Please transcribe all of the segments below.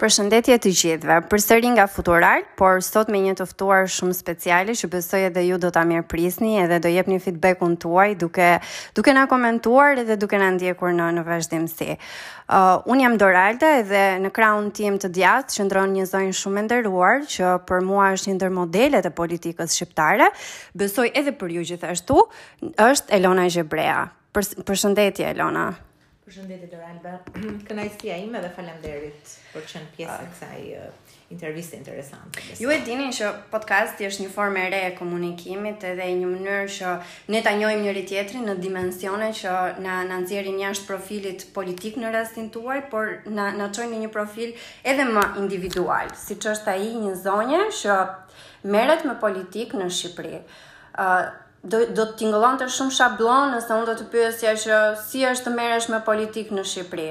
Përshëndetje të gjithëve. Përsëri nga Futural, por sot me një të ftuar shumë speciale që besoj edhe ju do ta mirëprisni edhe do jepni feedbackun tuaj duke duke na komentuar edhe duke na ndjekur në në vazhdimësi. Uh, unë jam Doralda edhe në kraun tim të djathtë qëndron një zonjë shumë e nderuar që për mua është një ndër modelet e politikës shqiptare. Besoj edhe për ju gjithashtu, është Elona Gjebrea. Përshëndetje Elona. Përshëndetje Doralda. Kënaqësia ime dhe faleminderit për të qenë pjesë e kësaj interviste interesante. Ju e dini që podcasti është një formë e re e komunikimit edhe një mënyrë që ne ta njohim njëri-tjetrin në dimensione që na na nxjerrin jashtë profilit politik në rastin tuaj, por na na çojnë në një profil edhe më individual, siç është ai i një zonje që merret me politikë në Shqipëri. ë uh, do do të tingëllonte shumë shabllon nëse unë do të pyesja që si është të merresh me politikë në Shqipëri.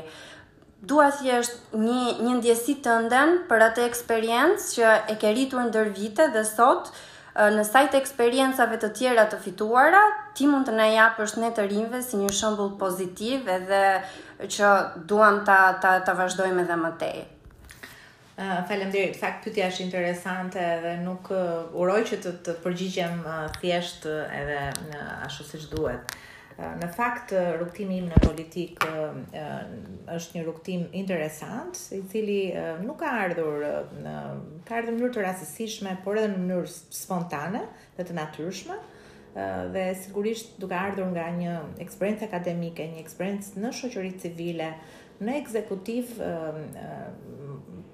Dua thjesht një një ndjesi tënden për atë eksperiencë që e ke rritur ndër vite dhe sot në sajë të eksperiencave të tjera të fituara, ti mund të na japësh ne të rinjve si një shembull pozitiv edhe që duam ta ta ta vazhdojmë edhe më tej. Uh, Faleminderit. Fakt pyetja është interesante dhe nuk uh, uroj që të, të përgjigjem uh, thjesht uh, edhe në uh, ashtu siç duhet. Uh, në fakt uh, rrugëtimi im në politikë uh, uh, është një rrugëtim interesant, i cili uh, nuk ka ardhur uh, në ka ardhur në mënyrë të rastësishme, por edhe në mënyrë spontane, dhe të natyrshme dhe sigurisht duke ardhur nga një eksperiencë akademike, një eksperiencë në shoqëri civile, në ekzekutiv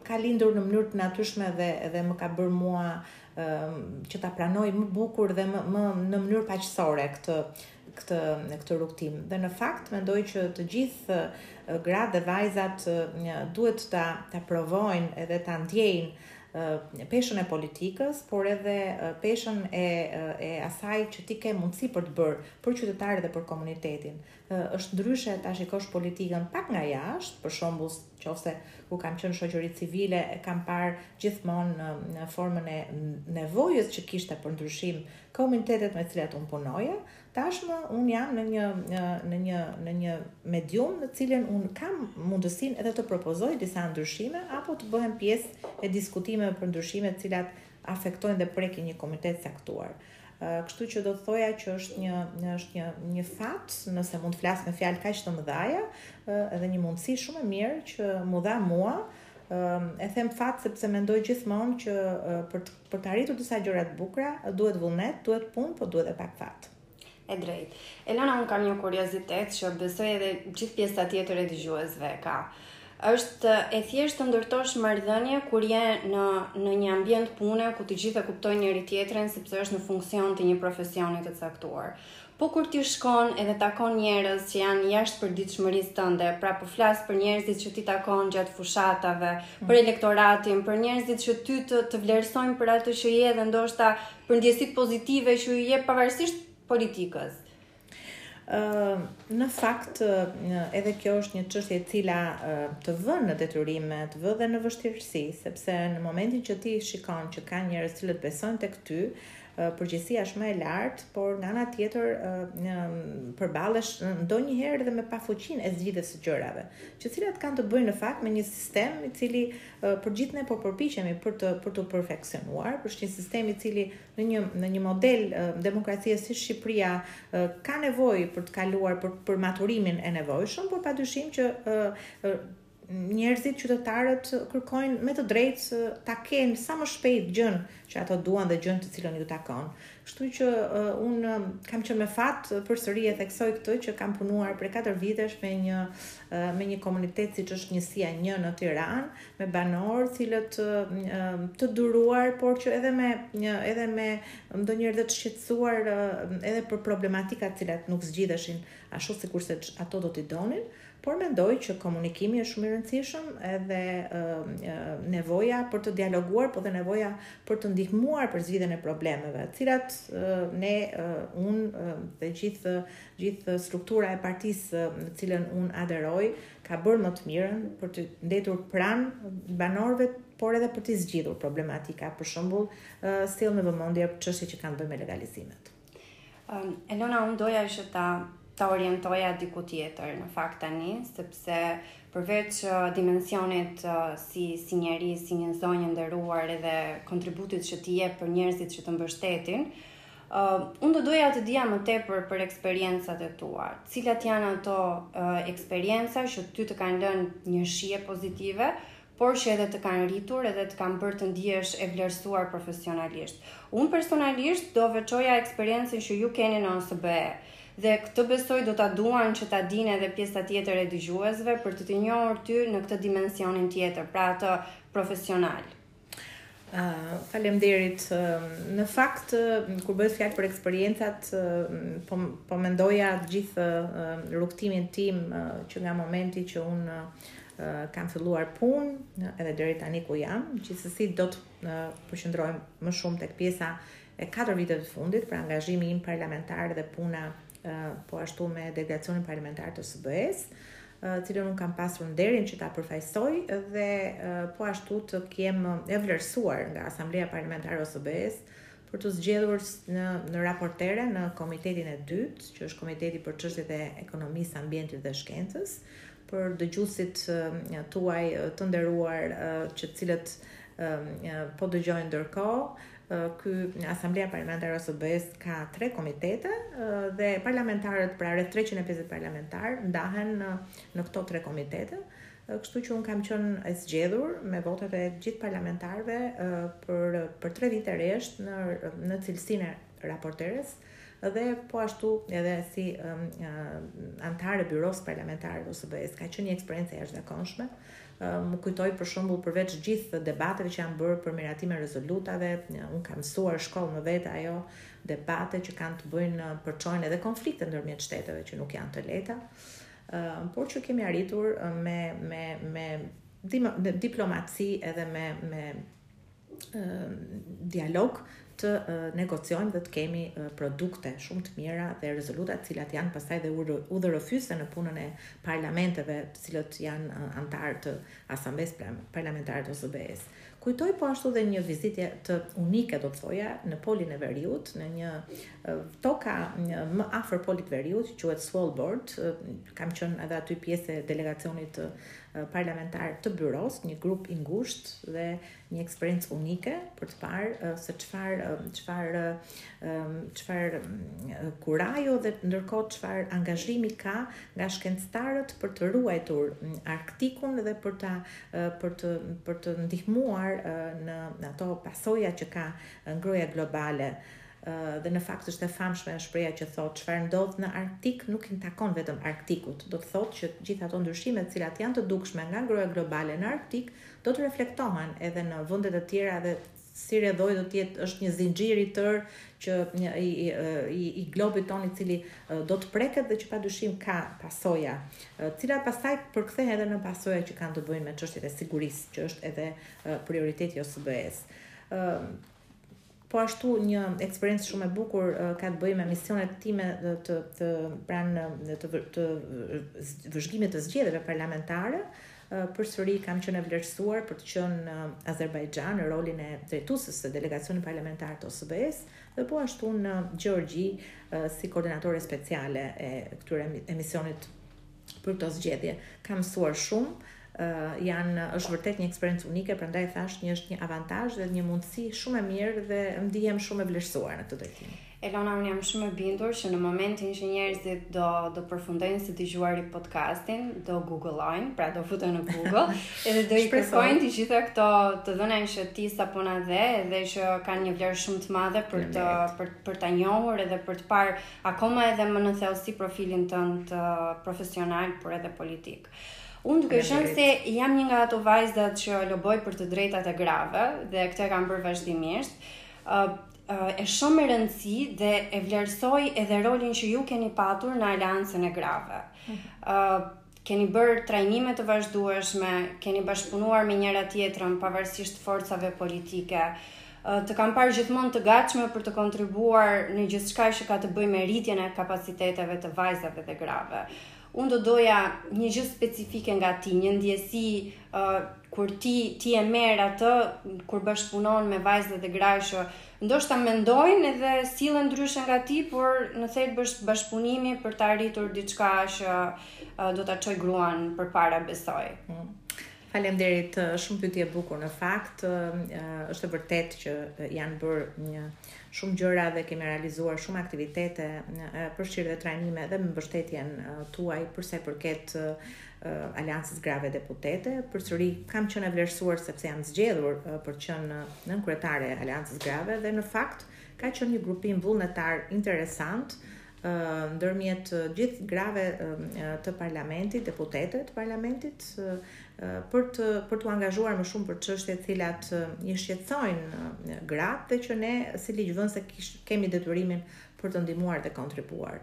ka lindur në mënyrë të natyrshme dhe dhe më ka bërë mua që ta pranoj më bukur dhe më, më në mënyrë paqësore këtë këtë këtë rrugëtim. Dhe në fakt mendoj që të gjithë gratë dhe vajzat duhet ta ta provojnë edhe ta ndjejnë peshën e politikës, por edhe peshën e e asaj që ti ke mundësi për të bërë për qytetarët dhe për komunitetin. Është ndryshe ta shikosh politikën pak nga jashtë, për shembull, qoftë se kur kam qenë shoqëri civile, e kam parë gjithmonë në, në formën e nevojës që kishte për ndryshim komunitetet me të cilat unë punoja, tashmë unë jam në një në një në një medium në të cilën unë kam mundësinë edhe të propozoj disa ndryshime apo të bëhem pjesë e diskutimeve për ndryshime të cilat afektojnë dhe prekin një komunitet të caktuar. Kështu që do të thoja që është një një është një një fat, nëse mund të flas me fjalë kaq të mëdha, edhe një mundësi shumë e mirë që m'u dha mua, e them fat sepse mendoj gjithmonë që për të Për të arritur disa gjëra të bukura, duhet vullnet, duhet punë, po duhet edhe pak fat. E drejtë. Elona, unë kam një kuriozitet që besoj edhe gjithë pjesa tjetër e dëgjuesve ka. Është e thjeshtë të ndërtosh marrëdhënie kur je në në një ambient pune ku të gjithë e kuptojnë njëri tjetrin sepse është në funksion të një profesioni të caktuar. Po kur ti shkon edhe takon njerëz që janë jashtë përditshmërisë tënde, pra po flas për njerëzit që ti takon gjatë fushatave, mm. për elektoratin, për njerëzit që ty të, të vlerësojnë për atë që je dhe ndoshta për ndjesitë pozitive që ju jep pavarësisht politikës. Uh, në fakt uh, edhe kjo është një çështje e cila uh, të vën në detyrime, të vë dhe në vështirësi sepse në momentin që ti shikon që ka njerëz të cilët besojnë tek ty përgjegjësia është më e lartë, por nga ana tjetër përballesh ndonjëherë edhe me pafuqinë e zgjidhjes së gjërave, të cilat kanë të bëjnë në fakt me një sistem i cili përgjithnjë po përpiqemi për të për të perfeksionuar, për një sistem i cili në një në një model demokracie si Shqipëria ka nevojë për të kaluar për për maturimin e nevojshëm, por padyshim që njerëzit, qytetarët kërkojnë me të drejtë ta kenë sa më shpejt gjën që ato duan dhe gjën të cilën ju takon. Kështu që uh, un um, kam qenë me fat përsëri e theksoj këtë që kam punuar prej 4 vitesh me një uh, me një komunitet siç është njësia 1 në Tiranë, me banorë, të cilët uh, um, të duruar, por që edhe me një edhe me ndonjëherë të shqetësuar uh, edhe për problematika të cilat nuk zgjidheshin ashtu sikurse ato do t'i donin. Por mendoj që komunikimi është shumë i rëndësishëm edhe nevoja për të dialoguar, po dhe nevoja për të ndihmuar për zgjidhjen e problemeve, të cilat ne un dhe gjithë gjithë struktura e partisë në të cilën un aderoj ka bërë më të mirën për të ndejtur pranë banorëve por edhe për të zgjidhur problematika, për shembull, sjell në vëmendje çështje që kanë të bëjnë me legalizimet. Elona, unë doja, ishte ta ta orientoja diku tjetër në fakt tani, sepse përveç uh, dimensionit uh, si si njeri, si një zonjë e nderuar edhe kontributit që ti jep për njerëzit që të mbështetin, uh, unë do doja të dija më tepër për eksperiencat e tua. Cilat janë ato uh, eksperienca që ty të kanë lënë një shije pozitive, por që edhe të kanë rritur edhe të kanë bërë të ndihesh e vlerësuar profesionalisht. Unë personalisht do veçoja eksperiencën që ju keni në OSBE dhe këtë besoj do ta duan që ta dinë edhe pjesa tjetër e dëgjuesve për të të njohur ty në këtë dimensionin tjetër, pra atë profesional. Faleminderit. Në fakt, kur bëhet fjalë për eksperiencat, po, po mendoja të gjithë rrugëtimin tim që nga momenti që un kam filluar punë edhe deri tani ku jam, gjithsesi do të përqendrohem më shumë tek pjesa e katër viteve të fundit, pra angazhimi im parlamentar dhe puna po ashtu me delegacionin parlamentar të OSBE-së, cilën unë kam pasur nderin që ta përfaqësoj dhe po ashtu të jem e vlerësuar nga Asambleja Parlamentare e OSBE-së për t'u zgjedhur në në raportere në komitetin e dytë, që është komiteti për çështjet e ekonomisë, ambientit dhe shkencës, për dëgjuesit tuaj të nderuar, që të cilët po dëgjojnë ndërkohë, Ky Asambleja Parlamentare e OSBE-së ka tre komitete dhe parlamentarët, pra rreth 350 parlamentarë ndahen në, në këto tre komitete. Kështu që un kam qenë e zgjedhur me votat e gjithë parlamentarëve për për 3 vite rresht në në cilësinë e raporteres dhe po ashtu edhe si anëtare e byrosë parlamentare të OSBE-së. Ka qenë një eksperiencë e jashtëzakonshme. Kujtoj për shembull përveç gjithë debateve që janë bërë për miratimin e rezolutave, un kam mësuar shkollë më vete ajo debate që kanë të bëjnë përçojnë edhe konflikte ndërmjet shteteve që nuk janë të lehta. Por që kemi arritur me me me diplomaci edhe me me dialog të negociojmë dhe të kemi produkte shumë të mira dhe rezoluta të cilat janë pastaj dhe udhërrëfyese në punën e parlamenteve të cilët janë antarë të asamblesë parlamentare të OSBE-s. Kujtoj po ashtu dhe një vizitë unike, do të thoja, në polin e veriut, në një toka një, më afër polit veriut, quhet Svalbard, kam qenë edhe aty pjesë e delegacionit parlamentar të byrosë, një grup i ngushtë dhe një eksperiencë unike për të parë se çfarë çfarë çfarë kurajo dhe ndërkohë çfarë angazhimi ka nga shkencëtarët për të ruajtur Arktikun dhe për ta për të për të ndihmuar në ato pasoja që ka ngrohja globale dhe në fakt është e famshme shprehja që thotë çfarë ndodh në Arktik nuk i takon vetëm Arktikut. Do të thotë që gjithë ato ndryshime të cilat janë të dukshme nga ngrohja globale në Arktik do të reflektohen edhe në vende të tjera dhe si rrjedhojë do të jetë është një zinxhir i tërë që një, i, i, i globit tonë i cili do të preket dhe që padyshim ka pasoja, të cilat pastaj përkthehen edhe në pasoja që kanë të bëjnë me çështjet e sigurisë, që është edhe prioriteti i OSBE-s. Po ashtu një eksperiencë shumë e bukur ka të bëjë me misionet time të të pra të të vëzhgimit të zgjedhjeve parlamentare. Përsëri kam qenë e vlerësuar për të qenë në Azerbajxhan në rolin e drejtueses së delegacionit parlamentar të OSBE-së dhe po ashtu në Gjeorgji si koordinatore speciale e këtij misionit për këto zgjedhje. Kam mësuar shumë, janë është vërtet një eksperiencë unike, prandaj thashë që është një avantazh dhe një mundësi shumë e mirë dhe ndihem shumë e vlerësuar në këtë drejtim. Elona, unë jam shumë e bindur që në momentin që njerëzit do do përfundojnë së dëgjuari podcastin, do googlojnë, pra do futen në Google, edhe do i kërkojnë të gjitha këto të dhëna që ti sapo na dhe, edhe që kanë një vlerë shumë të madhe për të për, për ta njohur edhe për të parë Akoma edhe më në thellësi profilin tënd profesional, por edhe politik. Unë duke qenë se jam një nga ato vajza që loboj për të drejtat e grave dhe këtë e kam bërë vazhdimisht, uh, uh, e shoh me rëndësi dhe e vlerësoj edhe rolin që ju keni patur në aleancën e grave. Uh, Keni bërë trajnime të vazhdueshme, keni bashkëpunuar me njëra-tjetrën, pavarësisht forcave politike. Të kam parë gjithmonë të gatshme për të kontribuar në gjithçka që ka të bëjë me rritjen e kapaciteteve të vajzave dhe grave. Unë do doja një gjë specifike nga ti, një ndjesi uh, që ti ti e merr atë kur bashkëpunon me vajzat dhe gratë që Ndoshta mendojnë edhe sillen ndryshe nga ti, por në thelb është bashkëpunimi për ta arritur diçka që do ta çojë gruan përpara, besoj. Mm. Faleminderit, shumë pyetje e bukur në fakt. Është e vërtetë që janë bërë një shumë gjëra dhe kemi realizuar shumë aktivitete, përfshirë dhe trajnime dhe me mbështetjen tuaj për sa i përket Aleancës Grave Deputete. Përsëri kam qenë e vlerësuar sepse jam zgjedhur për të qenë nënkryetare e Aleancës Grave dhe në fakt ka qenë një grupim vullnetar interesant ndërmjet gjithë grave të parlamentit, deputete të parlamentit për të për t'u angazhuar më shumë për çështje të cilat i shqetësojnë gratë dhe që ne si ligjvënëse kemi detyrimin për të ndihmuar dhe kontribuar.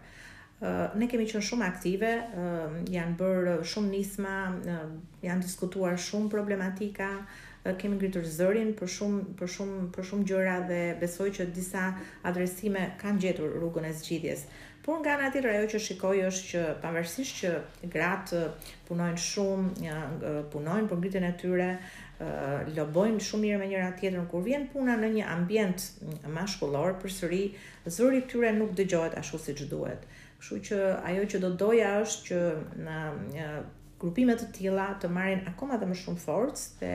Ne kemi qenë shumë aktive, janë bërë shumë nisma, janë diskutuar shumë problematika, kemi ngritur zërin për shumë për shumë për shumë gjëra dhe besoj që disa adresime kanë gjetur rrugën e zgjidhjes. Por nga ana tjetër ajo që shikoj është që pavarësisht që gratë punojnë shumë, punojnë për ngritjen e tyre, lobojnë shumë mirë me njëra-tjetrën, kur vjen puna në një ambient mashkullor, përsëri Zëri i tyre nuk dëgjohet ashtu siç duhet. Kështu që ajo që do doja është që grupime të tilla të marrin akoma dhe më shumë forcë dhe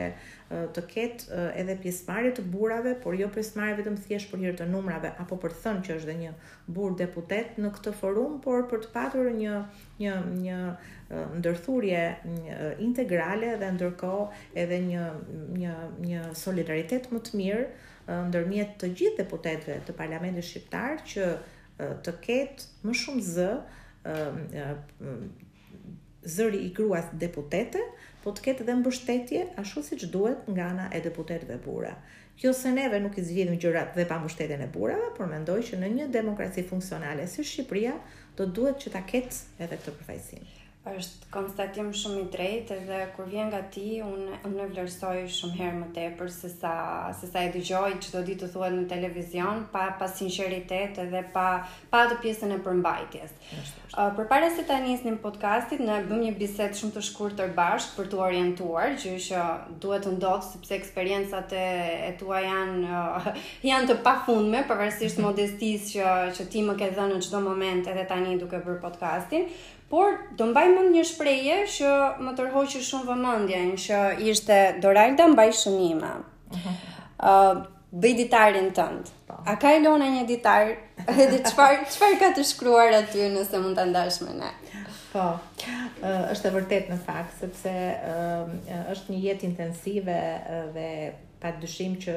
të ketë edhe pjesëmarrje të burrave, por jo pjesëmarrje vetëm thjesht për hir të numrave apo për të thënë që është dhe një burrë deputet në këtë forum, por për të patur një një një ndërthurje integrale dhe ndërkohë edhe një një një solidaritet më të mirë ndërmjet të gjithë deputetëve të parlamentit shqiptar që të ketë më shumë zë zëri i gruas deputete, po të ketë dhe mbështetje ashtu siç duhet nga ana e deputetëve burra. Jo se neve nuk i zgjidhim gjërat dhe pa mbështetjen e burrave, por mendoj që në një demokraci funksionale si Shqipëria do duhet që ta ketë edhe këtë përfaqësim. Është konstatim shumë i drejtë edhe kur vjen nga ti, unë unë e vlerësoj shumë herë më tepër se sa, se sa e dëgjoj çdo ditë të thuhet në televizion, pa, pa sinqeritet edhe pa, pa atë pjesën e përmbajtjes. Uh, përpara se ta nisnim podcastin, ne bëmë një bisedë shumë të shkurtër bashkë për t'u orientuar, gjë që duhet të ndodhë, sepse eksperiencat e, e tua janë, uh, janë të pafundme, pavarësisht modestisë që, që ti më ke dhënë në çdo moment edhe tani duke bërë podcastin, Por, do mbaj mend një shprehje që më tërhoqi shumë vëmendjen, që ishte Doralda mbaj shënime. Ë, bëj ditarin tënd. Po. A ka Elona një ditar? Edhe çfarë çfarë ka të shkruar aty nëse mund ta ndash me ne? Po. Ë është e vërtetë në fakt sepse ë është një jetë intensive dhe pa dyshim që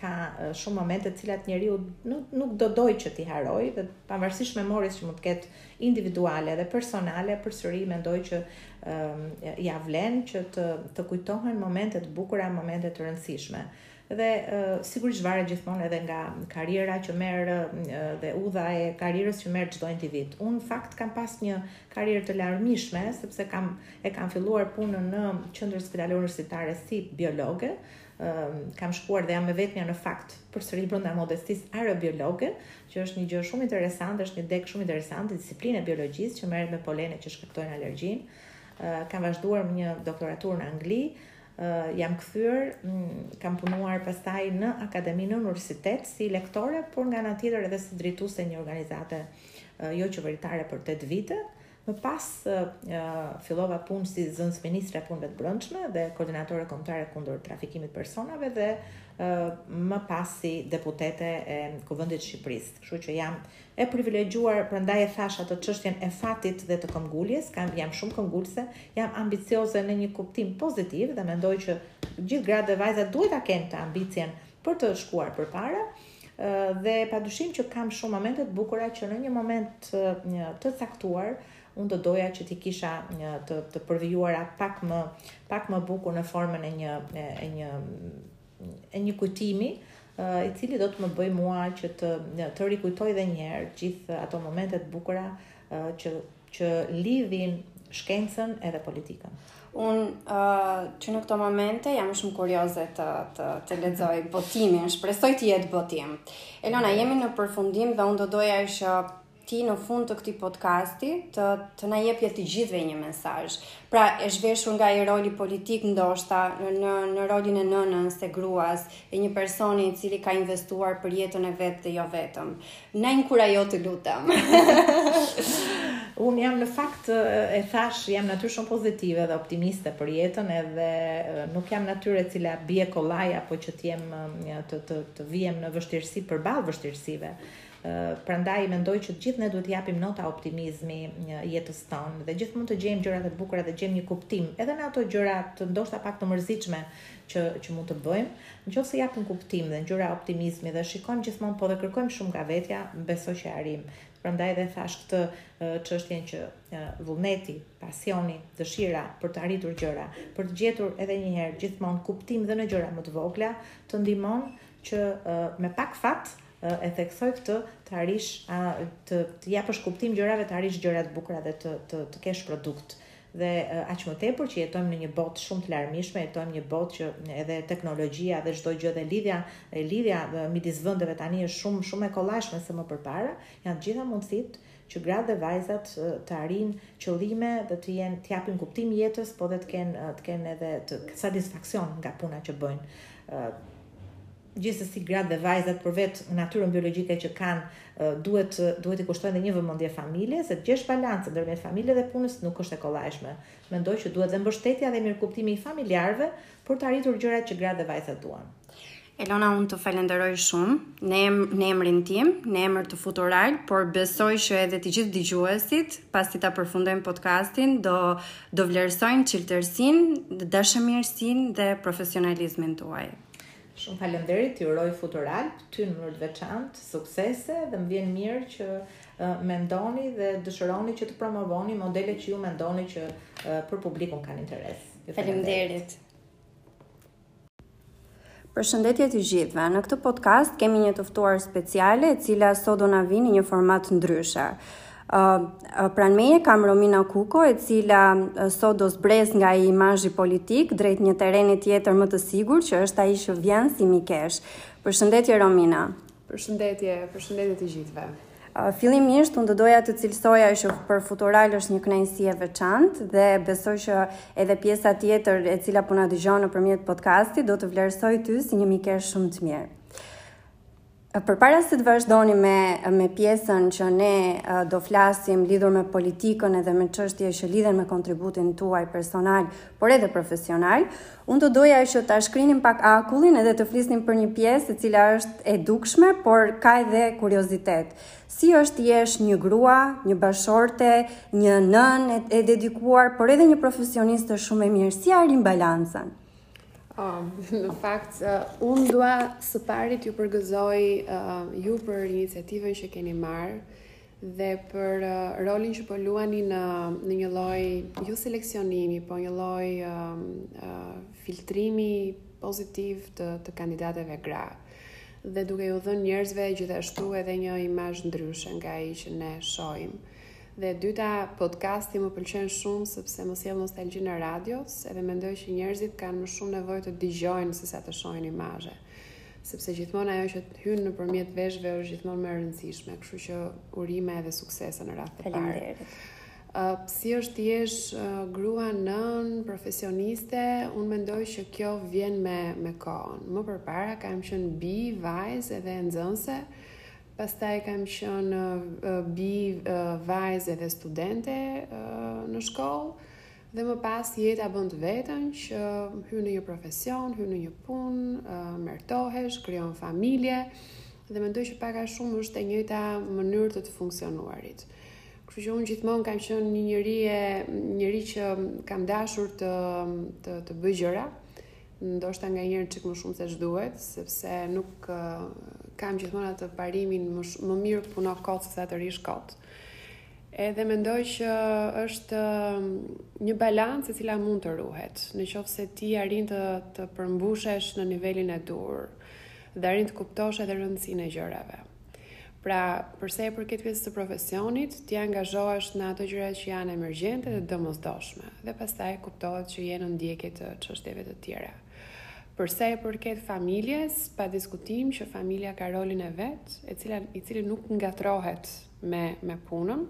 ka shumë momente të cilat njeriu nuk nuk do donte që t'i harrojë dhe pavarësisht memories që mund të ketë individuale dhe personale përsëri mendoj që ia vlen që të të kujtohen momente të bukura, momente të rëndësishme. Dhe sigurisht varet gjithmonë edhe nga karriera që merr dhe udha e karrierës që merr çdo individ. Unë në fakt kam pas një karrierë të larmishme sepse kam e kam filluar punën në Qendrën Spitalore Universitare si biologe, kam shkuar dhe jam e vetmja në fakt përsëri brenda modestisë aerobiologe, Që është një gjë shumë interesante, është një degë shumë interesante, disiplinë e biologjisë që merret me polenet që shkaktojnë alergjinë. Kam vazhduar me një doktoraturë në Angli, jam kthyer, mm, kam punuar pastaj në akademi në universitet si lektore, por nga ana tjetër edhe si drejtuese e një organizate joqeveritare për 8 vite, Më pas fillova punë si zëvendësministre e Punëve të Brendshme dhe koordinatore kombëtare kundër trafikimit të personave dhe më pas si deputete e Kuvendit të Shqipërisë. Kështu që jam e privilegjuar, prandaj e thashë atë çështjen e fatit dhe të këmbguljes, kam jam shumë këmbgulëse, jam ambicioze në një kuptim pozitiv dhe mendoj që gjithë gratë dhe vajzat duhet ta kenë atë ambicien për të shkuar përpara. Dhe padyshim që kam shumë momente të bukura që në një moment një të caktuar unë do doja që t'i kisha një të të përvijuara pak më pak më bukur në formën e një e një e një kujtimi i cili do të më bëjë mua që të të rikujtoj edhe një herë gjithë ato momente të bukura që që lidhin shkencën edhe politikën. Unë uh, që në këto momente jam shumë kurioze të të të lexoj botimin, shpresoj të jetë botim. Elona, jemi në përfundim dhe unë do doja që ti në fund të këtij podcasti të të na jepje të gjithëve një mesazh. Pra, e zhveshur nga i roli politik ndoshta në në, në rolin e nënës, e gruas, e një personi i cili ka investuar për jetën e vet dhe jo vetëm. Na inkurajo të lutem. Unë jam në fakt e thashë, jam natyrë shumë pozitive dhe optimiste për jetën edhe nuk jam natyrë e cila bie kollaj apo që të jem të të të vihem në vështirësi përballë vështirësive. Prandaj mendoj që gjithë ne duhet të japim nota optimizmi jetës tonë dhe gjithmonë të gjejmë gjërat e bukura dhe gjejmë një kuptim edhe në ato gjëra të ndoshta pak të mërzitshme që që mund të bëjmë. Në qoftë se japim kuptim dhe ngjyra optimizmi dhe shikojmë gjithmonë po dhe kërkojmë shumë nga vetja, besoj që arrim. Prandaj edhe thashë këtë çështjen që vullneti, pasioni, dëshira për të arritur gjëra, për të gjetur edhe një herë gjithmonë kuptim dhe në gjëra më të vogla, të ndihmon që me pak fat e theksoj këtë të arrish të të japësh kuptim gjërave, të arrish gjëra të bukura dhe të të të kesh produkt Dhe aq më tepër që jetojmë në një botë shumë të larmishme, jetojmë një botë që edhe teknologjia dhe çdo gjë dhe lidhja e lidhja midis vendeve tani është shumë shumë e kollajshme se më përpara, janë të gjitha mundësitë që gratë dhe vajzat të arrijnë qëllime dhe të jenë të japin kuptim jetës, po dhe të kenë të kenë edhe të satisfaksion nga puna që bëjnë. Gjithsesi gratë dhe vajzat për vetë natyrën biologjike që kanë duhet duhet t'i kushtojnë dhe një vëmendje familjes, se të gjesh balancën ndërmjet familjes dhe punës nuk është e kollajshme. Mendoj që duhet dhe mbështetja dhe mirëkuptimi i familjarëve për të arritur gjërat që gratë dhe vajzat duan. Elona, unë të falenderoj shumë në, em, në emrin tim, në emër të Futural, por besoj që edhe të gjithë dëgjuesit, pasi ta përfundojnë podcastin, do do vlerësojnë çiltërsinë, dashamirësinë dhe profesionalizmin tuaj. Shumë falemnderit, t'i uroj Futural, ty në mënyrë të veçantë, suksese dhe më vjen mirë që mendoni dhe dëshironi që të promovoni modele që ju mendoni që për publikun kanë interes. Falemnderit. Përshëndetje të gjithëve. Në këtë podcast kemi një të ftuar speciale, e cila sot do na vijë në një format ndryshe. Pranë meje kam Romina Kuko, e cila sot do zbres nga imazhi politik drejt një tereni tjetër më të sigurt, që është ai që vjen si mikeshë. Përshëndetje Romina. Përshëndetje, përshëndetje të gjithëve. Fillimisht unë do doja të cilësoja që për Futural është një kënaqësi e veçantë dhe besoj që edhe pjesa tjetër e cila po na dëgjon nëpërmjet podcastit do të vlerësojë ty si një mikeshë shumë të mirë. Përpara se të vazhdonim me pjesën që ne do flasim lidhur me politikën edhe me çështje që lidhen me kontributin tuaj personal, por edhe profesional, unë do doja që ta shkrinim pak akullin edhe të flisnim për një pjesë e cila është e dukshme, por ka edhe kuriozitet. Si është të jesh një grua, një bashkëshorte, një nënë e dedikuar, por edhe një profesioniste shumë e mirë, si arrin balancën? Në fakt, unë dua së pari t'ju përgëzoj ju për iniciativën që keni marrë dhe për rolin që po luani në në një lloj jo seleksionimi, po një lloj filtrimi pozitiv të të kandidateve gra dhe duke iu dhënë njerëzve gjithashtu edhe një imazh ndryshe nga ai që ne shohim. Dhe e dyta, podcasti më pëlqen shumë sepse më sjell nostalgjinë e radios, edhe mendoj që njerëzit kanë më shumë nevojë të dëgjojnë sesa të shohin imazhe. Sepse gjithmonë ajo që hyn nëpërmjet veshëve është gjithmonë më e rëndësishme, kështu që urime edhe suksese në radhë të parë. Faleminderit. Uh, si është të jesh uh, grua, nënë, profesioniste, unë mendoj që kjo vjen me me kohën. Më përpara kam qenë bijë, vajzë edhe nxënëse, Pastaj kam qenë bijë, vajzë edhe studente në shkollë dhe më pas jeta bën të vetën që hyn në një profesion, hyn në një punë, martohesh, krijon familje dhe mendoj që pak a shumë është e njëjta mënyrë të të funksionuarit. Kështu që unë gjithmonë kam qenë një njeri e njeri që kam dashur të të, të bëj gjëra ndoshta nganjëherë çik më shumë se ç'duhet, sepse unë kam gjithmonë atë parimin më, më mirë puno kot se sa të rrish kot. Edhe mendoj që është një balancë e cila mund të ruhet, në qoftë se ti arrin të të përmbushesh në nivelin e duhur, dhe arrin të kuptosh edhe rëndësinë e gjërave. Pra, për sa i përket pjesës së profesionit, ti angazhohesh në ato gjëra që janë emergjente dhe të domosdoshme, dhe pastaj kuptohet që je në ndjekje të çështjeve të tjera. Për sa i përket familjes, pa diskutim që familja ka rolin e vet, e cila i cili nuk ngatërrohet me me punën,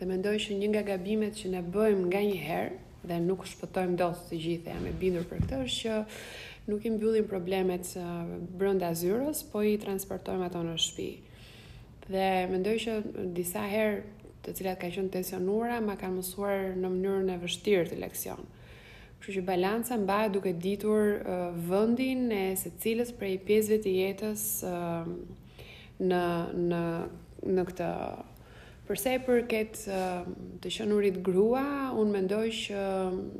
Dhe mendoj që një nga gabimet që ne bëjmë nga një herë, dhe nuk shpëtojmë dot të gjithë, jam e bindur për këtë, është që nuk i mbyllim problemet brënda zyrës, po i transportojmë ato në shpi. Dhe mendoj që disa herë të cilat kanë qënë të tensionuara, ma kanë mësuar në mënyrën e vështirë këtë leksion. Kështu që balanca mbahet duke ditur vëndin e secilës prej pjesëve të jetës në, në, në këtë Për sa i përket të qenurit grua, unë mendoj që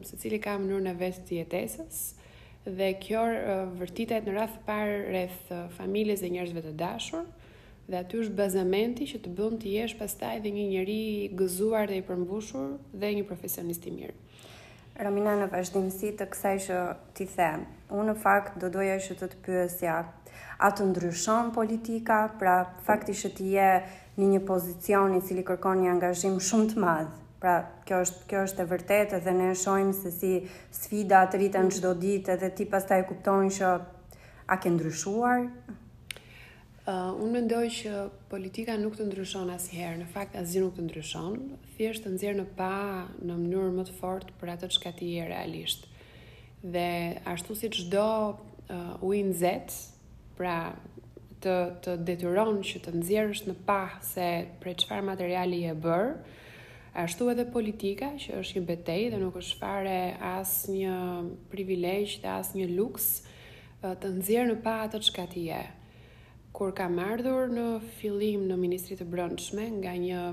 secili ka mënyrën e vet të jetesës dhe kjo vërtitet në radhë të parë rreth familjes dhe njerëzve të dashur dhe aty është bazamenti që të bën të jesh pastaj dhe një njeri i gëzuar dhe i përmbushur dhe një profesionist i mirë. Romina në vazhdimësi të kësaj që ti the, unë në fakt do doja që të të pyesja, a të ndryshon politika, pra fakti që ti je në një pozicion i cili kërkon një angazhim shumë të madh. Pra, kjo është kjo është e vërtetë dhe ne e shohim se si sfidat rriten çdo ditë edhe ti pastaj e kupton që a ke ndryshuar? Uh, unë mendoj që politika nuk të ndryshon asnjëherë, në fakt asgjë nuk të ndryshon, thjesht të nxjerr në pah në mënyrë më të fortë për atë çka ti je realisht. Dhe ashtu si çdo uh, ujë i nxehtë, Pra, të të detyron që të nxjerrësh në pah se prej çfarë materiali je bërë, ashtu edhe politika që është një betejë dhe nuk është fare asnjë privilegj dhe asnjë luks të nxjerr në pah atë çka ti je. Kur kam ardhur në fillim në Ministri të Brendshme nga një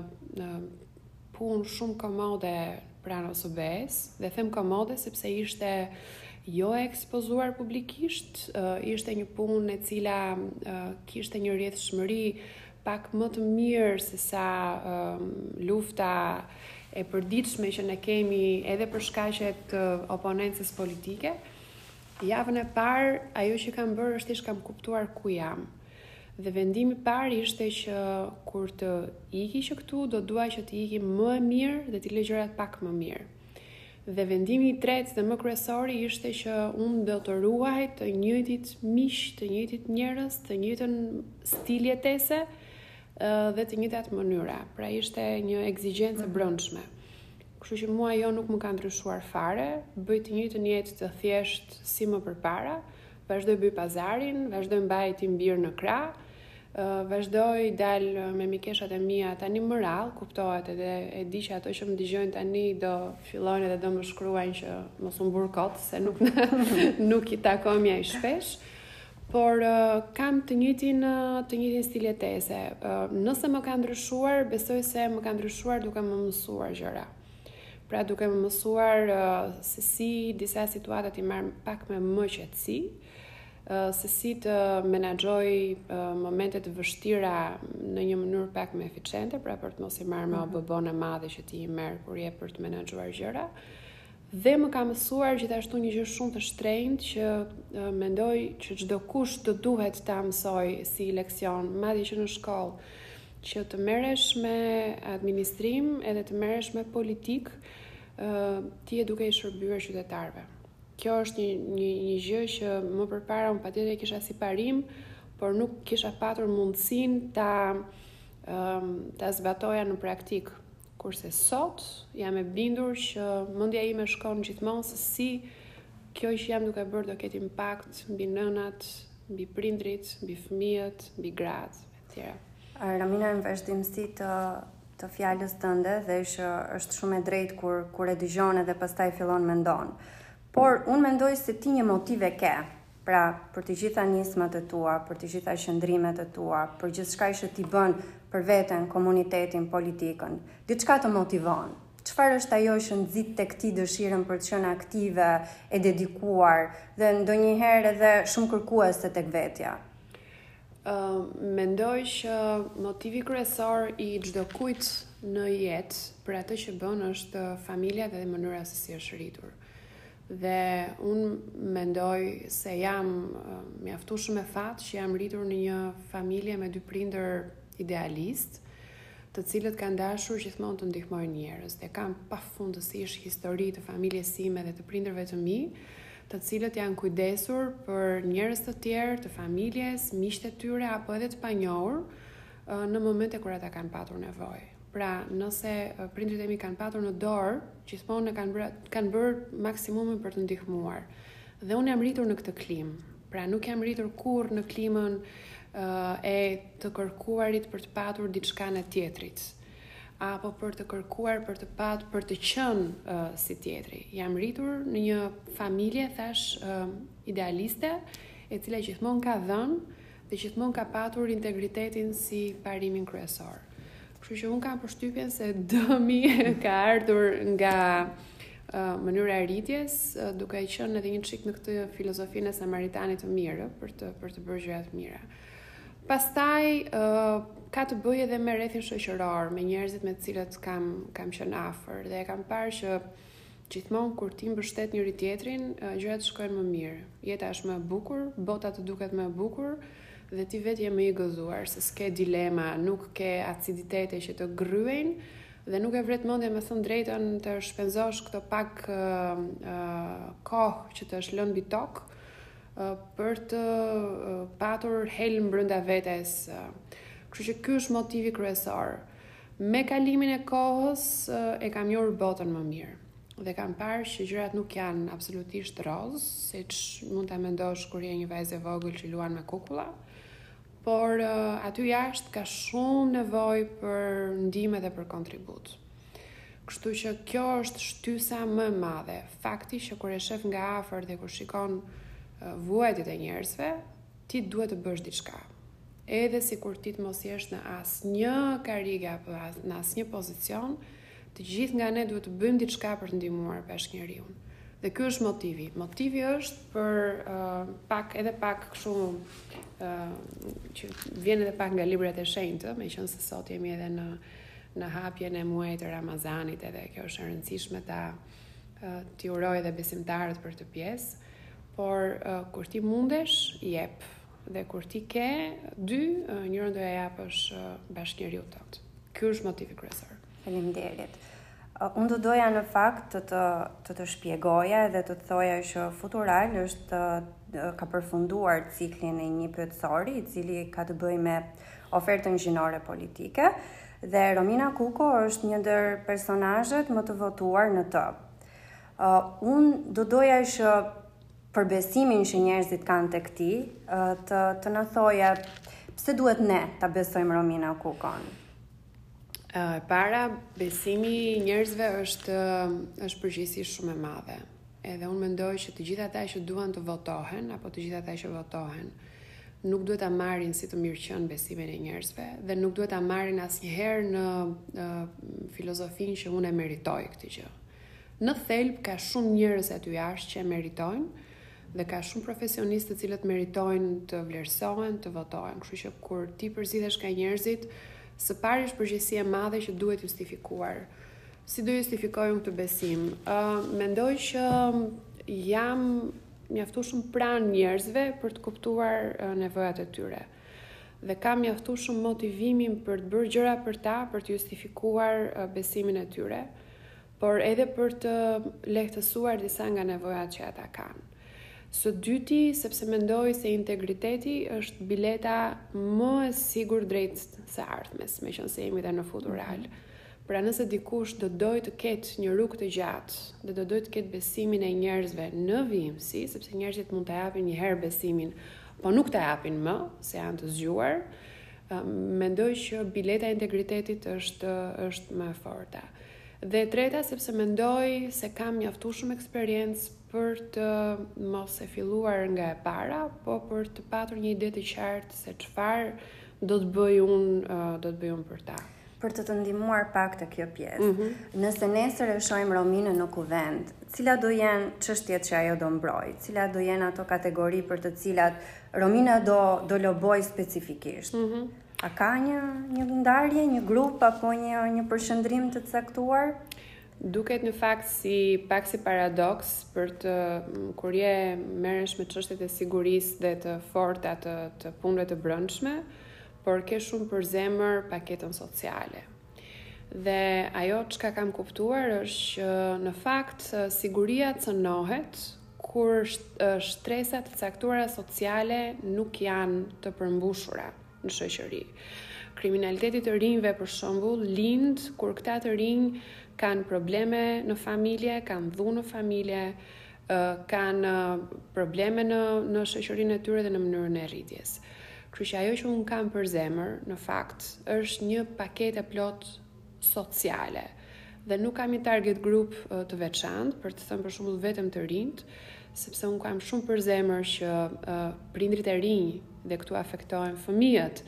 punë shumë komode pranë OSBE-së, dhe them komode sepse ishte jo e ekspozuar publikisht, ishte një punë e cila kishte një rrjedhshmëri pak më të mirë se sa lufta e përditshme që ne kemi edhe për shkaqe të oponencës politike. Javën e parë ajo që kam bërë është ish kam kuptuar ku jam. Ë Dhe vendimi i parë ishte që kur të iki që këtu, do dua që të iki më e mirë dhe t'i lë gjërat pak më mirë. Dhe vendimi i tretë dhe më kryesori ishte që unë do të ruaj të njëjtit miq, të njëjtit njerëz, të njëjtën stil jetese dhe të njëjtat mënyra. Pra ishte një ekzigjencë e brëndshme. Kështu që mua jo nuk më ka ndryshuar fare, bëj të njëjtën jetë të thjeshtë si më përpara, Vazhdoj bëj pazarin, vazhdoj mbaj tim bir në krah, vazhdoj dal me mikeshat e mia tani më rrallë, kuptohet edhe e di që ato që më dëgjojnë tani do fillojnë edhe do më shkruajnë që mos u mbur kot se nuk nuk i takoj më aq shpesh. Por kam të njëjtin të njëjtin stil jetese. Nëse më ka ndryshuar, besoj se më ka ndryshuar duke më mësuar gjëra. Pra duke më mësuar se si disa situata t'i marr pak me më qetësi, se si të menaxhoj momente të vështira në një mënyrë pak më eficiente, pra për të mos i marrë me mhm. obëbon e madhe që ti i merr kur je për të menaxhuar gjëra. Dhe më ka mësuar gjithashtu një gjë shumë të shtrenjtë që mendoj që çdokush do duhet ta mësojë si leksion, madje që në shkollë, që të merresh me administrim edhe të merresh me politikë, ti je duke i shërbyer qytetarëve. Kjo është një, një, një gjë që më përpara unë patjetër e kisha si parim, por nuk kisha patur mundësinë ta, ta zbatoja në praktikë. Kurse sot jam e bindur që mendja ime shkon gjithmonë se si kjo që jam duke bërë do ketë impakt mbi nënat, mbi prindrit, mbi fëmijët, mbi gratë, tjera. Ramina në vazhdimësi të të fjalës tënde dhe që është shumë e drejtë kur kur e dëgjon edhe pastaj fillon mendon. Por unë mendoj se ti një motiv e ke. Pra, për të gjitha nismat e tua, për të gjitha qëndrimet e tua, për gjithçka që ti bën për veten, komunitetin, politikën, diçka të motivon. Çfarë është ajo që nxit tek ti dëshirën për të qenë aktive, e dedikuar dhe ndonjëherë edhe shumë kërkuese tek vetja? Mendoj që motivi kryesor i çdokujt në jetë për atë që bën është familja dhe mënyra se si është rritur. Dhe unë mendoj se jam mjaftueshëm me fat që jam rritur në një familje me dy prindër idealistë, të cilët kanë dashur gjithmonë të ndihmojnë njerëz dhe kam pafundësisht histori të familjes sime dhe të prindërve të mi të cilët janë kujdesur për njerëz të tjerë, të familjes, miqtë e tyre apo edhe të panjohur në momente kur ata kanë patur nevojë. Pra, nëse prindrit e mi kanë patur në dorë, gjithmonë kanë bërë kanë bërë maksimumin për të ndihmuar. Dhe unë jam rritur në këtë klimë. Pra, nuk jam rritur kurrë në klimën e të kërkuarit për të patur diçkanë e tjetrit. apo për të kërkuar, për të patë, për të qënë uh, si tjetri. Jam rritur në një familje, thashë, uh, idealiste, e cila gjithmonë ka dhënë dhe gjithmonë ka patur integritetin si parimin kryesor. Kështu që unë kam përshtypjen se dëmi ka ardhur nga uh, mënyra e rritjes, uh, duke qenë edhe një çik në këtë filozofinë e samaritanit të mirë për të për të bërë gjëra të mira. Uh, Pastaj ka të bëjë edhe me rrethin shoqëror, me njerëzit me të cilët kam kam qenë afër dhe e kam parë që gjithmonë kur ti mbështet njëri tjetrin, gjërat shkojnë më mirë. Jeta është më e bukur, bota të duket më e bukur dhe ti vetë je më i gëzuar se s'ke dilema, nuk ke aciditete që të gërryejnë dhe nuk e vret mendjen me thënë të drejtën të shpenzosh këto pak uh, uh, kohë që të është lënë mbi tokë për të patur helm brenda vetes. Kështu që ky është motivi kryesor. Me kalimin e kohës e kam njohur botën më mirë dhe kam parë që gjërat nuk janë absolutisht rozë, siç mund ta mendosh kur je një vajzë e vogël që luan me kukulla. Por aty jashtë ka shumë nevojë për ndihmë dhe për kontribut. Kështu që kjo është shtysa më e madhe, fakti që kur e shef nga afër dhe kur shikon vuajtjet e njerëzve, ti duhet të bësh diçka. Edhe sikur ti të mos jesh në asnjë karrige apo në asnjë pozicion, të gjithë nga ne duhet të bëjmë diçka për të ndihmuar bashkënjeriun. Dhe ky është motivi. Motivi është për uh, pak, edhe pak kështu, uh, që vjen edhe pak nga librat e shenjtë, meqenëse sot jemi edhe në në hapjen e muajit të Ramazanit edhe kjo është e rëndësishme ta t'i uroj edhe besimtarët për këtë pjesë, por kur ti mundesh, jep dhe kur ti ke dy, njërën do ia japësh bashkënjeriut tënd. Ky është motivi kryesor. Faleminderit. Unë do doja në fakt të të, të, të shpjegoja dhe të të thoja që Futural është ka përfunduar ciklin e një pyetësori, i cili ka të bëjë me uh, ofertën gjinore politike dhe Romina Kuko është një ndër personazhet më të votuar në të. Uh, unë do doja që për besimin që njerëzit kanë tek ti, uh, të, të na thoje pse duhet ne ta besojmë Romina Kukon. E para, besimi i njerëzve është është përgjegjësi shumë e madhe. Edhe unë mendoj që të gjithë ata që duan të votohen apo të gjithë ata që votohen nuk duhet ta marrin si të mirëqenë besimin e njerëzve dhe nuk duhet ta marrin asnjëherë në uh, filozofinë që unë e meritoj këtë gjë. Në thelb ka shumë njerëz aty jashtë që e meritojnë, Dhe ka shumë profesionistë të cilët meritojnë të vlerësohen, të votohen. Kështu që kur ti përzgjidhesh nga njerëzit, së pari është përgjegjësi e madhe që duhet justifikuar. Si do justifikoj unë këtë besim? Ë uh, mendoj që jam mjaftueshëm pranë njerëzve për të kuptuar uh, nevojat e tyre. Dhe kam mjaftueshëm motivimin për të bërë gjëra për ta, për të justifikuar uh, besimin e tyre. por edhe për të lehtësuar disa nga nevojat që ata kanë. Së dyti, sepse mendoj se integriteti është bileta më e sigurt drejt së ardhmes, meqënëse jemi dhe në Futural. Pra nëse dikush do doj të ketë një rrugë të gjatë dhe do doj të ketë besimin e njerëzve në vijimësi, sepse njerëzit mund ta japin një herë besimin, po nuk ta japin më, se janë të zgjuar, mendoj që bileta e integritetit është, është më e forta. Dhe e treta sepse mendoj se kam mjaftueshëm eksperiencë për të mos e filluar nga e para, po për të patur një ide të qartë se çfarë do të bëj unë, do të bëj unë për ta për të të ndihmuar pak te kjo pjesë. Mm -hmm. Nëse nesër e shohim Rominën në kuvend, cilat do jenë çështjet që ajo do mbrojë, cilat do jenë ato kategori për të cilat Romina do do lobojë specifikisht. Mm -hmm. A ka një një ndarje, një grup apo një një përqendrim të caktuar? Duket në fakt si pak si paradoks për të kur je, merresh me çështjet e sigurisë dhe të forta të të punëve të brendshme, por ke shumë për zemër paketën sociale. Dhe ajo çka kam kuptuar është që në fakt siguria cënohet kur shtresa të caktuara sociale nuk janë të përmbushura në shoqëri. Kriminaliteti i të rinjve për shembull lind kur këta të rinj kanë probleme në familje, kanë dhunë në familje, kanë probleme në në shoqërinë e tyre dhe në mënyrën e rritjes. Kështu që ajo që unë kam për zemër, në fakt, është një paketë e plotë sociale dhe nuk kam një target grup të veçantë, për të thënë për shembull vetëm të rinjtë, sepse unë kam shumë për zemër që uh, prindërit e rinj dhe këtu afektohen fëmijët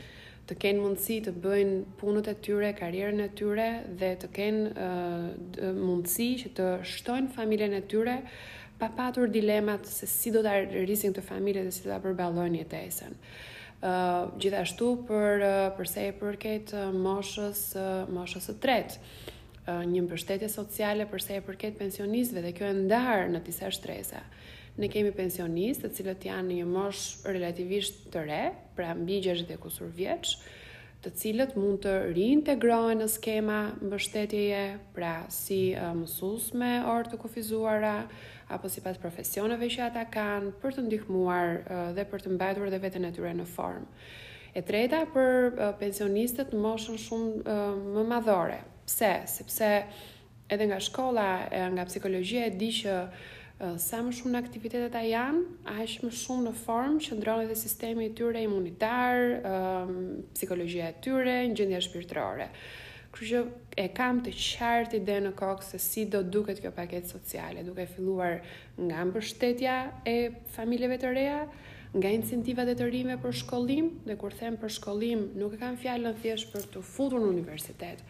të kenë mundësi të bëjnë punët e tyre, karrierën e tyre dhe të kenë uh, mundësi që të shtojnë familjen e tyre pa patur dilemat se si do ta rrisin këtë familje dhe si do ta përballojnë jetesën. Gjithashtu për për sa i përket moshës moshës së tretë, një mbështetje sociale për sa i përket pensionistëve dhe kjo e ndarë në disa shtresa. Ne kemi pensionistë të cilët janë në një moshë relativisht të re, pra mbi 60 e kusur vjeç, të cilët mund të riintegrohen në skema mbështetjeje, pra si mësues me orë të kufizuara apo sipas profesioneve që ata kanë për të ndihmuar dhe për të mbajtur edhe veten e tyre në formë. E treta për pensionistët në moshën shumë më madhore. Pse? Sepse edhe nga shkolla, nga psikologjia e di që sa më shumë në aktivitet ata janë, aq më shumë në formë qëndron edhe sistemi i tyre imunitar, psikologjia e tyre, gjendja shpirtërore. Kështu që e kam të qartë ide në kokë se si do duket kjo paketë sociale, duke filluar nga mbështetja e familjeve të reja, nga incentivat e të rinjve për shkollim, dhe kur them për shkollim, nuk e kam fjalën thjesht për t'u futur në universitet,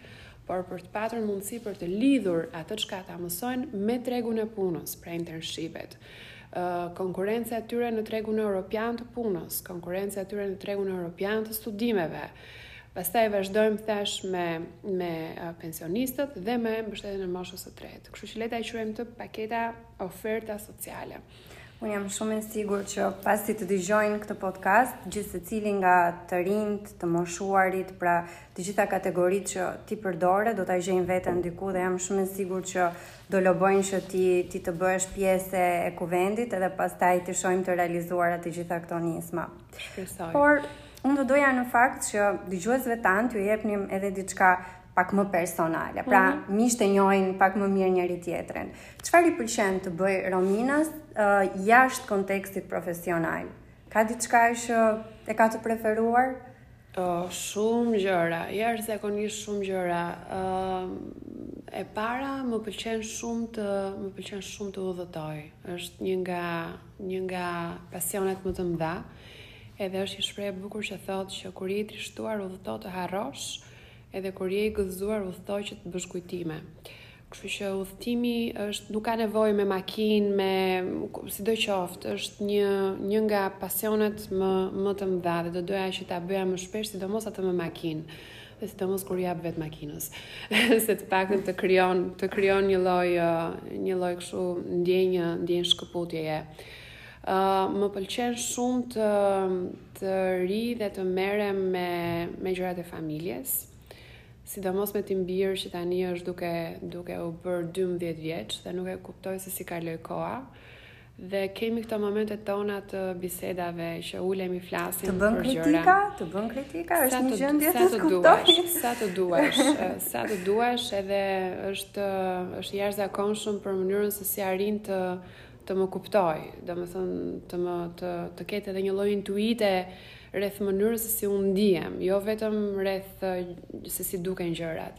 por për të patur mundësi për të lidhur atë çka ata mësojnë me tregun e punës, pra internshipet. Konkurrenca e tyre në tregun europian të punës, konkurrenca e tyre në tregun europian të studimeve. Pastaj vazhdojmë thashë me me pensionistët dhe me mbështetjen e moshës së tretë. Kështu që le ta quajmë të paketa oferta sociale. Unë jam shumë e sigurt që pasi të dëgjojnë këtë podcast, gjithsecili nga të rinjtë, të moshuarit, pra të gjitha kategoritë që ti përdore, do ta gjejnë veten diku dhe jam shumë e sigurt që do lobojnë që ti, ti të bëhesh pjesë e kuvendit edhe pastaj t'i shohim të realizuara të gjitha këto nisma. Shpresoj. Por, unë do doja në fakt që dëgjuesve tanë t'u jepnim edhe diçka pak më personale. Pra, mm -hmm. miqtë e njohin pak më mirë njëri-tjetrin. Çfarë i pëlqen të bëjë Rominës uh, jashtë kontekstit profesional? Ka diçka që e ka të preferuar? Oh, shumë gjëra, jashtëzakonisht shumë gjëra. Uh, e para më pëlqen shumë të më pëlqen shumë të udhëtoj. Është një nga një nga pasionet më të mëdha. Edhe është një shprehje e bukur që thotë që kur je i trishtuar udhëto të harrosh, Edhe kur je i gëzuar udhëto që të bësh kujtime. Kështu që udhëtimi është nuk ka nevojë me makinë, me sidoqoftë, është një një nga pasionet më më të mëdha dhe do doja që ta bëja më shpesh, sidomos atë me makinë dhe sidomos kur i jap vetë makinës, se të pak të krijon, të krijon një lloj, një lloj kështu ndjenjë, ndjenjë shkëputjeje. Uh, më pëlqen shumë të të rri dhe të merrem me me gjërat e familjes. Sidomos me tim bir që tani është duke duke u bërë 12 vjeç dhe nuk e kuptoj se si kaloi koha. Dhe kemi këto momentet tona të bisedave që ulemi flasim për gjëra. Të bën kritika, të bën kritika, është një gjendje të skuptoj. Sa të duash, sa të duash edhe është është jashtëzakonshëm për mënyrën se si arrin të të më kuptojë, domethënë të më të të ketë edhe një lloj intuite rreth mënyrës se si unë ndihem, jo vetëm rreth se si duken gjërat.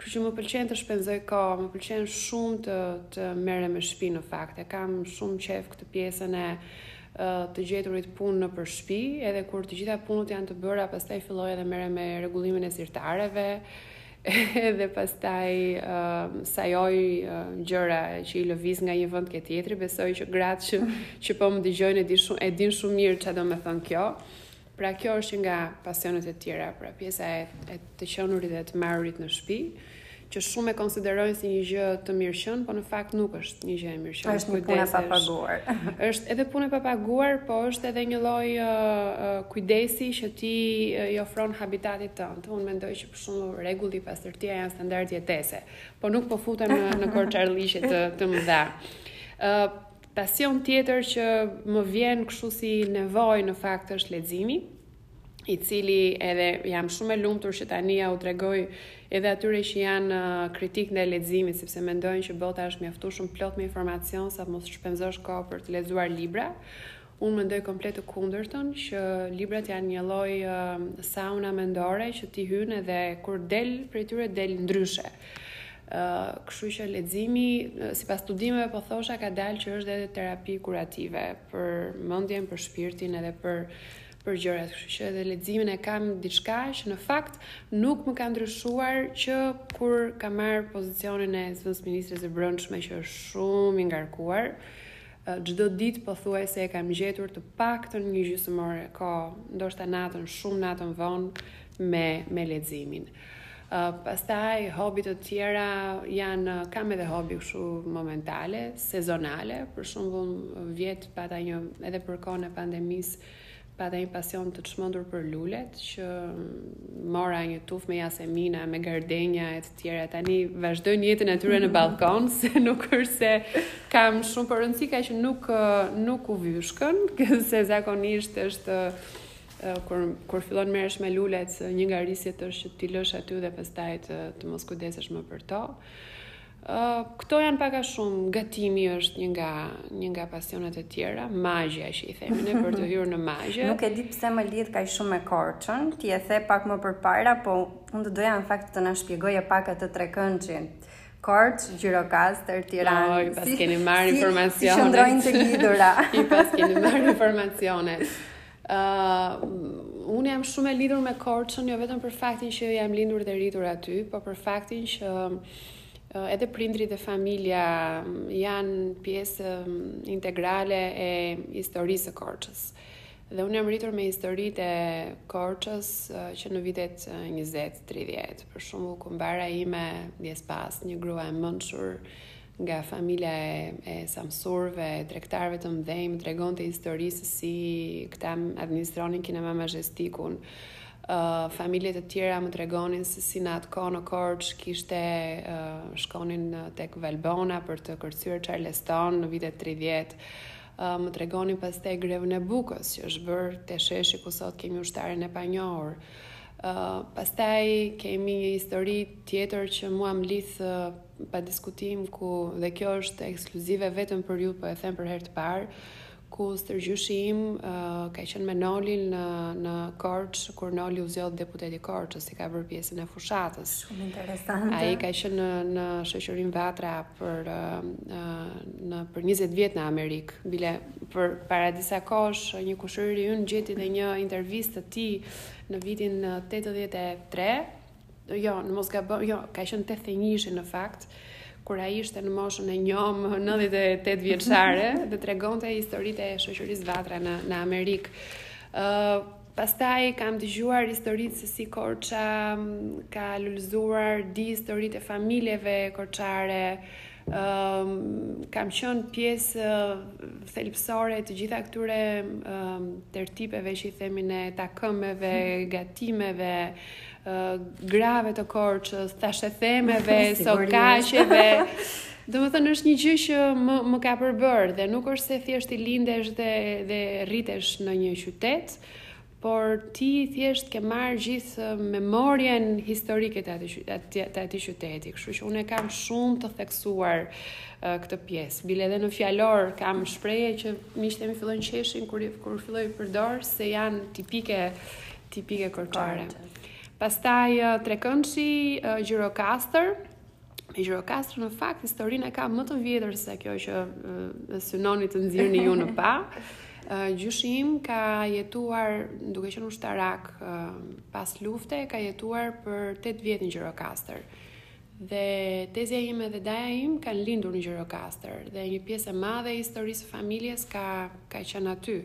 Kështu që më pëlqen të shpenzoj kohë, më pëlqen shumë të të merrem me shtëpi në fakt. E kam shumë qejf këtë pjesën e të gjeturit punë nëpër shtëpi, edhe kur të gjitha punët janë të bëra, pastaj filloj edhe merrem me rregullimin e sirtareve, edhe pastaj uh, sajoj uh, gjëra që i lëviz nga një vend ke tjetri, besoj që gratë që, që po më dëgjojnë e din shumë e din shumë mirë ça domethënë kjo. Pra kjo është nga pasionet e tjera, pra pjesa e, e të qenurit dhe të marrurit me shtëpinë, që shumë e konsiderojnë si një gjë të mirëqenë, por në fakt nuk është një gjë e mirëqenë. Është një punë e papaguar. Është edhe punë e papaguar, po është edhe një lloj uh, kujdesi që ti uh, i ofron habitatit tënd. Unë mendoj që Kështu rregulli pastërtia janë standard jetese, po nuk po futem në në korçarllëqe të të mëdha. Ë uh, pasion tjetër që më vjen kështu si nevojë në fakt është leximi, i cili edhe jam shumë e lumtur që tani ua tregoj edhe atyre që janë kritikë ndaj leximit sepse mendojnë që bota është mjaftueshëm plot me informacion sa të mos shpenzosh kohë për të lexuar libra. Unë mendoj komplet të kundërtën, që librat janë një lloj sauna mendore që ti hyn edhe kur del prej tyre del ndryshe. Ë, kështu që leximi, sipas studimeve po thosha, ka dalë që është edhe terapi kurative për mendjen, për shpirtin edhe për për gjërat, kështu që edhe leximin e kam diçka që në fakt nuk më ka ndryshuar që kur kam marrë pozicionin e zëvendësministres së brendshme që është shumë i ngarkuar Çdo ditë pothuajse e kam gjetur të paktën një gjysmë ore kohë, ndoshta natën shumë, natën vonë me me leximin. Uh, pastaj hobi të tjera janë kam edhe hobi kështu momentale, sezonale, për shembull vjet pata një edhe për kohën e pandemisë Pata një pasion të çmendur për lulet, që mora një tufë me jasemina, me gardenja e të tjera. Tani vazhdojnë jetën e tyre në ballkon, se nuk është se kam shumë, po rëndësi ka që nuk, nuk u vyshkën, se zakonisht është kur kur fillon merresh me lulet, një nga risqet është që t'i lësh aty dhe pastaj të, të mos kujdesesh më për to. Këto janë pak a shumë, gatimi është një nga një nga pasionet e tjera, magjja që i themi ne për të hyrë në magje. Nuk e di pse më lidh kaq shumë me Korçën, ti e the pak më përpara, po unë të doja në fakt të na shpjegoje pak atë trekëndëshin. Korçë, Gjirokastër, Tiranë. Oh, i pas- si, keni marrë si, informacionet. Si qëndrojnë të lidhura. I paskeni marrë informacionet. Uh, unë jam shumë e lidhur me Korçën, jo vetëm për faktin që jam lindur dhe rritur aty, por për faktin që uh, edhe prindërit dhe familja janë pjesë integrale e historisë së Korçës. Dhe unë jam rritur me historitë e Korçës që në vitet 20-30. Për shembull kumbara ime, ndjesë pastë, një grua e mençur, nga familja e, e samsurve, e tregtarëve të mëdhenj, më tregonte histori se si këta administronin kinema Majestikun. Uh, familje të tjera më tregonin se si në atë kohë në Korçë kishte uh, shkonin tek Valbona për të kërcyer Charleston në vitet 30. Uh, më tregonin pastaj grevën e bukës që është bërë te sheshi ku sot kemi ushtarin e panjohur. Uh, pastaj kemi një histori tjetër që mua më lidh uh, pa diskutim ku dhe kjo është ekskluzive vetëm për ju, po e them për herë të parë, ku stërgjyshi im uh, ka qenë me Nolin në, në Korçë, kur Noli u zgjodh deputet i Korçës, i ka bërë pjesën e fushatës. Shumë interesante. Ai ka qenë në, në shoqërinë Vatra për uh, në për 20 vjet në Amerikë. Bile për para disa kohësh një kushëri i ynë gjeti dhe një intervistë të tij në vitin 83 Jo, në mos gaboj, jo, ka qenë 81-shi në fakt, kur ai ishte në moshën e njomë 98 vjeçare dhe tregonte historitë e shoqërisë Vatra në në Amerikë. ë uh, Pastaj kam dëgjuar historitë se si Korça ka lulëzuar di historitë e familjeve korçare, kam qënë pjesë thelbësore e të gjitha këtyre tertipeve që i themi ne, takëmeve, gatimeve, grave të Korçës, thashethemeve, sokaqeve. Domethënë është një gjë që më, më ka përbërë dhe nuk është se thjesht ti lindesh dhe, dhe rritesh në një qytet, Por ti thjesht ke marrë gjithë memorien historike të atij qyteti, kështu që unë e kam shumë të theksuar këtë pjesë. Bile edhe në fjalor kam shprehje që miqtë e mi fillojnë qeshin kur kur filloj të përdor se janë tipike tipike korçare. Pastaj trekëndëshi, Gjirokastër, Me Gjirokastrën në fakt historinë e kam më të vjetër se kjo që synoni të nxirrni ju në pah. Gjyshi im ka jetuar duke qenë ushtarak pas lufte, ka jetuar për 8 vjet në Gjirokastër. Dhe tezja ime dhe daja im kanë lindur në Gjirokastër dhe një pjesë e madhe e historisë së familjes ka ka qenë aty.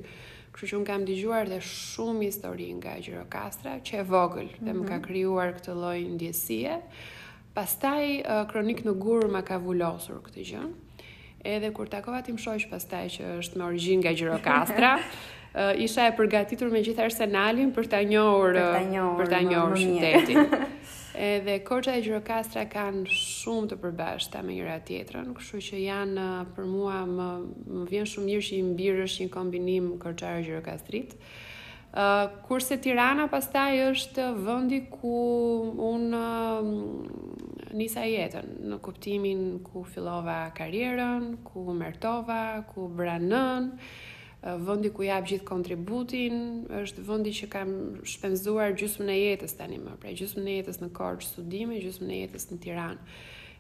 Kështu që unë kam dëgjuar dhe shumë histori nga Gjirokastra, që e vogël, mm -hmm. dhe më ka mhm. krijuar këtë lloj ndjesie. Pastaj Kronikë në gur ma ka vulosur këtë gjë. Edhe kur takova tim shoq pastaj që është me origjinë nga Gjirokastra, isha e përgatitur me gjithë arsenalin për ta njohur për ta njohur, për ta njohur qytetin. Edhe Korça e Gjirokastra kanë shumë të përbashkëta me njëra tjetrën, kështu që janë për mua më, më vjen shumë mirë që im bir është një kombinim korçar gjirokastrit. kurse Tirana pastaj është vendi ku unë nisa jetën, në kuptimin ku fillova karrierën, ku u martova, ku u bëra nënë, vendi ku jap gjithë kontributin, është vendi që kam shpenzuar gjysmën e jetës tanimë, pra gjysmën e jetës në Korçë studime, gjysmën e jetës në Tiranë.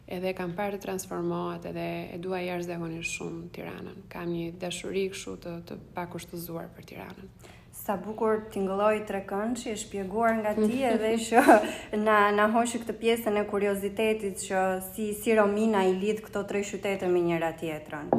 Edhe e kam parë të transformohet edhe e dua jashtëzakonisht shumë Tiranën. Kam një dashuri kështu të të pakushtëzuar për Tiranën. Sa bukur tingëlloi trekëndëshi i shpjeguar nga ti edhe që na na hoqi këtë pjesën e kuriozitetit që si si Romina i lidh këto tre qytete me njëra tjetrën.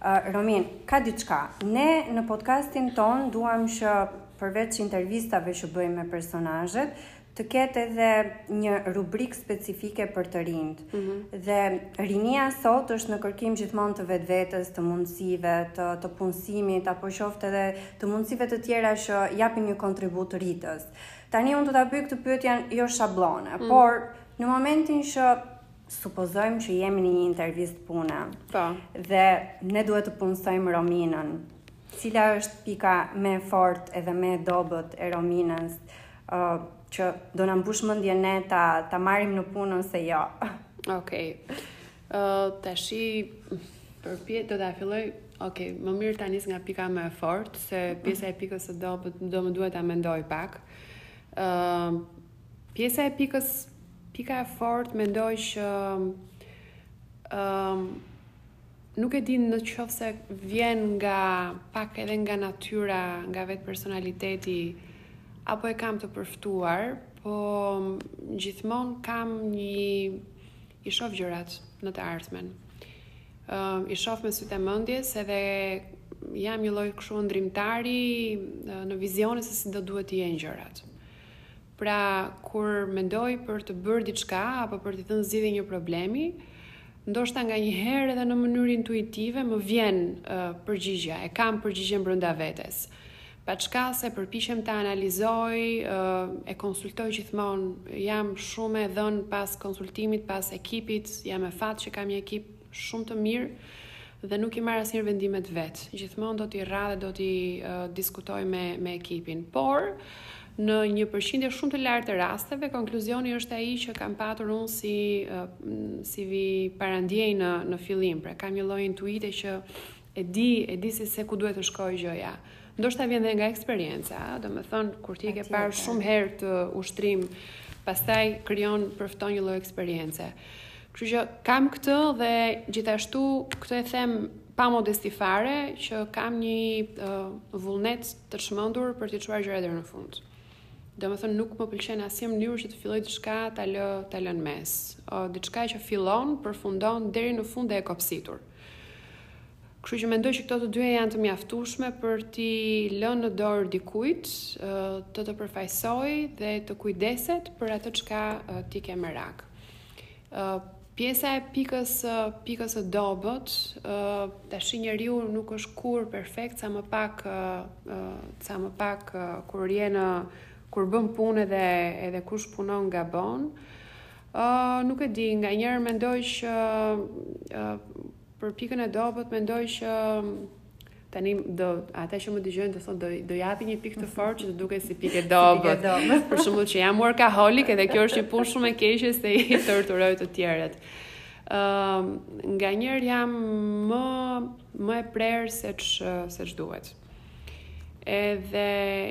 Uh, Rominë, ka diçka. Ne në podcastin tonë duam që përveç intervistave që bëjmë me personazhet, të ketë edhe një rubrikë specifike për të rinjtë. Mm -hmm. Dhe rinia sot është në kërkim gjithmonë të vetvetes, të mundësive, të të punësimit apo qoftë edhe të mundësive të tjera që japin një kontribut rritës. Tani unë do ta bëj këtë pyetje jo shabllone, mm -hmm. por në momentin që supozojmë që jemi në një intervistë pune. Po. Dhe ne duhet të punësojmë Rominën. Cila është pika më e fortë edhe më e dobët e Rominës që do na mbushë mendjen ne ta ta marrim në punë ose jo. Okej. Okay. Uh, tashi prapë do ta filloj Ok, më mirë ta nis nga pika më e fortë, se pjesa e pikës së dobët do më duhet ta mendoj pak. Ëm uh, pjesa e pikës pika e fortë mendoj që ëm um, Nuk e di në qoftë se vjen nga pak edhe nga natyra, nga vetë personaliteti, apo e kam të përftuar, po gjithmonë kam një i shof gjërat në të ardhmen. Uh, I shof me sytë e mendjes edhe jam një lloj kështu ëndërrimtari në vizione se si do duhet të jenë gjërat. Pra, kur mendoj për të bërë diçka apo për t'i dhënë zgjidhje një problemi, ndoshta nganjëherë edhe në mënyrë intuitive më vjen uh, përgjigja, e kam përgjigjen brenda vetes. Paçka se përpiqem ta analizoj, uh, e konsultoj gjithmonë, jam shumë e dhënë pas konsultimit, pas ekipit, jam me fat që kam një ekip shumë të mirë dhe nuk i marr asnjëherë vendimet vetë. Gjithmonë do t'i rra dhe do t'i uh, diskutoj me me ekipin. Por në një përqindje shumë të lartë të rasteve, konkluzioni është ai që kam patur unë si uh, si vi parandjenjë në në fillim. Pra kam një lloj intuite që E di, e di se se ku duhet të shkojë gjëja. Ndoshta vjen dhe nga eksperienca, do me thënë, kur ti ke parë shumë herë atë ushtrim, pastaj krijon përfton një lloj eksperience. Kështu që kam këtë dhe gjithashtu këtë e them pa modesti fare që kam një uh, vullnet të çmendur për të çuar gjërat deri në fund. Do me thënë nuk më pëlqen asnjë mënyrë që të filloj diçka ta lë ta lë në mes. O diçka që fillon, përfundon deri në fund dhe e kopsitur. Kështu që mendoj që këto të dyja janë të mjaftueshme për t'i lënë në dorë dikujt të të përfaqësojë dhe të kujdeset për atë çka ti ke merak. Pjesa e pikës pikës së dobët, tash njeriu nuk është kurrë perfekt, sa më pak sa më pak kur je në kur bën punë edhe edhe kush punon gabon. Ëh, nuk e di, nganjëherë mendoj që për pikën e dobët mendoj që tani do ata që më dëgjojnë do thonë do do japë një pikë të fortë që të duket si pikë e dobët. për shembull që jam workaholic edhe kjo është një punë shumë e keqe se i torturoj të tjerët. Ëm ehm, uh, nganjëherë jam më më e prerë se ç se ç duhet. Edhe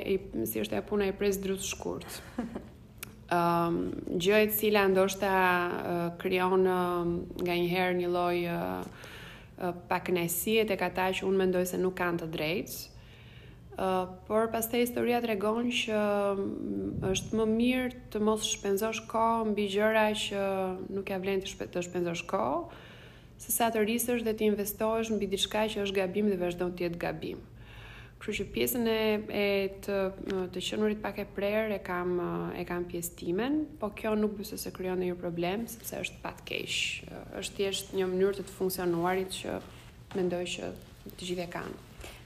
i, si është e puna i pres drutë shkurt. gjë e cila ndoshta krijon nganjëherë një lloj pakënaqësie tek ata që unë mendoj se nuk kanë të drejtë, por pastaj historia tregon që është më mirë të mos shpenzosh kohë mbi gjëra që nuk ia vlen të shpenzosh kohë, sesa të rrish dhe të investohesh mbi diçka që është gabim dhe vazhdon të jetë gabim. Kështu që pjesën e, e të, të qenurit pak e prerë e kam, e kam pjesë timen, po kjo nuk besoj se krijon ndonjë problem, sepse është pa të keq. është thjesht një mënyrë të të funksionuarit që mendoj që të gjithë e kanë.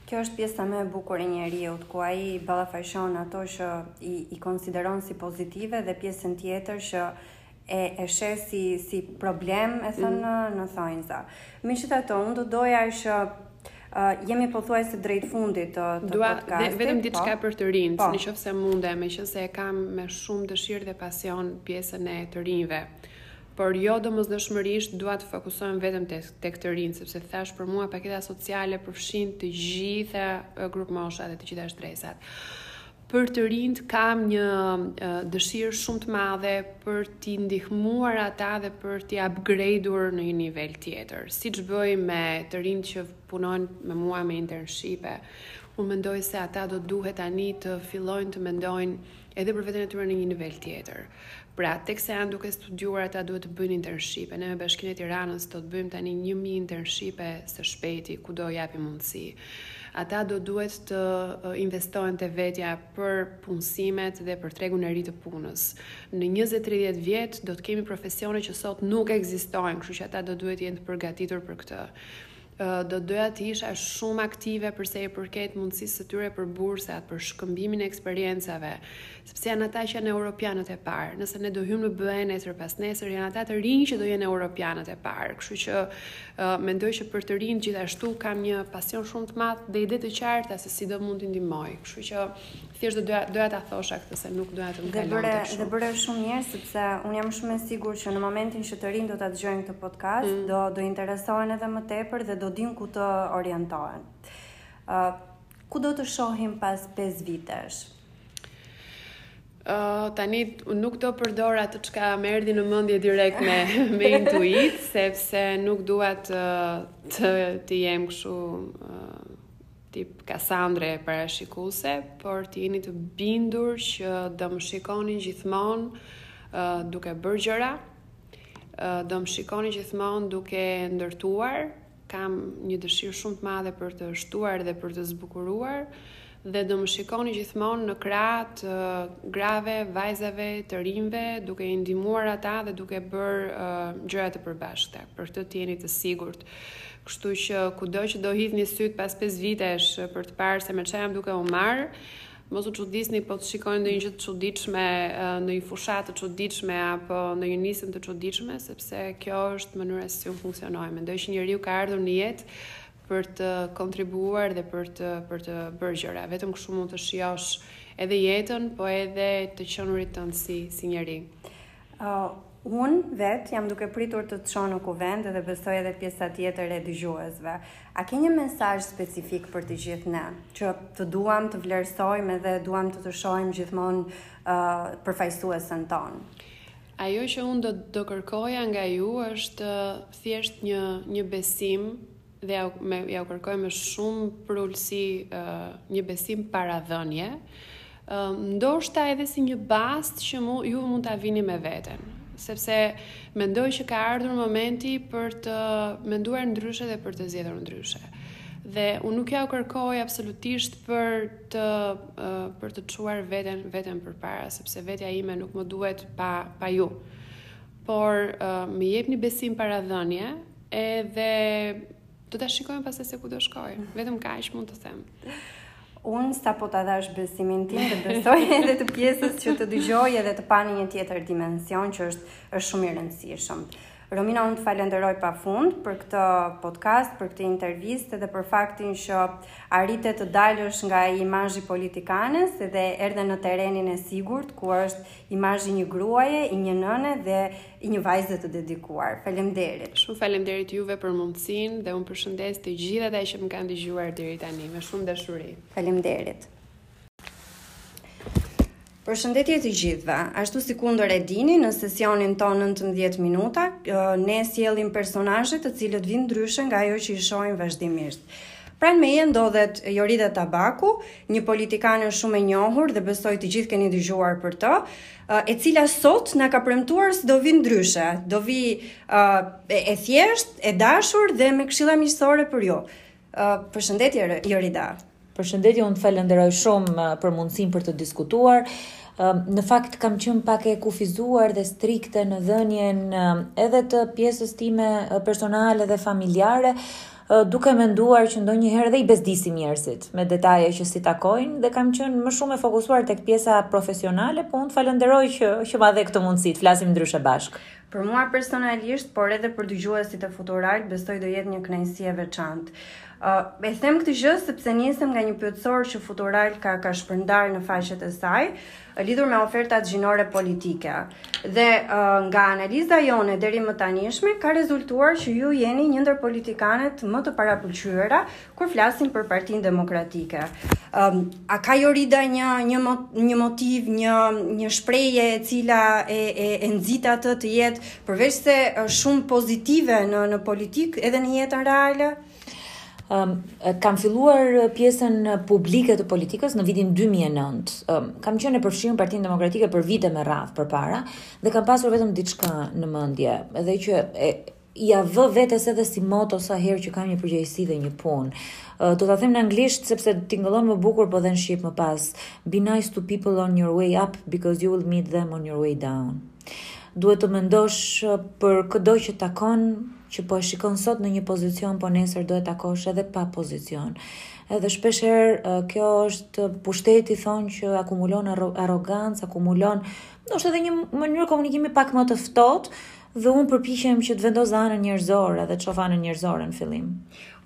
Kjo është pjesa më e bukur e njeriut, ku ai ballafaqon ato që i, i konsideron si pozitive dhe pjesën tjetër që e e sheh si si problem e thënë mm -hmm. në thonjza. Megjithatë, unë do doja që uh, jemi pothuajse drejt fundit të, të Dua, podcastit. Dua vetëm diçka po? për të rinjtë, po. në qoftë se mundem, meqense e kam me shumë dëshirë dhe pasion pjesën e të rinjve por jo domosdoshmërisht dua të fokusohem vetëm te, tek të rinjtë, sepse thashë për mua paketa sociale përfshin të gjitha grupmoshat dhe të gjitha shtresat. Për të rinjtë kam një dëshirë shumë të madhe për t'i ndihmuar ata dhe për t'i upgrade-ur në një nivel tjetër. Siç bëj me të rinjtë që punojnë me mua me internshipe, unë mendoj se ata do duhet tani të fillojnë të mendojnë edhe për veten e tyre në një nivel tjetër. Pra, teksa janë duke studiuar ata duhet të bëjnë internshipe. Ne me Bashkinë e Tiranës do të bëjmë tani 1000 internshipe së shpejti, ku do japim mundësi. Ata do duhet të investohen te vetja për punësimet dhe për tregun e ri të punës. Në 20-30 vjet do të kemi profesione që sot nuk ekzistojnë, kështu që ata do duhet të jenë të përgatitur për këtë. Do doja të isha shumë aktive për sa i përket mundësisë së tyre për bursat, për shkëmbimin e eksperiencave, sepse janë ata që janë europianët e parë. Nëse ne do hyjmë në BE nesër pasnesër, janë ata të rinj që do jenë europianët e parë. Kështu që uh, mendoj që për të rinjtë gjithashtu kam një pasion shumë të madh dhe ide të qarta se si do mund t'i ndihmoj. Kështu që uh, Thjesht doja doja ta thosha këtë se nuk doja të më kalonte shumë. Dhe bëre dhe bëre shumë mirë sepse unë jam shumë e sigurt që në momentin që të rinjtë do ta dëgjojnë këtë podcast, mm. do do interesohen edhe më tepër dhe do dinë ku të orientohen. Ë uh, ku do të shohim pas 5 vitesh? Uh, tani nuk do përdor atë çka më erdhi në mendje direkt me me intuit, sepse nuk dua të të të jem kështu uh, tip Kasandre parashikuese, por të jeni të bindur që do më shikoni gjithmonë uh, duke bërë gjëra, uh, do më shikoni gjithmonë duke ndërtuar, kam një dëshirë shumë të madhe për të shtuar dhe për të zbukuruar, dhe do më shikoni gjithmonë në krah të uh, grave, vajzave, të rinjve, duke i ndihmuar ata dhe duke bërë uh, gjëra të përbashkëta. Për këtë të jeni të sigurt. Kështu që kudo që do hidhni sytë pas 5 vitesh për të parë se me çfarë jam duke u marrë, mos u çuditni po të shikoni ndonjë gjë të çuditshme, ndonjë fushatë të çuditshme apo ndonjë nismë të çuditshme, sepse kjo është mënyra se si unë funksionoj. Mendoj që njeriu ka ardhur në jetë për të kontribuar dhe për të për të bërë gjëra. Vetëm kështu mund të shijosh edhe jetën, po edhe të qenurit tënd si si njeri. Uh, Unë, vetë, jam duke pritur të të shoh në Kuvend dhe besoj edhe pjesa tjetër e dëgjuesve. A ke një mesazh specifik për të gjithë ne, që të duam të vlerësojmë edhe duam të të shohim gjithmonë përfaqësuesen tonë? Ajo që unë do do kërkoja nga ju është thjesht një një besim dhe ja u me ja u kërkoj me shumë përulësi një besim paradhënie ndoshta edhe si një bast që mu, ju mund ta vini me veten sepse mendoj që ka ardhur momenti për të menduar ndryshe dhe për të zgjedhur ndryshe dhe unë nuk ja u kërkoj absolutisht për të për të çuar veten veten përpara sepse vetja ime nuk më duhet pa pa ju por më jepni besim paradhënie Edhe do ta shikojmë pastaj se ku do shkojë. Vetëm kaq mund të them. Unë sapo ta dhashë besimin tim dhe besoj edhe të pjesës që të dëgjoi edhe të pa në një tjetër dimension që është është shumë i rëndësishëm. Romina, unë të falenderoj pafund për këtë podcast, për këtë intervistë dhe për faktin që arrite të dalësh nga imazhi i politikanes dhe erdhe në terrenin e sigurt, ku është imazhi i një gruaje, i një nëne dhe i një vajze të dedikuar. Faleminderit. Shumë faleminderit juve për mundësinë dhe unë përshëndes të gjithë ata që më kanë dëgjuar deri tani me shumë dashuri. Faleminderit. Përshëndetje të gjithëve. Ashtu sikundër e dini, në sesionin tonë 19 minuta, ne sjellim personazhe të cilët vijnë ndryshe nga ajo që i shohim vazhdimisht. Pranë meje ndodhet Jorida Tabaku, një politikane shumë e njohur dhe besoj të gjithë keni dëgjuar për të, e cila sot na ka premtuar se do vijë ndryshe, do vijë uh, e thjeshtë, e dashur dhe me këshilla miqësore për ju. Uh, përshëndetje Jorida. Përshëndetje, unë të falënderoj shumë uh, për mundësinë për të diskutuar. Uh, në fakt kam qenë pak e kufizuar dhe strikte në dhënien uh, edhe të pjesës time uh, personale dhe familjare, duke menduar që ndonjëherë dhe i bezdisim njerëzit me detaje që s'i takojnë dhe kam qenë më shumë e fokusuar tek pjesa profesionale, po unë të falenderoj që që ma dhe këtë mundësi të flasim ndryshe bashkë. Për mua personalisht, por edhe për dëgjuesit e Futuralt, besoj do jetë një kënaqësi e veçantë. Uh, e them këtë gjë sepse nisem nga një pyetësor që Futural ka ka shpërndarë në faqet e saj, lidhur me ofertat gjinore politike. Dhe nga analiza jonë e derimëtanishme ka rezultuar që ju jeni një ndër politikanet më të parapëlqyera kur flasim për Partinë Demokratike. A ka Jorida një një një motiv, një një shprehje e cila e e, e nxit atë të jetë përveçse shumë pozitive në në politikë edhe në jetën reale? Um, kam filluar pjesën publike të politikës në vitin 2009. Um, kam qenë e përfshirë në Partinë Demokratike për vite me radhë përpara dhe kam pasur vetëm diçka në mendje, edhe që e, ja vë vetes edhe si moto sa herë që kam një përgjegjësi dhe një punë. Uh, do ta them në anglisht sepse tingëllon më bukur po dhe në shqip më pas. Be nice to people on your way up because you will meet them on your way down. Duhet të mendosh për këdo që takon që po e shikon sot në një pozicion, po nesër do e takosh edhe pa pozicion. Edhe shpesh herë kjo është pushteti thonë që akumulon arrogancë, akumulon ndoshta edhe një mënyrë komunikimi pak më të ftohtë dhe unë përpiqem që të vendos anën njerëzore dhe të shoh anën njerëzore në fillim.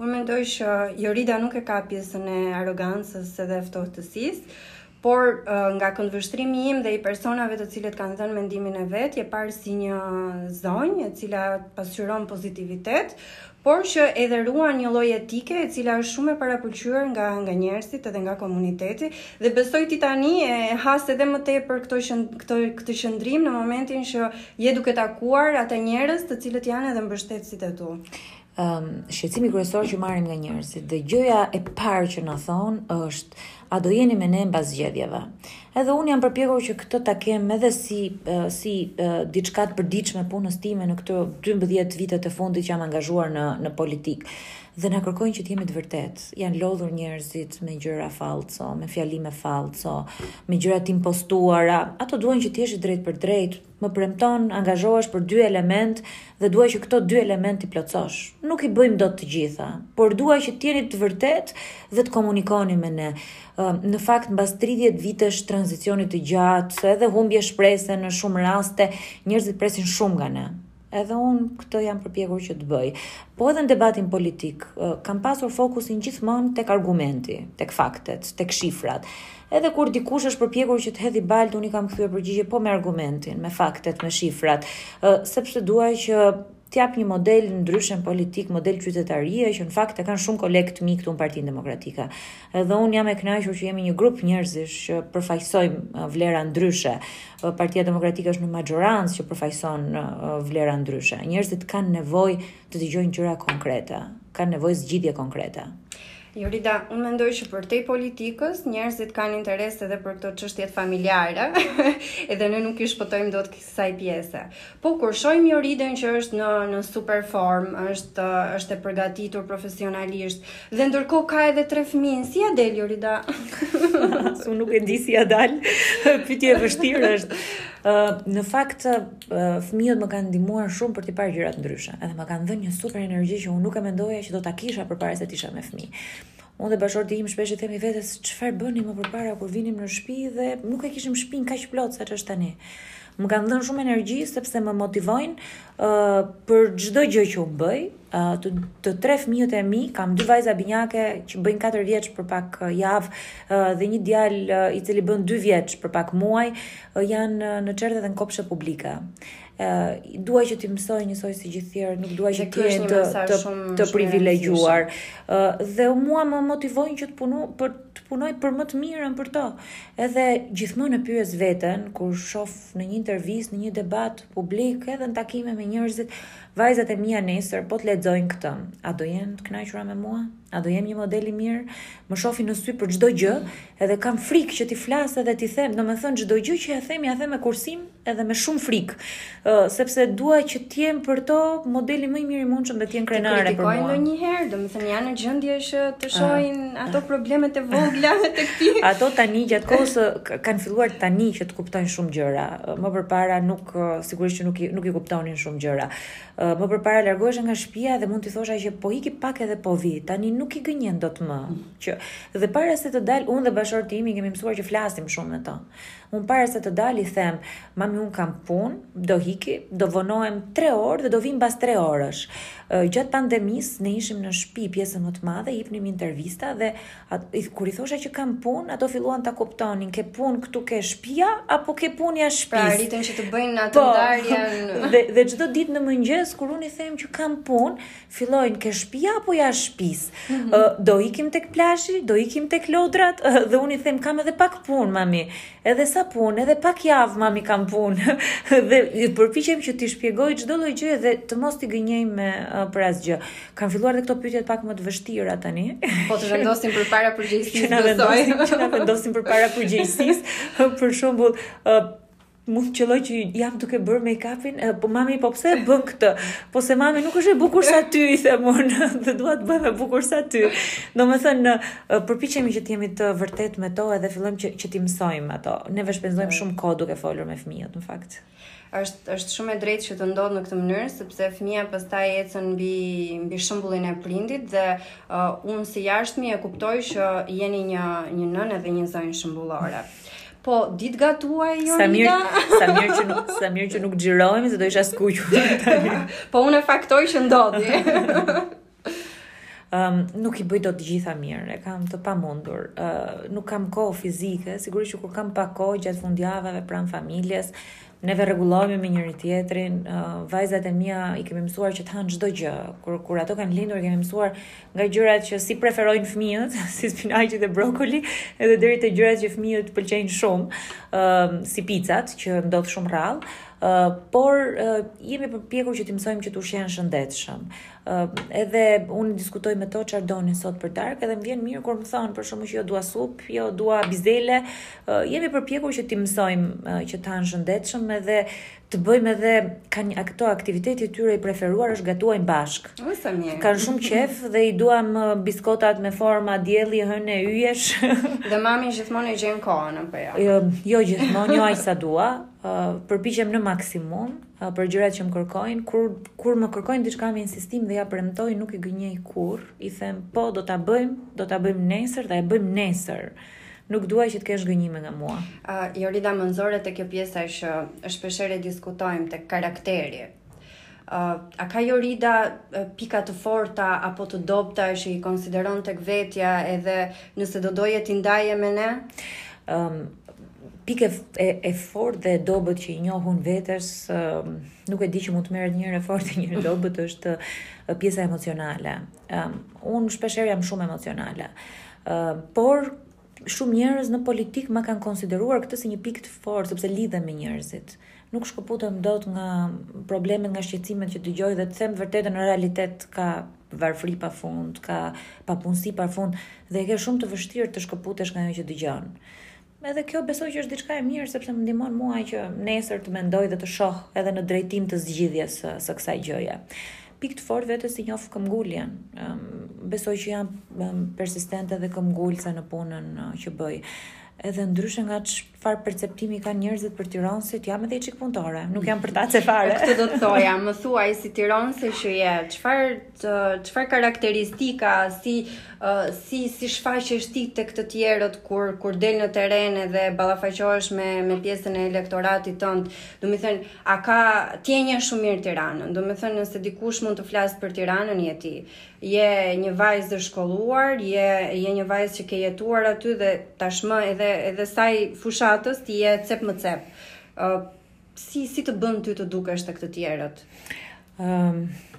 Unë mendoj që Jorida nuk e ka pjesën e arrogancës edhe ftohtësisë, Por nga këndvështrimi im dhe i personave të cilët kanë dhënë mendimin e vet, je parë si një zonjë e cila pasqyron pozitivitet, por që edhe ruan një lloj etike e cila është shumë e parapëlqyer nga nga njerëzit edhe nga komuniteti dhe besoj ti tani e has edhe më tepër këtë këtë këtë qëndrim në momentin që je duke takuar ata njerëz të cilët janë edhe mbështetësit e tu. um, shqetësimi kryesor që marrim nga njerëzit dhe gjëja e parë që na thonë është a do jeni me ne mbas zgjedhjeve. Edhe unë jam përpjekur që këtë ta kem edhe si uh, si uh, diçka të përditshme punës time në këto 12 vitet e fundit që jam angazhuar në në politikë. Dhe na kërkojnë që të jemi të vërtetë. Janë lodhur njerëzit me gjëra fallco, me fjalime fallco, me gjëra të impostuara. Ato duan që të jesh drejtpërdrejt, Më premton, angazhohesh për dy elementë dhe dua që këto dy elementë t'i plotësosh. Nuk i bëjmë dot të gjitha, por dua që të jeni të vërtetë dhe të komunikoni me ne. Në fakt, mbas 30 vitesh tranzicioni të gjatë, edhe humbje shprese në shumë raste, njerëzit presin shumë nga ne. Edhe unë këtë jam përpjekur që të bëj. Po edhe në debatin politik, kam pasur fokusin gjithmonë tek argumenti, tek faktet, tek shifrat. Edhe kur dikush është përpjekur që të hedhi baltë, unë i kam kthyer përgjigje po me argumentin, me faktet, me shifrat, sepse dua që të jap një model ndryshe politik, model qytetarie që në fakt e kanë shumë kolegë të mi këtu në Partinë Demokratike. Edhe unë jam e kënaqur që jemi një grup njerëzish që përfaqësojmë uh, vlera ndryshe. Uh, Partia Demokratike është në maxhorancë që përfaqëson uh, vlera ndryshe. Njerëzit kanë nevojë të dëgjojnë gjëra konkrete, kanë nevojë zgjidhje konkrete. Jorida, unë mendoj që përtej politikës, njerëzit kanë interes edhe për këto qështjet familjare, edhe ne nuk i shpëtojmë dot kësaj pjese. Po kur shohim Joridën që është në në super formë, është është e përgatitur profesionalisht dhe ndërkohë ka edhe tre fëmijë, si ia del Jorida? Unë nuk e di si ia dal. Pyetje e vështirë është. Uh, në fakt uh, fëmijët më kanë ndihmuar shumë për t'i parë gjërat ndryshe. Edhe më kanë dhënë një super energji që unë nuk e mendoja që do ta kisha përpara se të isha me fëmijë. Unë dhe bashkëshorti im shpesh i themi vetes çfarë bënim më përpara kur vinim në shpi dhe nuk e kishim shpinë kaq plot sa ç'është tani. Më kanë dhënë shumë energji sepse më motivojnë uh, për çdo gjë që unë bëj. Uh, të, të tre fëmijët e mi, kam dy vajza binjake që bëjnë 4 vjeç për pak uh, javë uh, dhe një djalë uh, i cili bën 2 vjeç për pak muaj, uh, janë uh, në çerdhe dhe në kopshte publike. ë dua që t'i mësoj njësoj si gjithë të tjerët, nuk dua që të jenë të privilegjuar. ë dhe mua më motivojnë që të punoj për të punoj për më të mirën për to. Edhe gjithmonë e pyes veten kur shof në një intervistë, në një debat publik, edhe në takime me njerëzit, vajzat e mia nesër po të lexojnë këtë, a do jenë të kënaqura me mua? A do jem një model i mirë? Më shofin në sy për çdo gjë, edhe kam frikë që t'i flas edhe t'i them, domethënë çdo gjë që ia them, ia them me kursim edhe me shumë frikë, uh, sepse dua që të jem për to modeli më i mirë i mundshëm dhe të jenë krenare për mua. Ti ndonjëherë, domethënë janë në gjendje që të ah. shohin uh, ato uh, problemet e vogla të këtij. Ato tani gjatë kohës kanë filluar tani që të kuptojnë shumë gjëra. Më përpara nuk sigurisht që nuk i nuk i kuptonin shumë gjëra. Më përpara largohesha nga shpia dhe mund t'i thosha që po iki pak edhe po vi. Tani nuk i gënjen dot më. Që dhe para se të dal unë dhe bashkëshorti im i kemi mësuar që flasim shumë me to. Unë para se të dal i them, "Mami, unë kam punë, do iki, do vonohem 3 orë dhe do vij bas 3 orësh." Gjatë pandemisë ne ishim në shpi pjesën më të madhe, ipnim intervista dhe Kur i thosha që kam punë, ato filluan ta kuptonin, ke punë këtu ke shpia apo ke punë jashtë shpisë. Pra arritën që të bëjnë atë po, ndarjen. dhe dhe çdo ditë në mëngjes kur unë i them që kam punë, fillojnë ke shpia apo jashtë shpisë. Mm -hmm. uh, do ikim tek plazhi, do ikim tek lodrat uh, dhe unë i them kam edhe pak punë, mami. Edhe sa punë, edhe pak javë mami kam punë dhe përpiqem që t'i shpjegoj çdo lloj gjëje dhe të mos t'i gënjej më për asgjë. Kanë filluar dhe këto pyetjet pak më të vështira tani. Po të vendosin përpara përgjegjësisë. Që vendosin, që na vendosin përpara përgjegjësisë. Për shembull, mund të qëllojë që jam duke bërë make-upin, po mami po pse e bën këtë? Po sepse mami nuk është e bukur sa ty, i them unë, dhe dua të bëhem e bukur sa ty. Domethënë, Përpiqemi që të jemi të vërtetë me to edhe fillojmë që që t'i mësojmë ato. Neve shpenzojmë shumë kohë duke folur me fëmijët në fakt. Është është shumë e drejtë që të ndodhë në këtë mënyrë sepse fëmija pastaj ecën mbi mbi shembullin e prindit dhe uh, unë së jashtmi e kuptoj që jeni një një nënë edhe një zonjë shembullore. Po, di të gatuaj, jo sa mirë, sa mirë që nuk, sa mirë që nuk xhirohemi se do isha skuqur. po unë e faktoj që ndodhi. um, nuk i bëj dot të gjitha mirë, e kam të pamundur, uh, nuk kam kohë fizike, sigurisht që kur kam pak kohë gjatë fundjavave pranë familjes, neve rregullohemi me njëri-tjetrin, uh, vajzat e mia i kemi mësuar që të hanë çdo gjë. Kur kur ato kanë lindur i kemi mësuar nga gjërat që s'i preferojnë fëmijët, si spinaqi dhe brokoli, edhe deri te gjërat që fëmijët pëlqejnë shumë, uh, si picat që ndodh shumë rrallë. Uh, por uh, jemi përpjekur që t'i mësojmë që të ushqehen shëndetshëm. Uh, edhe unë diskutoj me to çfarë doni sot për darkë, edhe më vjen mirë kur më thonë për shembull që jo dua supë, jo dua bizele. Uh, jemi përpjekur që t'i mësojmë uh, që të hanë shëndetshëm edhe të bëjmë edhe kanë ato aktiviteti i tyre i preferuar është gatuajnë bashkë. Ëh sa mirë. Kanë shumë qejf dhe i duam uh, biskotat me forma dielli, hënë e yjesh. dhe mami gjithmonë e gjen kohën apo jo? Jo, jo gjithmonë, jo aq sa dua. Uh, përpiqem në maksimum. për gjërat që më kërkojnë, kur kur më kërkojnë diçka me insistim dhe ia premtoj, nuk i gënjej kurrë, i them po do ta bëjmë, do ta bëjmë nesër dhe e bëjmë nesër. Nuk dua që të kesh zhgënjime nga mua. Uh, Jorida më nxore te kjo pjesa që shpeshherë diskutojmë tek karakteri. Uh, a ka Jorida pika të forta apo të dobta që i konsideron tek vetja edhe nëse do doje t'i ndaje me ne? Um, Pikë e e fortë dhe e dobët që i njoh unë vetes, nuk e di që mund të merret njëherë e fortë e njëherë e dobët është pjesa emocionale. Unë shpesh herë jam shumë emocionale. Por shumë njerëz në politikë ma kanë konsideruar këtë si një pikë të fortë sepse lidhem me njerëzit. Nuk shkëputem dot nga problemet, nga shqetësimet që dëgjoj dhe të them të vërtetën në realitet ka varfëri pa fund, ka papunësi pa fund dhe e ke shumë të vështirë të shkëputesh nga ajo që dëgjon. Edhe kjo besoj që është diçka e mirë sepse më ndihmon mua që nesër të mendoj dhe të shoh edhe në drejtim të zgjidhjes së, së kësaj gjëje. Pikë të fortë vetes i njoh këmbënguljen. Um, besoj që jam um, persistente dhe këmbëngulëse në punën uh, që bëj edhe ndryshe nga çfarë perceptimi kanë njerëzit për tiranësit, jam edhe një çik punëtore, nuk jam përtace fare. Këtë do të thoja, më thuaj si tiranëse që je, çfarë çfarë karakteristika si uh, si si shfaqesh ti tek të tjerët kur kur del në terren edhe ballafaqohesh me me pjesën e elektoratit tënd, domethënë a ka ti e njeh shumë mirë Tiranën, domethënë nëse dikush mund të flasë për Tiranën je ti. Je një vajzë e shkolluar, je je një vajzë që ke jetuar aty dhe tashmë edhe edhe në sajë fushatës ti je cep më cep. Uh, Si si të bën ty të dukesh tek të tjerët? Ëm, um,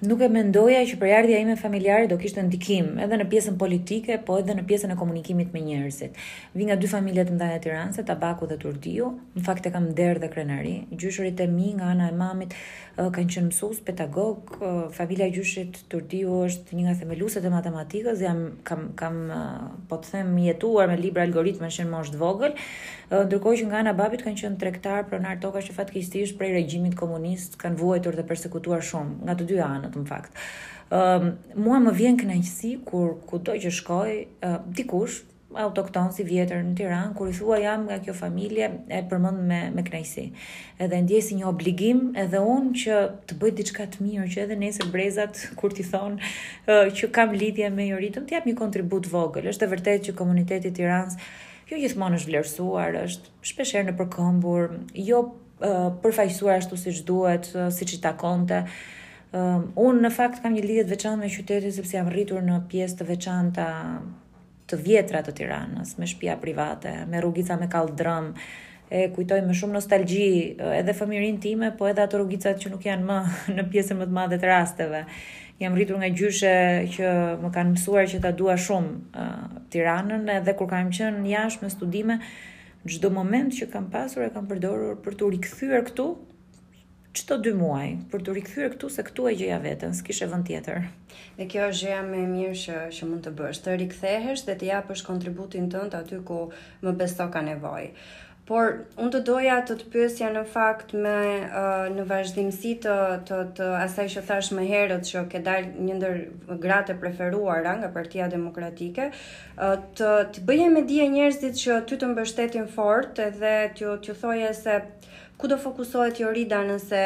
nuk e mendoja që prejardhja ime familjare do kishte ndikim edhe në pjesën politike, po edhe në pjesën e komunikimit me njerëzit. Vij nga dy familje të mëdha tiranse, Tabaku dhe Turdiu. Në fakt e kam nder dhe krenari. Gjyshërit e mi nga ana e mamit kanë qenë mësues, pedagogë, familja e gjyshit Turdiu është një nga themeluesit e matematikës, jam kam kam po të them jetuar me libra algoritmesh në moshë të vogël, ndërkohë që nga ana e babit kanë qenë tregtarë pronarë tokash që fatkeqësisht prej regjimit komunist kanë vuajtur dhe persekutuar shumë nga të dy anët në fakt. Ëm mua më vjen kënaqësi kur kudo që shkoj, uh, dikush autokton të vjetër në Tiranë, kur i thua jam nga kjo familje, e përmend me me kënaqësi. Edhe ndjej si një obligim edhe unë që të bëj diçka të mirë, që edhe nesër brezat kur të thonë uh, që kam lidhje me Joridën, të jap një kontribut vogël. Është e vërtetë që komuniteti i Tiranës jo gjithmonë është vlerësuar, është shpeshherë nëpërkëmbur, jo uh, përfaqësuar ashtu siç duhet, uh, siç i takonte. Um, unë në fakt kam një lidhje të veçantë me qytetin sepse jam rritur në pjesë të veçanta të vjetra të Tiranës, me shtëpia private, me rrugica me kalldrëm, e kujtoj me shumë nostalgji edhe fëmijërinë time, po edhe ato rrugicat që nuk janë më në pjesën më të madhe të rasteve. Jam rritur nga gjyshe që më kanë mësuar që ta dua shumë uh, Tiranën edhe kur kam qenë jashtë me studime, çdo moment që kam pasur e kam përdorur për t'u rikthyer këtu, Çdo dy muaj, për t'u rikthyer këtu se këtu e gjeja veten, s'kishte vend tjetër. Dhe kjo është gjëja më e mirë që që mund të bësh, të rikthehesh dhe të japësh kontributin tënd aty ku më së shumti ka nevojë. Por unë të doja të të pyesja në fakt me uh, në vazhdimësi të, të, të asaj që thashë më herët që ke dalë një ndër gratë e preferuara nga Partia Demokratike, uh, të të bëje me dije njerëzit që ty të mbështetin fort edhe t'ju t'ju thoje se Ku do fokusohet Jorida nëse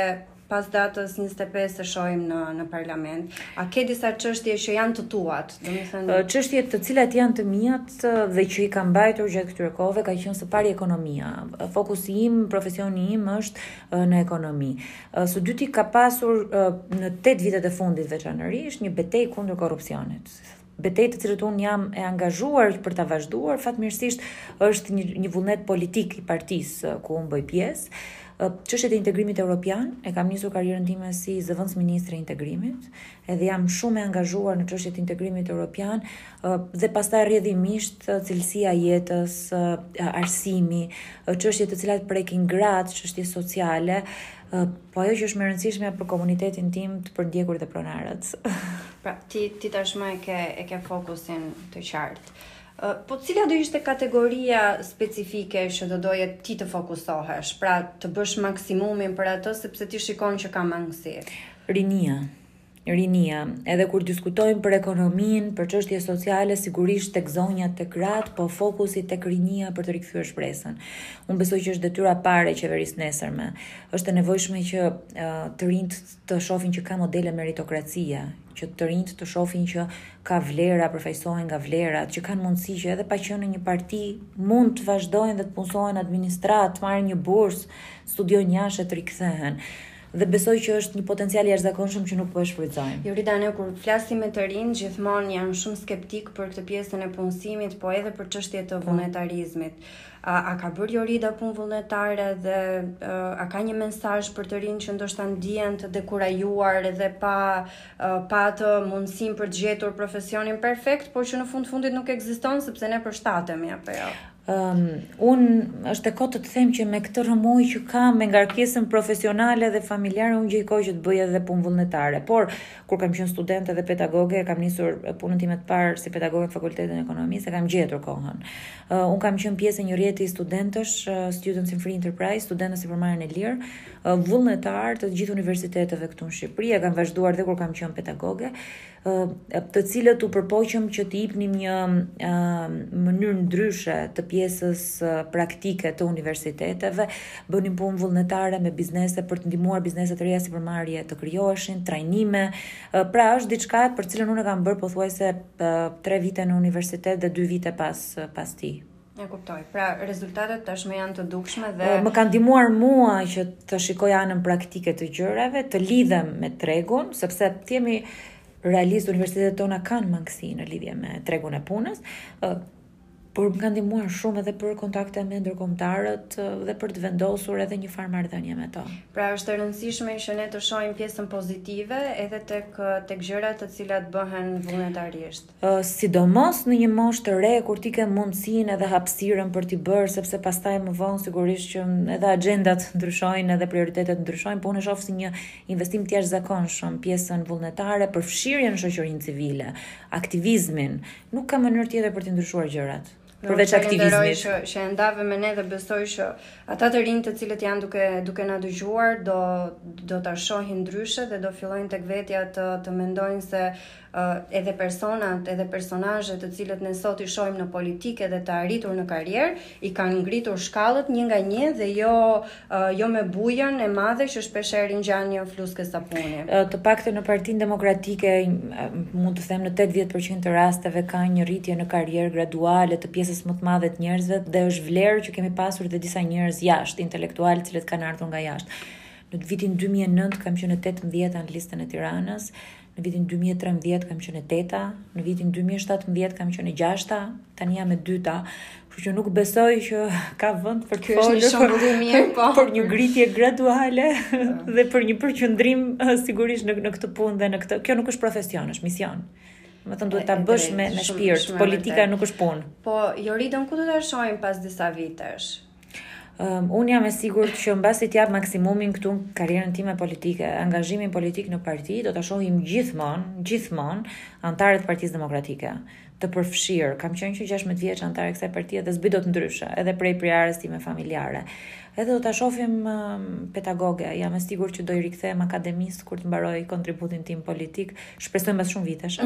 pas datës 25 e shohim në në parlament. A ke disa çështje që janë të tuat, domethënë çështje të cilat janë të miat dhe që i kam mbajtur gjatë këtyre kohëve ka qenë së pari ekonomia. Fokusi im, profesioni im është në ekonomi. Së dyti ka pasur në 8 vitet e fundit veçanërisht një betejë kundër korrupsionit. betejë të cilën unë jam e angazhuar për ta vazhduar, fatmirësisht është një, një vullnet politik i partisë ku unë bëj pjesë. Çështjet e integrimit europian e kam nisur karrierën time si zëvendësministre e integrimit, edhe jam shumë e angazhuar në çështjet e integrimit europian dhe pastaj rrjedhimisht cilësia e jetës, arsimi, çështje të cilat prekin gratë, çështje sociale, Po ajo që është më e rëndësishmja për komunitetin tim të përndjekur dhe pronarët. pra, ti ti tashmë e ke e ke fokusin të qartë. Po cila do ishte kategoria specifike që do doje ti të fokusohesh, pra të bësh maksimumin për atë sepse ti shikon që ka mangësi? Rinia. rinia, edhe kur diskutojmë për ekonominë, për çështje sociale, sigurisht tek zonjat, tek gratë, po fokusi tek rinia për të rikthyer shpresën. Unë besoj që është detyra e parë e qeverisë së nesërme. Është e nevojshme që të rinjtë të shohin që ka modele meritokracie, që të rinjtë të shohin që ka vlera, përfaqësohen nga vlerat, që kanë mundësi që edhe pa qenë në një parti mund të vazhdojnë dhe të punësohen në administratë, të marrin një bursë, studiojnë jashtë e të rikthehen. dhe besoj që është një potencial i jashtëzakonshëm që nuk po e shfrytëzojmë. Jorida, ne kur flasim me të rinjtë, gjithmonë janë shumë skeptikë për këtë pjesën e punësimit, po edhe për çështje të po. vullnetarizmit. A, a ka bërë Jorida punë vullnetare dhe a, a ka një mesazh për të rinjtë që ndoshta ndihen të dekurajuar dhe pa a, pa atë mundësinë për të gjetur profesionin perfekt, por që në fund të fundit nuk ekziston sepse ne përshtatemi apo jo? Unë është e kotë të të them që me këtë rrëmujë që kam me ngarkesën profesionale dhe familjare, unë gjej kohë që të bëj edhe punë vullnetare. Por, kur kam qënë studente dhe pedagoge, kam nisur punën time të parë si pedagoge në fakultetin e ekonomisë, e kam gjetur kohën. Unë kam qënë pjesë e një rrjeti studentësh, Students in Free Enterprise, studentët sipërmarrjen e lirë, vullnetarë të gjithë universiteteve këtu në Shqipëri, e kam vazhduar dhe kur kam qënë pedagoge, të cilët u përpoqëm që të jepnim një mënyrë ndryshe të pjesës praktike të universiteteve, bënim punë vullnetare me biznese për të ndihmuar biznese të reja sipërmarrje të krijoheshin, trajnime. Pra është diçka për cilën unë e kam bërë pothuajse 3 vite në universitet dhe 2 vite pas pas tij. E kuptoj. Pra, rezultatet tashmë janë të dukshme dhe më kanë ndihmuar mua që të shikoj anën praktike të gjërave, të lidhem me tregun, sepse të jemi realistë universitetet tona kanë mangësi në lidhje me tregun e punës, por më ka ndihmuar shumë edhe për kontakte me ndërkombëtarët dhe për të vendosur edhe një farë marrëdhënie me to. Pra është e rëndësishme që ne të shohim pjesën pozitive edhe tek tek gjërat të cilat bëhen vullnetarisht. sidomos në një moshë të re kur ti ke mundësinë edhe hapësirën për t'i bërë, sepse pastaj më vonë sigurisht që edhe axhendat ndryshojnë edhe prioritetet ndryshojnë, po unë e shoh si një investim të jashtëzakonshëm pjesën vullnetare, përfshirjen në shoqërinë civile, aktivizmin, nuk ka mënyrë tjetër për t'i ndryshuar gjërat. përveç aktivizmit. Që, që e ndave me ne dhe besoj që ata të rinj të cilët janë duke duke na dëgjuar do do ta shohin ndryshe dhe do fillojnë tek vetja të të mendojnë se uh, edhe personat, edhe personazhet të cilët ne sot i shohim në politikë dhe të arritur në karrierë, i kanë ngjitur shkallët një nga një dhe jo jo me bujën e madhe që shpesh herë ngjan një fluskë sapuni. Të paktën në Partinë Demokratike, mund të them në 80% të rasteve ka një rritje në karrierë graduale të pjesës më të madhe të njerëzve dhe është vlerë që kemi pasur dhe disa njerëz jashtë, intelektualë të cilët kanë ardhur nga jashtë. Në vitin 2009 kam qenë e 18 në listën e Tiranës, Në vitin dy mijë e trembëdhjetë kam qenë e teta, në vitin dy mijë e shtatëmbëdhjetë kam qenë e gjashta, tani jam e dyta. Kështu që nuk besoj që ka vend për të folur. Shumë mirë, po. Për një ngritje graduale dhe për një përqendrim eh, sigurisht në në këtë punë dhe në këtë. Kjo nuk është profesion, është mision. Me thënë duhet ta bësh me me shpirt. Politika nuk është punë. Po, Joridën ku do ta shohim pas disa vitesh? Um, unë jam e sigur që mbasi t'jap maksimumin këtu në karjerën time politike, angazhimin politik në parti, do ta shohim gjithmon, gjithmon, antarët partisë demokratike, të përfshirë, kam qenë që 16 vjeç antare e kësaj partie dhe s'bie dot ndryshe, edhe prej prejardhjes time familjare. Edhe do ta shofim um, pedagoge, jam e sigur që do i rikthehem akademisë kur të mbaroj kontributin tim politik, shpresojmë bas shumë vitesh.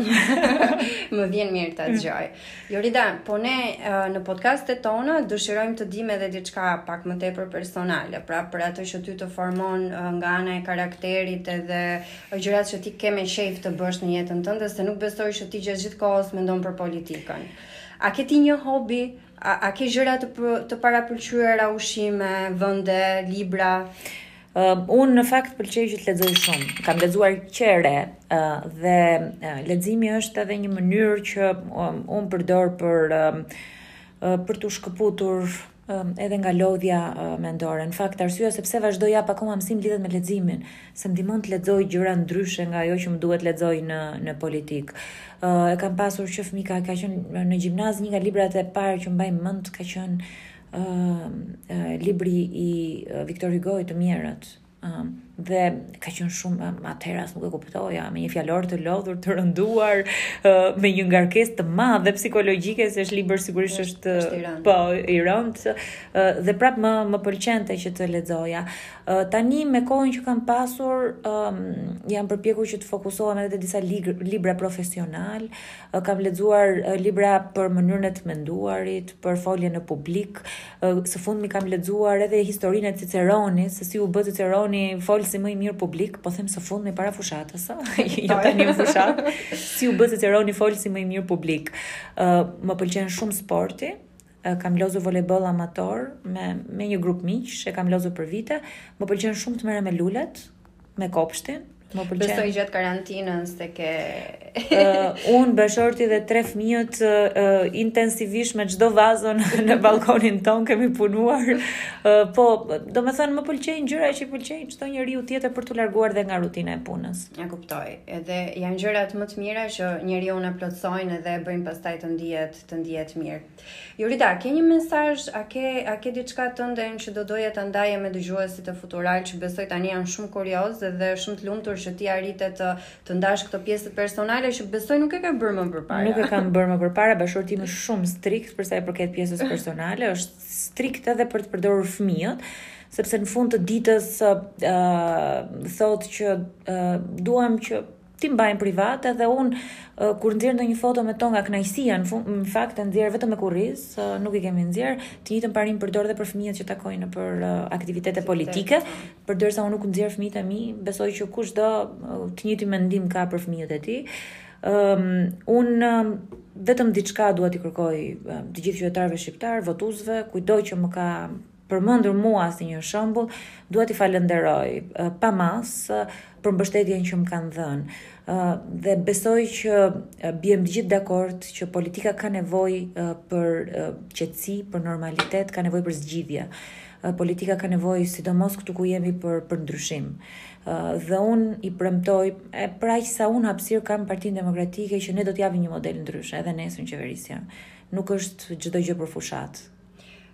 Më vjen mirë ta dëgjoj. Jorida, po ne në podcastet tona dëshirojmë të dimë edhe diçka pak më tepër personale, pra për ato që ty të formon nga ana e karakterit edhe gjërat që ti ke më qejf të bësh në jetën tënde, se nuk besoj që ti gjatë gjithë kohës mendon për politikën. A ke ti një hobi? A, a ke gjëra të, të parapëlqyera, ushqime, vende, libra? Unë në fakt pëlqej që të lexoj shumë. Kam lexuar që e re dhe leximi është edhe një mënyrë që unë përdor për për të shkëputur edhe nga lodhja mendore. Në fakt arsyeja se pse vazhdoj jap akoma mësim lidhet me leximin, se më ndihmon të lexoj gjëra ndryshe nga ajo që më duhet lexoj në në politikë. E kam pasur që fëmijë ka qenë në gjimnaz një nga librat e parë që mbaj mend ka qenë uh, libri i uh, Victor Hugo i të mjerët. Uh, dhe ka qenë shumë uh, atëherë as nuk e kuptoja me një fjalor të lodhur të rënduar uh, me një ngarkesë të madhe psikologjike se është libër sigurisht është, është po i rëndë uh, dhe prap më më pëlqente që të lexoja uh, tani me kohën që kam pasur um, jam përpjekur që të fokusohem edhe te disa libra profesional uh, Kam lexuar libra për mënyrën e të menduarit, për foljen në publik. Së fundmi kam lexuar edhe historinë e Ciceronit, se si u bë Ciceroni folësi më i mirë publik, po them së fundmi para fushatës, jo tani në fushatë. Si u bë Ciceroni folësi më i mirë publik. Më pëlqen shumë sporti, Kam lozur volejboll amator me me një grup miqsh, e kam lozur për vite. Më pëlqen shumë të merrem me lulet, me kopshtin. Më pëlqen. Besoj gjatë karantinës ke uh, unë, bashkëshorti dhe tre fëmijët uh, intensivisht me çdo vazo në ballkonin tonë kemi punuar. Uh, po, domethënë më pëlqejnë gjëra që pëlqejnë çdo njeriu tjetër për të larguar dhe nga rutina e punës. E kuptoj. Edhe janë gjërat më të mira që njeriun e plotësojnë dhe e bëjnë pastaj të ndihet të ndihet mirë. Jorida, a ke një mesazh, a ke a ke diçka tënden që do doje ta ndaje me dëgjuesit e Futural që besoj tani janë shumë kuriozë dhe shumë të lumtur që ti arrite të të ndash këto pjesë personale që besoj nuk e ke bërë më përpara. Nuk e kam bërë më përpara, bashkëshorti im është shumë strikt për sa i përket pjesës personale, është strikt edhe për të përdorur fëmijët sepse në fund të ditës uh, thotë që uh, duam që t'i mbaj private dhe un kur nxjerr ndonjë foto me to nga kënaqësia në fund në fakt e nxjerr vetëm me kurriz nuk e kemi nxjerr të njëjtën parim përdor edhe për fëmijët që takojmë për aktivitete politike po. përderisa un nuk nxjerr fëmijët e mi besoj që kushdo të njëjti mendim ka për fëmijët e tij um, un um, vetëm diçka dua t'i kërkoj um, të gjithë qytetarëve shqiptar votuesve kujtdo që më ka përmendur mua si një shembull, dua t'i falënderoj pa mas për mbështetjen që më kanë dhënë. Dhe besoj që bjem të gjithë dakord që politika ka nevojë për qetësi, për normalitet, ka nevojë për zgjidhje. Politika ka nevojë sidomos këtu ku jemi për për ndryshim. Dhe un i premtoj, për aq sa un hapësirë kam në Partinë Demokratike që ne do të japim një model ndryshe edhe nesër në qeverisje. Nuk është çdo gjë për fushatë.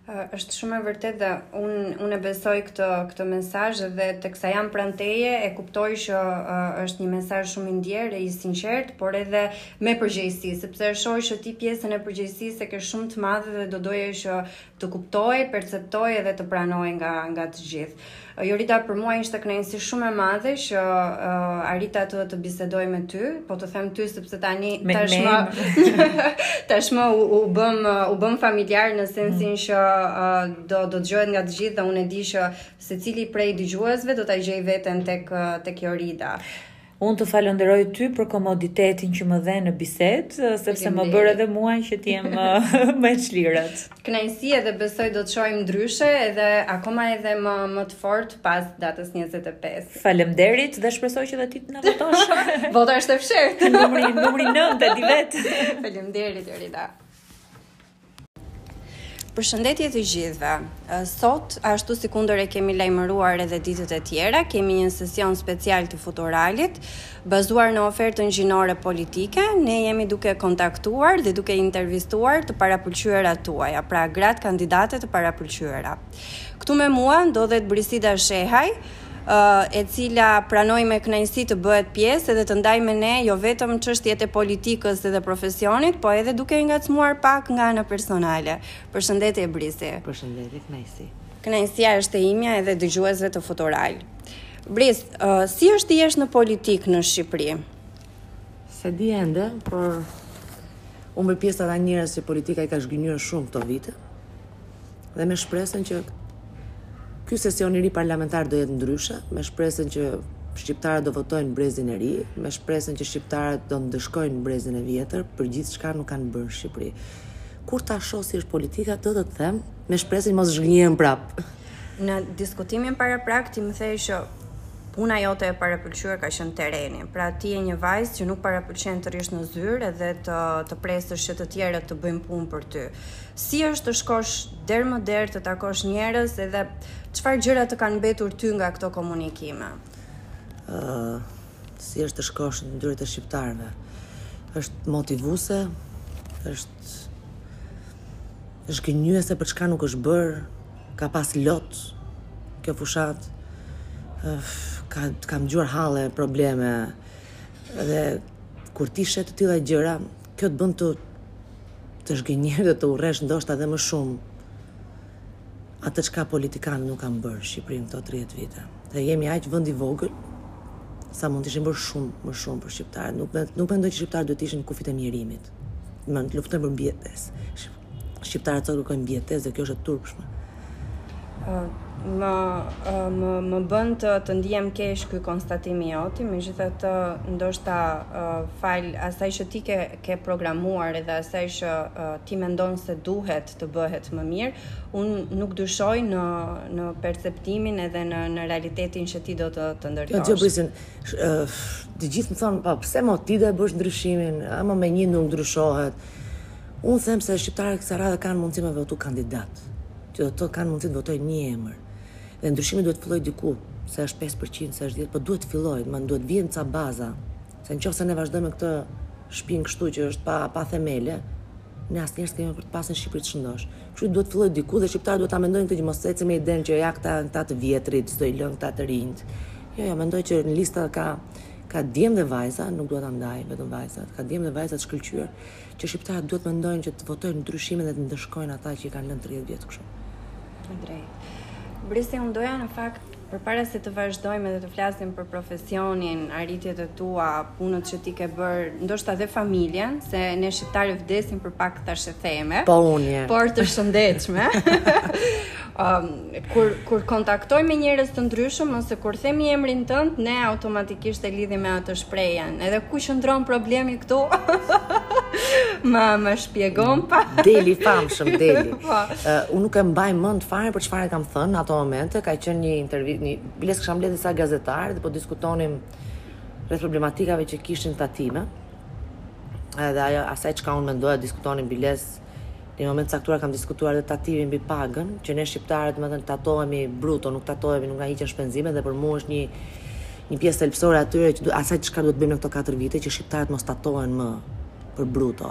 Është shumë e vërtetë dhe unë un e besoj këtë, këtë mesazh dhe teksa jam pranë teje e kuptoj që uh, është një mesazh shumë i ndjerë e i sinqertë, por edhe me përgjegjësi, sepse e shoh që ti pjesën e përgjegjësisë e ke shumë të madhe dhe do doje që të kuptohej, perceptohej edhe të pranohej nga nga të gjithë. Jorida për mua ishte kënaqësi shumë e madhe që uh, arrita të të bisedoj me ty, po të them ty sepse tani tashmë tashmë u, u bëm u bëm familjar në sensin mm. që uh, do do dëgjohet nga të gjithë dhe unë e di që secili prej dëgjuesve do ta gjej veten tek tek Jorida. Unë të falënderoj ty për komoditetin që më dhe në bisedë, sepse më bëre edhe mua që t'jem më e çlirët. Kënaqësi edhe besoj do të të shohim ndryshe edhe akoma edhe më, më të fort pas datës 25. Falemderit dhe shpresoj që dhe ti të na votosh. Vota është e fshehtë. numri, numri 9, e di vetë. Falemderit, Jorida. Përshëndetje të gjithëve. Sot, ashtu sikundër e kemi lajmëruar edhe ditët e tjera, kemi një sesion special të Futuralit, bazuar në ofertën gjinore politike, ne jemi duke kontaktuar dhe duke intervistuar të parapëlqyerat tuaja, pra gratë kandidate të parapëlqyera. Këtu me mua ndodhet Brisida Shehaj, e cila pranoi me kënaqësi të bëhet pjesë edhe të ndajë me ne jo vetëm çështjet e politikës dhe profesionit, po edhe duke e ngacmuar pak nga ana personale. Përshëndetje Brisi. Përshëndetje, kënaqësi. Kënaqësia është e imja edhe dëgjuesve të Futural. Bris, uh, si është të jesh në politikë në Shqipëri? S'e di ende, por unë bëj pjesë te ata njerëz që politika i ka zhgënjyer shumë këto vite. Dhe me shpresën që ky sesion i ri parlamentar do jetë ndryshe, me shpresën që shqiptarët do votojnë brezin e ri, me shpresën që shqiptarët do ndëshkojnë brezin e vjetër për gjithë çka nuk kanë bërë në Shqipëri. Kur ta shoh si është politika, do të të them, me shpresën që mos zhgënjehem prap. Në diskutimin paraprak ti më the që puna jote e parapëlqyer ka qenë terreni. Pra ti je një vajzë që nuk parapëlqen të rrish në zyrë dhe të të presësh që të tjerët të bëjnë punë për ty. Si është të shkosh derë më derë të takosh njerëz edhe çfarë gjëra të kanë mbetur ty nga këto komunikime? si është të shkosh në dyert e shqiptarëve? Është motivuese, është zhgënjyese për çka nuk është bërë, ka pas lot kjo fushatë, ka, kam dëgjuar halle, probleme, dhe kur ti sheh të tilla gjëra, kjo të bën të të zhgënjehesh dhe të urresh ndoshta edhe më shumë atë çka politikanët nuk kanë bërë në Shqipëri në këto 30 vite. Dhe jemi aq vend i vogël sa mund të ishin bërë shumë më shumë për shqiptarët. Nuk nuk mendoj që shqiptarët duhet të ishin në kufijtë e mjerimit. Në luftën për mbijetesë. Shqiptarët sot kërkojnë mbijetesë dhe kjo është e turpshme. Më më më bën të të ndihem keq ky konstatim i yti, megjithatë ndoshta falë asaj që ti ke ke programuar edhe asaj që ti mendon se duhet të bëhet më mirë, unë nuk dyshoj në në perceptimin edhe në në realitetin që ti do të të ndërtosh. Jo, jo, të gjithë më thonë, po pse mo ti do e bësh ndryshimin, ama me një nuk ndryshohet. Unë them se shqiptarët kësaj radhe kanë mundësi me votu kandidatë, që do të thotë kanë mundësi të votojnë një emër. Dhe ndryshimi duhet të fillojë diku, se është 5%, se është 10, po duhet të fillojë, domethënë duhet të vihen ca baza. Se nëse ne vazhdojmë me këtë shpi kështu që është pa pa themele, ne asnjëherë s'kemi për të pasur një Shqipëri të shëndoshë. Kështu që duhet të fillojë diku dhe shqiptarët duhet ta mendojnë këtë gjë, mos ecim me idenë që ja këta janë këta të vjetrit, s'do i lënë këta të rinjtë. Jo, jo, mendoj që në lista ka ka djem dhe vajza, nuk dua ta ndaj vetëm vajzat, ka djem dhe vajza të shkëlqyer Që shqiptarët duhet të mendojnë që të votojnë ndryshimin dhe të ndëshkojnë ata që i kanë lënë tridhjetë vjet kështu. Të drejtë. Brisi, unë doja në fakt përpara se të vazhdojmë edhe të flasim për profesionin, arritjet e tua, punët që ti ke bërë, ndoshta dhe familjen, se ne shqiptarët vdesim për pak thashetheme. Po unë. Por të shëndetshme. um, Kur kur kontaktoj me njerëz të ndryshëm ose kur themi emrin tënd, ne automatikisht e lidhim me atë shprehjen. Edhe ku qëndron problemi këtu? Ma më shpjegon pak. Dhe i famshëm doli. Po. Unë nuk e mbaj mend fare për çfarë kam thënë në ato momente, ka qenë një intervistë, një biles kisha mbledhë disa gazetarë dhe po diskutonim rreth problematikave që kishin tatimet. Edhe ajo asaj çka unë mendoja diskutonim biles Në një moment të caktuar kam diskutuar edhe tatimin mbi pagën, që ne shqiptarët, domethënë tatohemi bruto, nuk tatohemi, nuk na hiqen shpenzimet dhe për mua është një një pjesë thelbësore e atyre që asaj çka duhet bëjmë në këto 4 vite që shqiptarët mos tatohen më për bruto.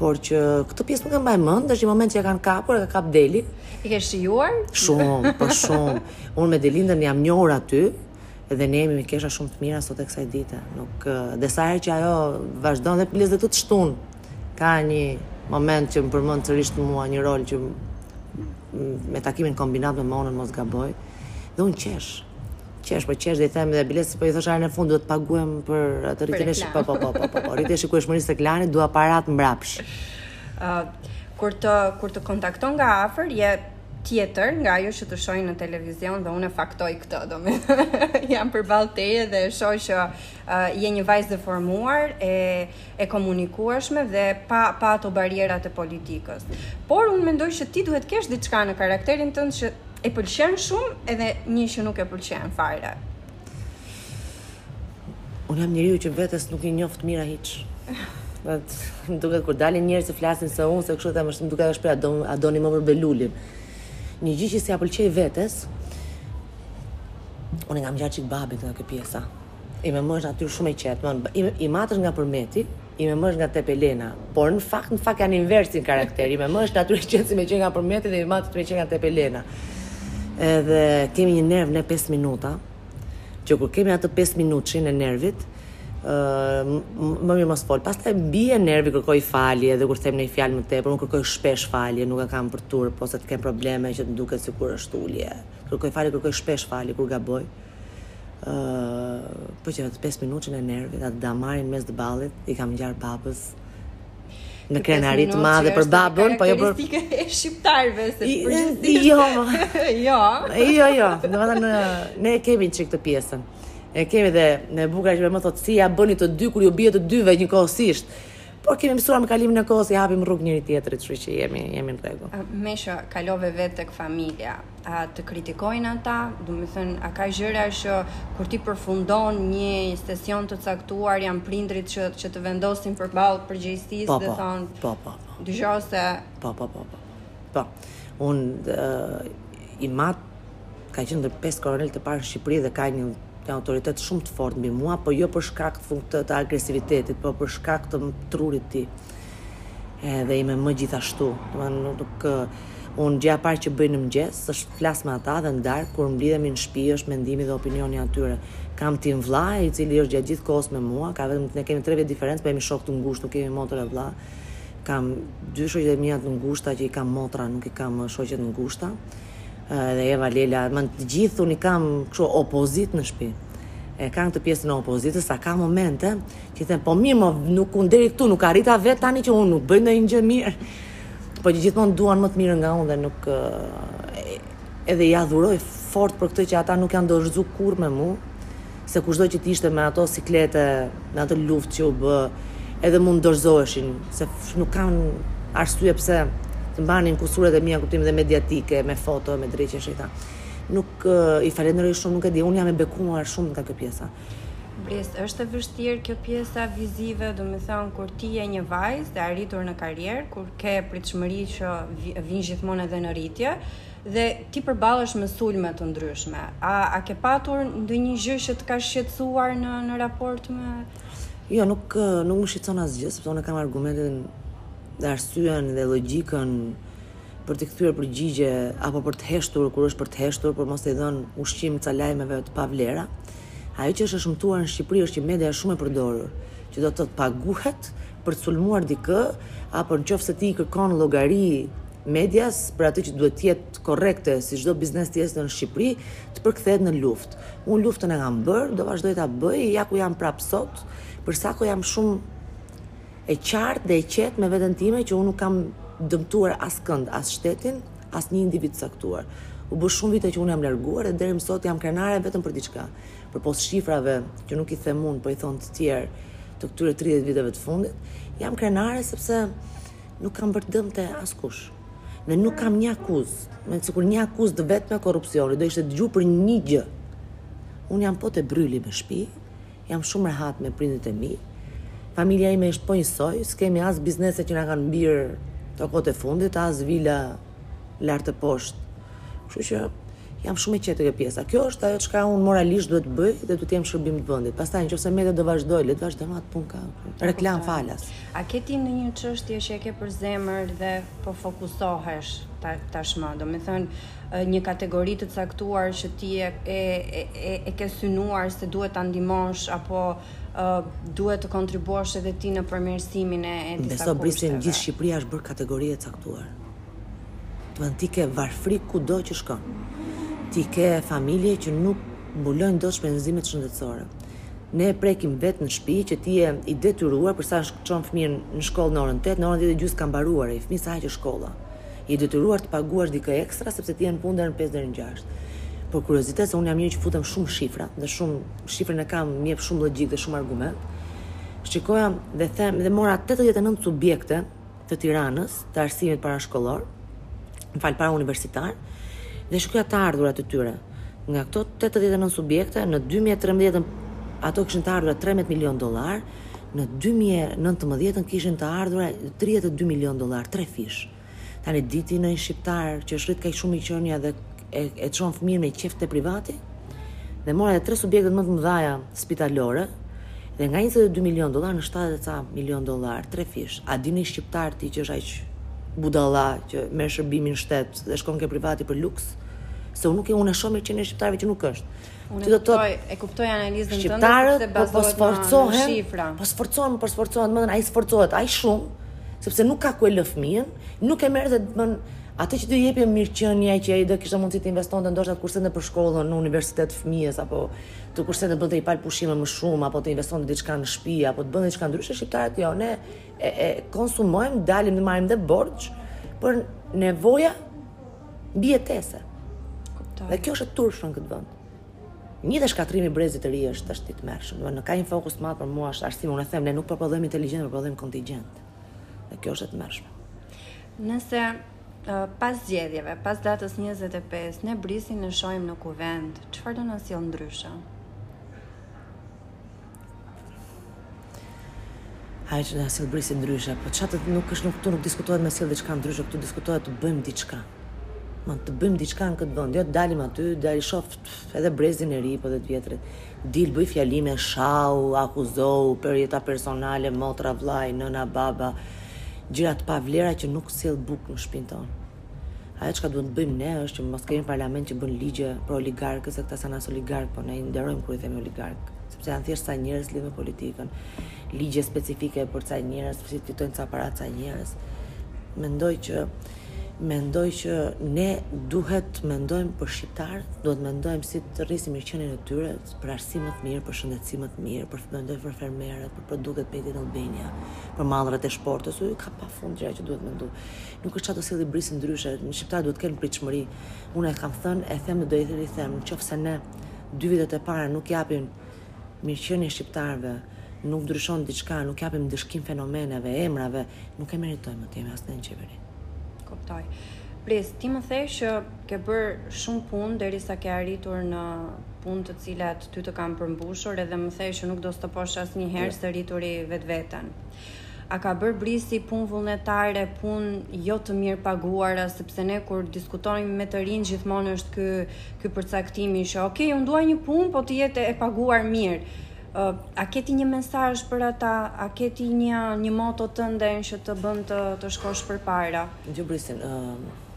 Por që këtë pjesë nuk e mbaj mend, është një moment që e kanë kapur, e ka kap Deli. E ke shijuar? Shumë, po shumë. Unë me Delindën jam njohur aty, dhe ne jemi mikesha shumë të mira sot e kësaj dite. Nuk dhe sa herë që ajo vazhdon dhe çdo të shtunë Ka një moment që më përmend sërish mua një rol që me takimin kombëtar me Monën mos gaboj. Dhe unë qesh. Qesh, po qesh dhe i them dhe biles, po i thosha herën e fund, duhet të paguem për atë rritjen e shikueshmërisë. Po, po, po, po, po, rritjen e shikueshmërisë të Klanit, dua parat mbrapsh. Uh, kur të kur të kontakton nga afër je tjetër nga ajo që të shohin në televizion dhe unë e faktoj këtë, do me jam përballë teje dhe e shoh që Je një vajzë e formuar, e, e komunikueshme dhe pa, pa ato barierat e politikës. Por unë mendoj që ti duhet kesh diçka në karakterin tënd që e pëlqen shumë edhe një që nuk e pëlqen fare. Unë jam njeriu që vetes nuk i njoh të mira hiç. Më duket kur dalin njerëz të flasin se unë se kështu them është më duket është pra, a doni më për Belulin. Një gjë që s'ia pëlqej vetes, unë i kam ngjarë çik babit nga kjo pjesa. Ime ëmë është natyrë shumë e qetë, më i, im atë është nga Përmeti, ime ëmë është nga Tepelena. Por në fakt, në fakt janë invers në karakter. Ime ëmë është natyrë e qetë si me qenë nga Përmeti dhe im atë është me qenë nga Tepelena. Edhe kemi një nerv në 5 minuta, që kur kemi atë 5 minutëshin e nervit, më mirë mos fol. Pastaj bie nervi kërkoj falje dhe kur them një fjalë më tepër, unë kërkoj shpesh falje, nuk e kam për turp ose të kem probleme që të duket sikur është ulje. Kërkoj falje, kërkoj shpesh falje kur gaboj. uh, po që atë pesë minutëshin e nervit, atë damarin mes të ballit, i kam ngjarë babës me krenari të madhe për babën, po jo për e shqiptarëve në përgjithësi. Jo. jo. Jo, jo. Domethënë ne e kemi çik këtë pjesën. E kemi dhe në bukur që më thotë si ia bëni të dy kur ju bie të dyve njëkohësisht. Por kemi mësuar me kalimin e kohës i hapim rrugë njëri-tjetrit, kështu që jemi jemi në rregull. Meqë kalove vetë tek familja. A të kritikojnë ata? Domethënë, a ka gjëra që kur ti përfundon një sesion të caktuar janë prindërit që që të vendosin përballë përgjegjësisë po, dhe po, thonë, po, po, po. Dëgjoj se po, po, po, po. Po. Un uh, im at ka qenë ndër pesë kolonelët e parë në Shqipëri dhe ka një një autoritet shumë të fortë mbi mua, po jo për shkak të, të agresivitetit, po për shkak të trurit tij. Edhe ime më gjithashtu. Domethënë nuk, nuk unë gjëja e parë që bëj në mëngjes është flas me ata dhe në darkë kur mblidhemi në shtëpi është mendimi dhe opinioni atyre. Kam tim vlla i cili është gjatë gjithë kohës me mua, ka vetëm ne kemi 3 vjet diferencë, po jemi shok të ngushtë, nuk jemi motër e vlla. Kam dy shoqet e mia të ngushta që i kam motra, nuk i kam shoqe të ngushta. Edhe Eva Lela, më të gjithë unë i kam kështu opozitë në shtëpi. E kanë këtë pjesën e opozitës, sa ka momente që them, po mirë, më nuk unë deri këtu nuk arrita vetë tani që unë nuk bëj ndonjë gjë mirë. Po që gjithmonë duan më të mirë nga unë dhe nuk edhe i adhuroj fort për këtë që ata nuk janë dorëzu kurrë me mua. se kushdo që të ishte me ato siklete me atë luftë që u bë edhe mund dorëzoheshin se nuk kanë arsye pse të mbanin kusuret e mia kupton dhe mediatike me foto me dreq e shejtan nuk i falenderoj shumë nuk e di unë jam e bekuar shumë nga kjo pjesa Bris, është e vështirë kjo pjesa vizive, domethënë, kur ti je një vajzë e arritur në karrierë, kur ke pritshmëri që vinë gjithmonë edhe në rritje, Dhe ti përballesh me sulme të ndryshme. A a ke patur ndonjë gjë që të ka shqetësuar në në raport me Jo, nuk nuk më shqetëson asgjë, sepse unë kam argumentin dhe arsyen dhe logjikën për të kthyer përgjigje apo për të heshtur kur është për të heshtur, për mos i dhënë ushqim ca lajmeve të pavlera. Ajo që është e shëmtuar në Shqipëri është që media është shumë e përdorur, që do të thotë paguhet për të sulmuar dikë, apo në qoftë se ti i kërkon llogari medias për atë që duhet të jetë korrekte si çdo biznes tjetër në Shqipëri, të përkthehet në luftë. Unë luftën e kam bërë, do vazhdoj ta bëj, ja ku jam prap sot, për sa kohë jam shumë e qartë dhe e qetë me veten time që unë nuk kam dëmtuar askënd, as shtetin, as një individ të caktuar. U bënë shumë vite që unë jam larguar dhe deri më sot jam krenare vetëm për diçka. përpos shifrave që nuk i them unë, po i thonë të tjerë të këtyre 30 viteve të fundit, jam krenare sepse nuk kam bërë dëm te askush. Dhe nuk kam një akuzë. Me sikur një akuzë të vetme korrupsioni, do ishte dëgju për një gjë. Unë jam po te Brryli me shpi, jam shumë rehat me prindërit e mi, familja ime është po njësoj, s'kemi as biznese që na kanë mbirë te kohët e fundit, as vila lart e poshtë. Kështu që jam shumë e qetë te kjo pjesa. Kjo është ajo çka unë moralisht duhet të bëj dhe duhet të jem shërbim të vendit. Pastaj nëse media do vazhdojë, le të vazhdojë, atë punë ka. Reklamë falas. A ke ti ndonjë çështje që e ke për zemër dhe po fokusohesh tashmë? Domethënë një kategori të caktuar që ti e e e, e ke synuar se duhet ta ndihmosh apo Uh, duhet të kontribuosh edhe ti në përmirësimin e disa kushteve. Beso Brisin, gjithë Shqipëria është bërë kategori e caktuar. Do të thotë ti ke varfëri kudo që shkon. Ti ke familje që nuk mbulojnë dot shpenzimet shëndetësore. Ne e prekim vetë në shtëpi që ti je i detyruar për sa çon fëmijën në shkollë në orën 8, në orën 10 e gjysmë ka mbaruar ai fëmijë se aq shkolla. Je detyruar të paguash dikë ekstra sepse ti je në punë deri në 5 deri në 6. Për kuriozitet se unë jam një që futem shumë në shifra dhe shumë shifrën e kam, më jep shumë logjikë dhe shumë argument. Shikoja dhe them dhe mora 89 subjekte të Tiranës, të arsimit parashkollor, më fal parauniversitar, dhe shikoja të ardhurat e tyre. Nga këto 89 subjekte, në 2013 ato kishin të ardhura 13 milion dollarë, në 2019 kishin të ardhura 32 milion dollarë, trefish. Tani di ti ndonjë shqiptar që është rrit kaq shumë mirëqenia dhe e e çon fëmijën me qejf te privati dhe mora edhe tre subjektet më të mëdha spitalore dhe nga 22 milion dollarë në 70 ca milion dollarë trefish a di ndonjë shqiptar ti që është aq budalla që merr shërbimin në shtet dhe shkon ke privati për luks se unë nuk e unë e shoh mirëqenien e shqiptarëve që nuk është Unë e kuptoj, e kuptoj analizën tënde shqiptarët po, po sforcohen, po sforcohen, po sforcohen, domethënë ai sforcohet ai shumë, sepse nuk ka ku e lë fëmijën, nuk e merr dot më atë që do jepte mirëqenia që ai do kishte mundësi të investonte ndoshta të kursente për shkollën në universitet fëmijës apo të kursente të bënte një palë pushime më shumë apo të investonte diçka në shtëpi apo të bënte diçka ndryshe shqiptarët jo ne e, e konsumojmë, dalim dhe marrim dhe borxh për nevoja mbijetese. Kuptoj. Dhe kjo është e turpshme në këtë vend. Një dhe shkatërrimi i brezit të ri është është i tmerrshëm. Domethënë ka një fokus të madh për mua është arsimi, unë e them, ne nuk prodhojmë inteligjent, prodhojmë kontingjent. Dhe kjo është e tmerrshme. Nëse pas zgjedhjeve, pas datës 25, ne Brisin e shohim në kuvend, çfarë do na sjellë ndryshe? Ajo që na sjell Brisi ndryshe, po çfarë të nuk është nuk këtu nuk diskutohet me sjell diçka ndryshe, këtu diskutohet të bëjmë diçka. Ma të bëjmë diçka në këtë vend, jo të dalim aty, dhe shof edhe brezin e ri po dhe të vjetrit. Dil bëj fjalime, shau, akuzou për jeta personale, motra, vllai, nëna, baba, gjëra të pavlera që nuk sjell bukë në shpinë tonë. Ajo çka duhet të bëjmë ne është që mos kemi parlament që bën ligje për oligarkët, se këta s'janë as oligarkë, po ne i nderojmë kur i themi oligarkë, sepse janë thjesht ca njerëz lidhë me politikën, ligje specifike për ca njerëz, si fitojnë ca para ca njerëz. Mendoj që mendoj që ne duhet të mendojmë për shqiptarët, duhet të mendojmë si të rrisim mirëqenien e tyre, për arsim më të mirë, për shëndetësi më të mirë, për të mendojmë për fermerët, për produktet Made in Albania, për mallrat e shportës, u ka pafund gjëra që duhet mendu. Nuk është ça do sjellë Brisi ndryshe, ne shqiptarët duhet të kenë pritshmëri. Unë e kam thënë, e them dhe do e them, në qoftë se në dy vitet e para nuk japim mirëqenie shqiptarëve, nuk ndryshon diçka, nuk japim ndëshkim fenomeneve, emrave, nuk e meritojmë më të jemi asnjë në qeveri. Kuptoj. Bris, ti më the që ke bërë shumë punë derisa ke arritur në punë të cilat ty të kanë përmbushur edhe më the që nuk do stoposh asnjëherë jo. së rrituri vetveten. A ka bërë Brisi punë vullnetare, punë jo të mirëpaguara, sepse ne kur diskutojmë me të rinjtë gjithmonë është ky ky përcaktimi që ok, unë dua një punë, po të jetë e paguar mirë. A ke ti një mesazh për ata? A ke ti një një moto tënde që të bën të të shkosh përpara? Dëgjo Brisin, ë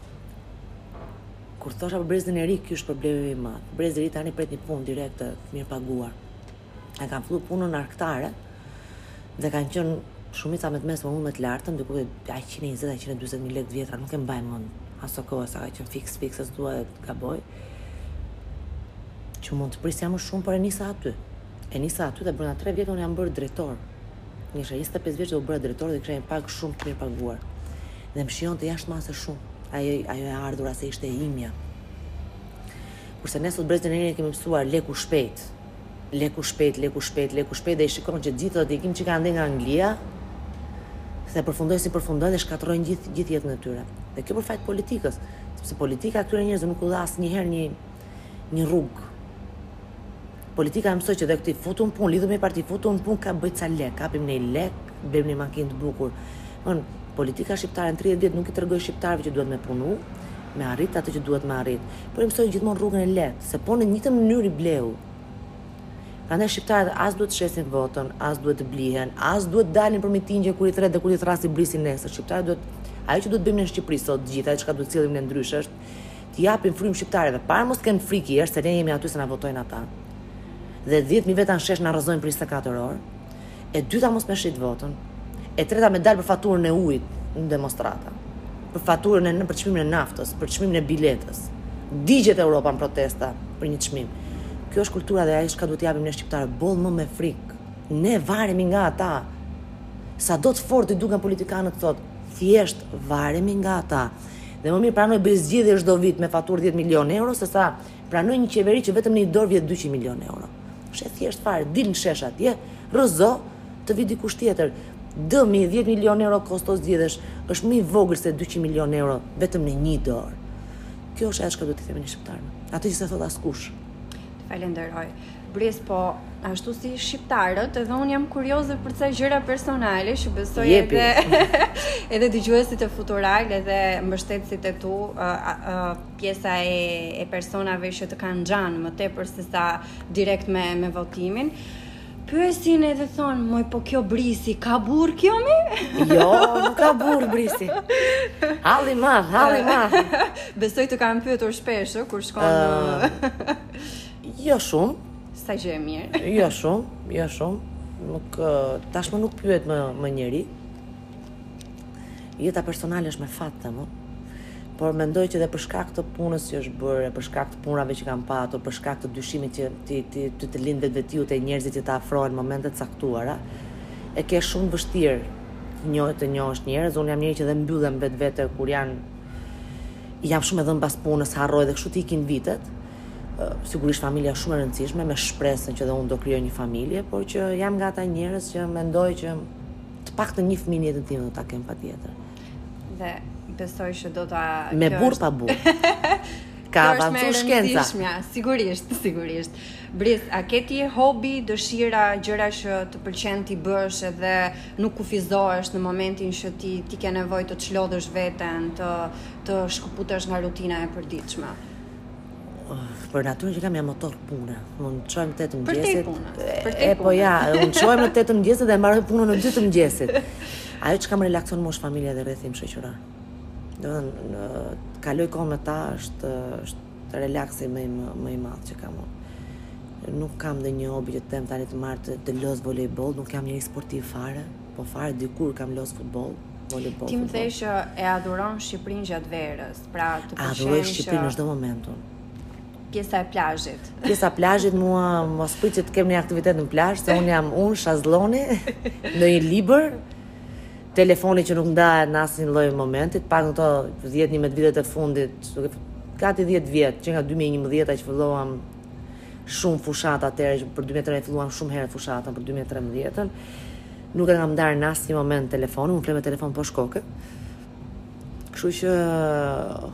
Kur thosha për brezin e ri, ky është problemi më i madh. Brezi i ri tani pret një punë direkt, të mirëpaguar. e kam fillu punën arktare dhe kam qenë shumica me të mesme unë me të lartën, diku te 120-140 mijë lekë të vjetra, nuk e mbaj mend aso kohë, sa ka qenë fiks, fiks, as dua dhe të gaboj, që mund të prisja më shumë, por e nisa aty. E nisa aty dhe brenda 3 vjetë unë jam bërë drejtor. Isha 25 vjeç dhe u bëra drejtor dhe kisha një pagë shumë të mirëpaguar. Dhe më shijonte jashtë mase shumë. Ajo, ajo e ardhur se ishte e imja. Kurse ne sot brezin e ri e kemi mësuar leku shpejt, Leku shpejt, leku shpejt, leku shpejt dhe i shikon që gjithë ato djemtë që kanë ardhë nga Anglia dhe përfundojnë si përfundojnë dhe shkatërrojnë gjithë gjithë jetën e tyre. Dhe kjo për faj të politikës, sepse politika këtyre njerëzve nuk u dha asnjëherë një një rrugë. Politika mësoi që dhe këtij futu në punë, lidhu me parti, futu në punë kap bëj ca lek, kapim një lek, bëjmë një makinë të bukur. Domethënë politika shqiptare në 30 vjet nuk i tregoi shqiptarëve që duhet me punu, me arrit atë që duhet me arrit. Por i mësoi gjithmonë rrugën e lehtë. Se po në të njëjtën mënyrë i bleu. Prandaj shqiptarët as duhet të shesin votën, as duhet të blihen, as duhet të dalin për mitingje kur i thërret dhe kur t'i thërrasë Brisi nesër. Shqiptarët duhet ajo që duhet të bëjmë në Shqipëri sot të gjithë, ajo çka duhet të sjellim ne ndryshe është t'i japim frymë shqiptarëve. E para mos të kenë frikë është se ne jemi aty se na votojnë ata. Dhe 10000 veta në shesh na rrëzojnë për 24 orë. E dyta mos me shit votën. E treta me dalë për faturën e ujit në demonstrata. Për faturën e në për çmimin e naftës, për çmimin e biletës. Digjet Europa në protesta për një çmim. Kjo është kultura dhe ajo çka duhet t'i japim ne shqiptarëve, boll më me frikë. Ne varemi nga ata. Sado të fortë të duken politikanët thotë, thjesht varemi nga ata. Dhe më mirë pranoj bëj zgjedhje çdo vit me faturë 10 milionë euro sesa Pranoj një qeveri që vetëm në një dorë vjedh dyqind milionë euro. Është e thjeshtë fare, dil në shesh atje, rrëzo, të vijë dikush tjetër. Dëmi i 10 milionë euro kosto zgjedhjesh është më i vogël se dyqind milionë euro vetëm në një dorë. Kjo është ajo çka duhet të themi ne shqiptarëve. Atë që s'e thot askush. Falenderoj. Bris, po ashtu si shqiptarët, edhe unë jam kurioze për ca gjëra personale që besoj Jepi. edhe edhe dëgjuesit e Futural edhe mbështetësit e tu, uh, uh, pjesa e e personave që të kanë xhan më tepër se sa direkt me me votimin pyesin edhe thon moj po kjo brisi ka burr kjo mi jo nuk ka burr brisi halli ma halli ma besoj të kanë pyetur shpesh kur shkon uh, jo shumë sa gjë e mirë jo shumë jo shumë nuk tashmë nuk pyet më më njeri Jeta personale është me fat them, por mendoj që dhe për shkak të punës që është bërë, për shkak të punave që kam patur, për shkak të dyshimit që ti ti ty të lind vetvetiu te njerëzit që të afrohen në momente të caktuara, e ke shumë vështirë të njohë të njohësh njerëz, unë jam njeri që dhe mbyllem në vetvete kur janë jam shumë e dhënë pas punës, harroj dhe kështu të ikin vitet. Sigurisht familja është shumë e rëndësishme me shpresën që dhe unë do krijoj një familje, por që jam nga ata njerëz që mendoj që Të paktën një fëmijë në jetën time do ta kem patjetër. Dhe besoj që do ta Me burr është... pa burr. Ka avancu shkenca. Sigurisht, sigurisht. Bris, a ke ti hobi, dëshira, gjëra që të pëlqen t'i bësh edhe nuk kufizohesh në momentin që ti ti ke nevojë të çlodhësh veten, të të shkëputesh nga rutina e përditshme? Për natyrën që kam jam motor pune. Unë çohem në 8 të mëngjesit. Për punës. Përtej punës. Po ja, unë çohem në 8 të mëngjesit dhe mbaroj punën në 2 të mëngjesit. Ajo që më relakson më është familja dhe rrethi im shoqëror. Do të thënë, kaloj kohë me ta është është relaksi më i më i madh që kam unë. Nuk kam ndonjë hobi që të them tani të marr të, të loz volejboll, nuk jam njeri sportiv fare. Po fare dikur kam loz futboll, volejboll. Ti më the që e adhuron Shqipërinë gjatë verës, pra të pëlqen. Adhuroj Shqipërinë në çdo moment, pjesa e plazhit. Pjesa e plazhit mua mos prit që të kem një aktivitet në plazh, se un jam un shezlong edhe një libër. Telefoni që nuk ndahet në asnjë lloj momenti, pak këto 10-11 vitet e fundit, gati 10 vjet që nga 2011 që filluam Shumë fushatë atëherë që për 2013 filluam shumë herët fushatën për 2013-ën. Nuk e kam ndarë në asnjë moment telefonin, unë fle me telefon poshtë kokës. Kështu që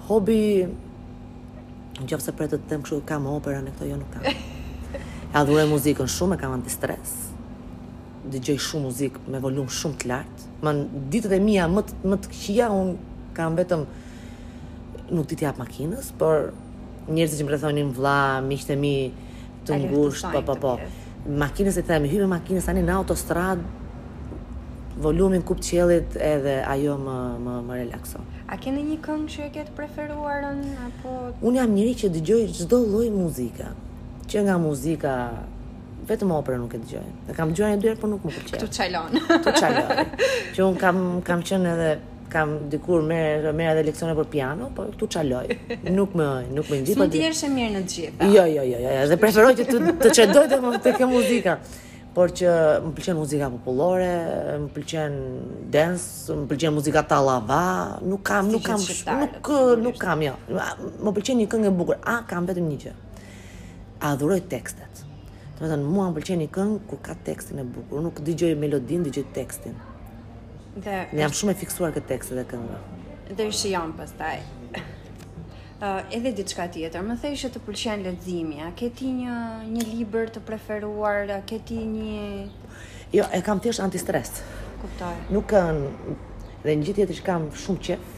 hobi në qoftë se pret të them kështu kam opera në këto jo nuk kam. E adhuroj muzikën shumë, e kam antistres. Dëgjoj shumë muzikë me volum shumë të lartë. Në ditët e mia më të, më të këqija un kam vetëm nuk di t'i jap makinës, por Njerëzit që më rrethonin vëlla, miqtë e mi të ngushtë, po, po, po. Makinës e them, i hyj makinës tani në autostradë, volumin kup qiellit edhe ajo më më më relakson. A ke ndonjë këngë që e ke të preferuarën apo Unë jam njeri që dëgjoj çdo lloj muzike. Që nga muzika vetëm operën nuk e dëgjoj. E kam dëgjuar një dy herë, por nuk më pëlqeu. Këtu çalon? Këtu çaloj. Që unë kam kam qenë edhe Kam dikur marrë edhe leksione për piano, po këtu çaloj. Nuk më nuk më ngjit. Po ti je shumë mirë në të gjitha. Jo, jo, jo, jo, dhe preferoj të të qëndroj të më të kem muzika. Por që më pëlqen muzika popullore, më pëlqen dance, më pëlqen muzika tallava, nuk kam, nuk kam, nuk nuk kam, jo. Më pëlqen një këngë e bukur, ama kam vetëm një gjë. Adhuroj tekstet. Domethënë mua më pëlqen një këngë kur ka tekstin e bukur, nuk dëgjoj melodinë, dëgjoj tekstin. Dhe Unë jam shumë e fiksuar te tekstet e këngëve. Dhe shijon pastaj. Uh, edhe diçka tjetër, më the që të pëlqen leximi, a ke ti një një libër të preferuar, a ke ti një Jo, e kam thjesht antistres. Kuptoj. Nuk kam dhe një gjë tjetër që kam shumë qejf.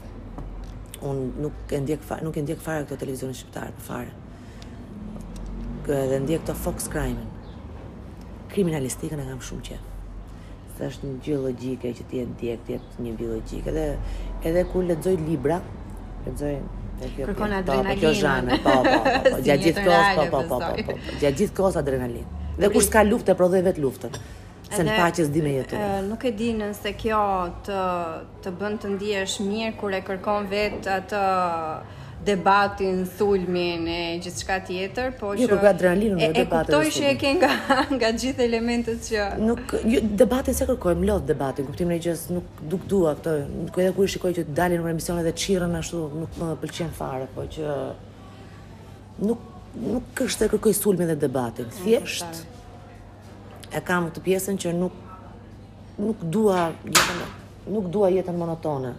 Unë nuk e ndjek fare, nuk e ndjek fare këto televizionin shqiptar, po fare. Dhe ndjek këto Fox Crime-in. Kriminalistikën e kam shumë qejf. Se është një gjë logjike që ti e ndjek, të jetë një gjë logjike. Edhe, edhe kur lexoj libra, lexoj Kërkon po, po, adrenalinë. Po, po, po, po, gjatë gjithë kohës, po, po, po, po, po, gjatë gjithë kohës adrenalinë. Dhe kur s'ka luftë, e prodhoj vetë luftën. Se në paqe s'di me jetu. Nuk e di nëse kjo të, Të bën të ndihesh mirë kur e kërkon vetë atë debatin, sulmin e gjithçka tjetër, po që kërkoj adrenalinën e debatit. Kuptoj që e ke nga nga gjithë elementët që nuk jo, debatin s'e kërkoj, më lodh debati, kuptimi i gjësë, nuk nuk dua këtë. Nuk edhe kur shikoj që dalin në emisione dhe çirren ashtu, nuk më pëlqen fare, po që nuk nuk është se kërkoj sulmin dhe debatin. Thjesht e kam këtë pjesën që nuk nuk dua jetën nuk dua jetën monotone.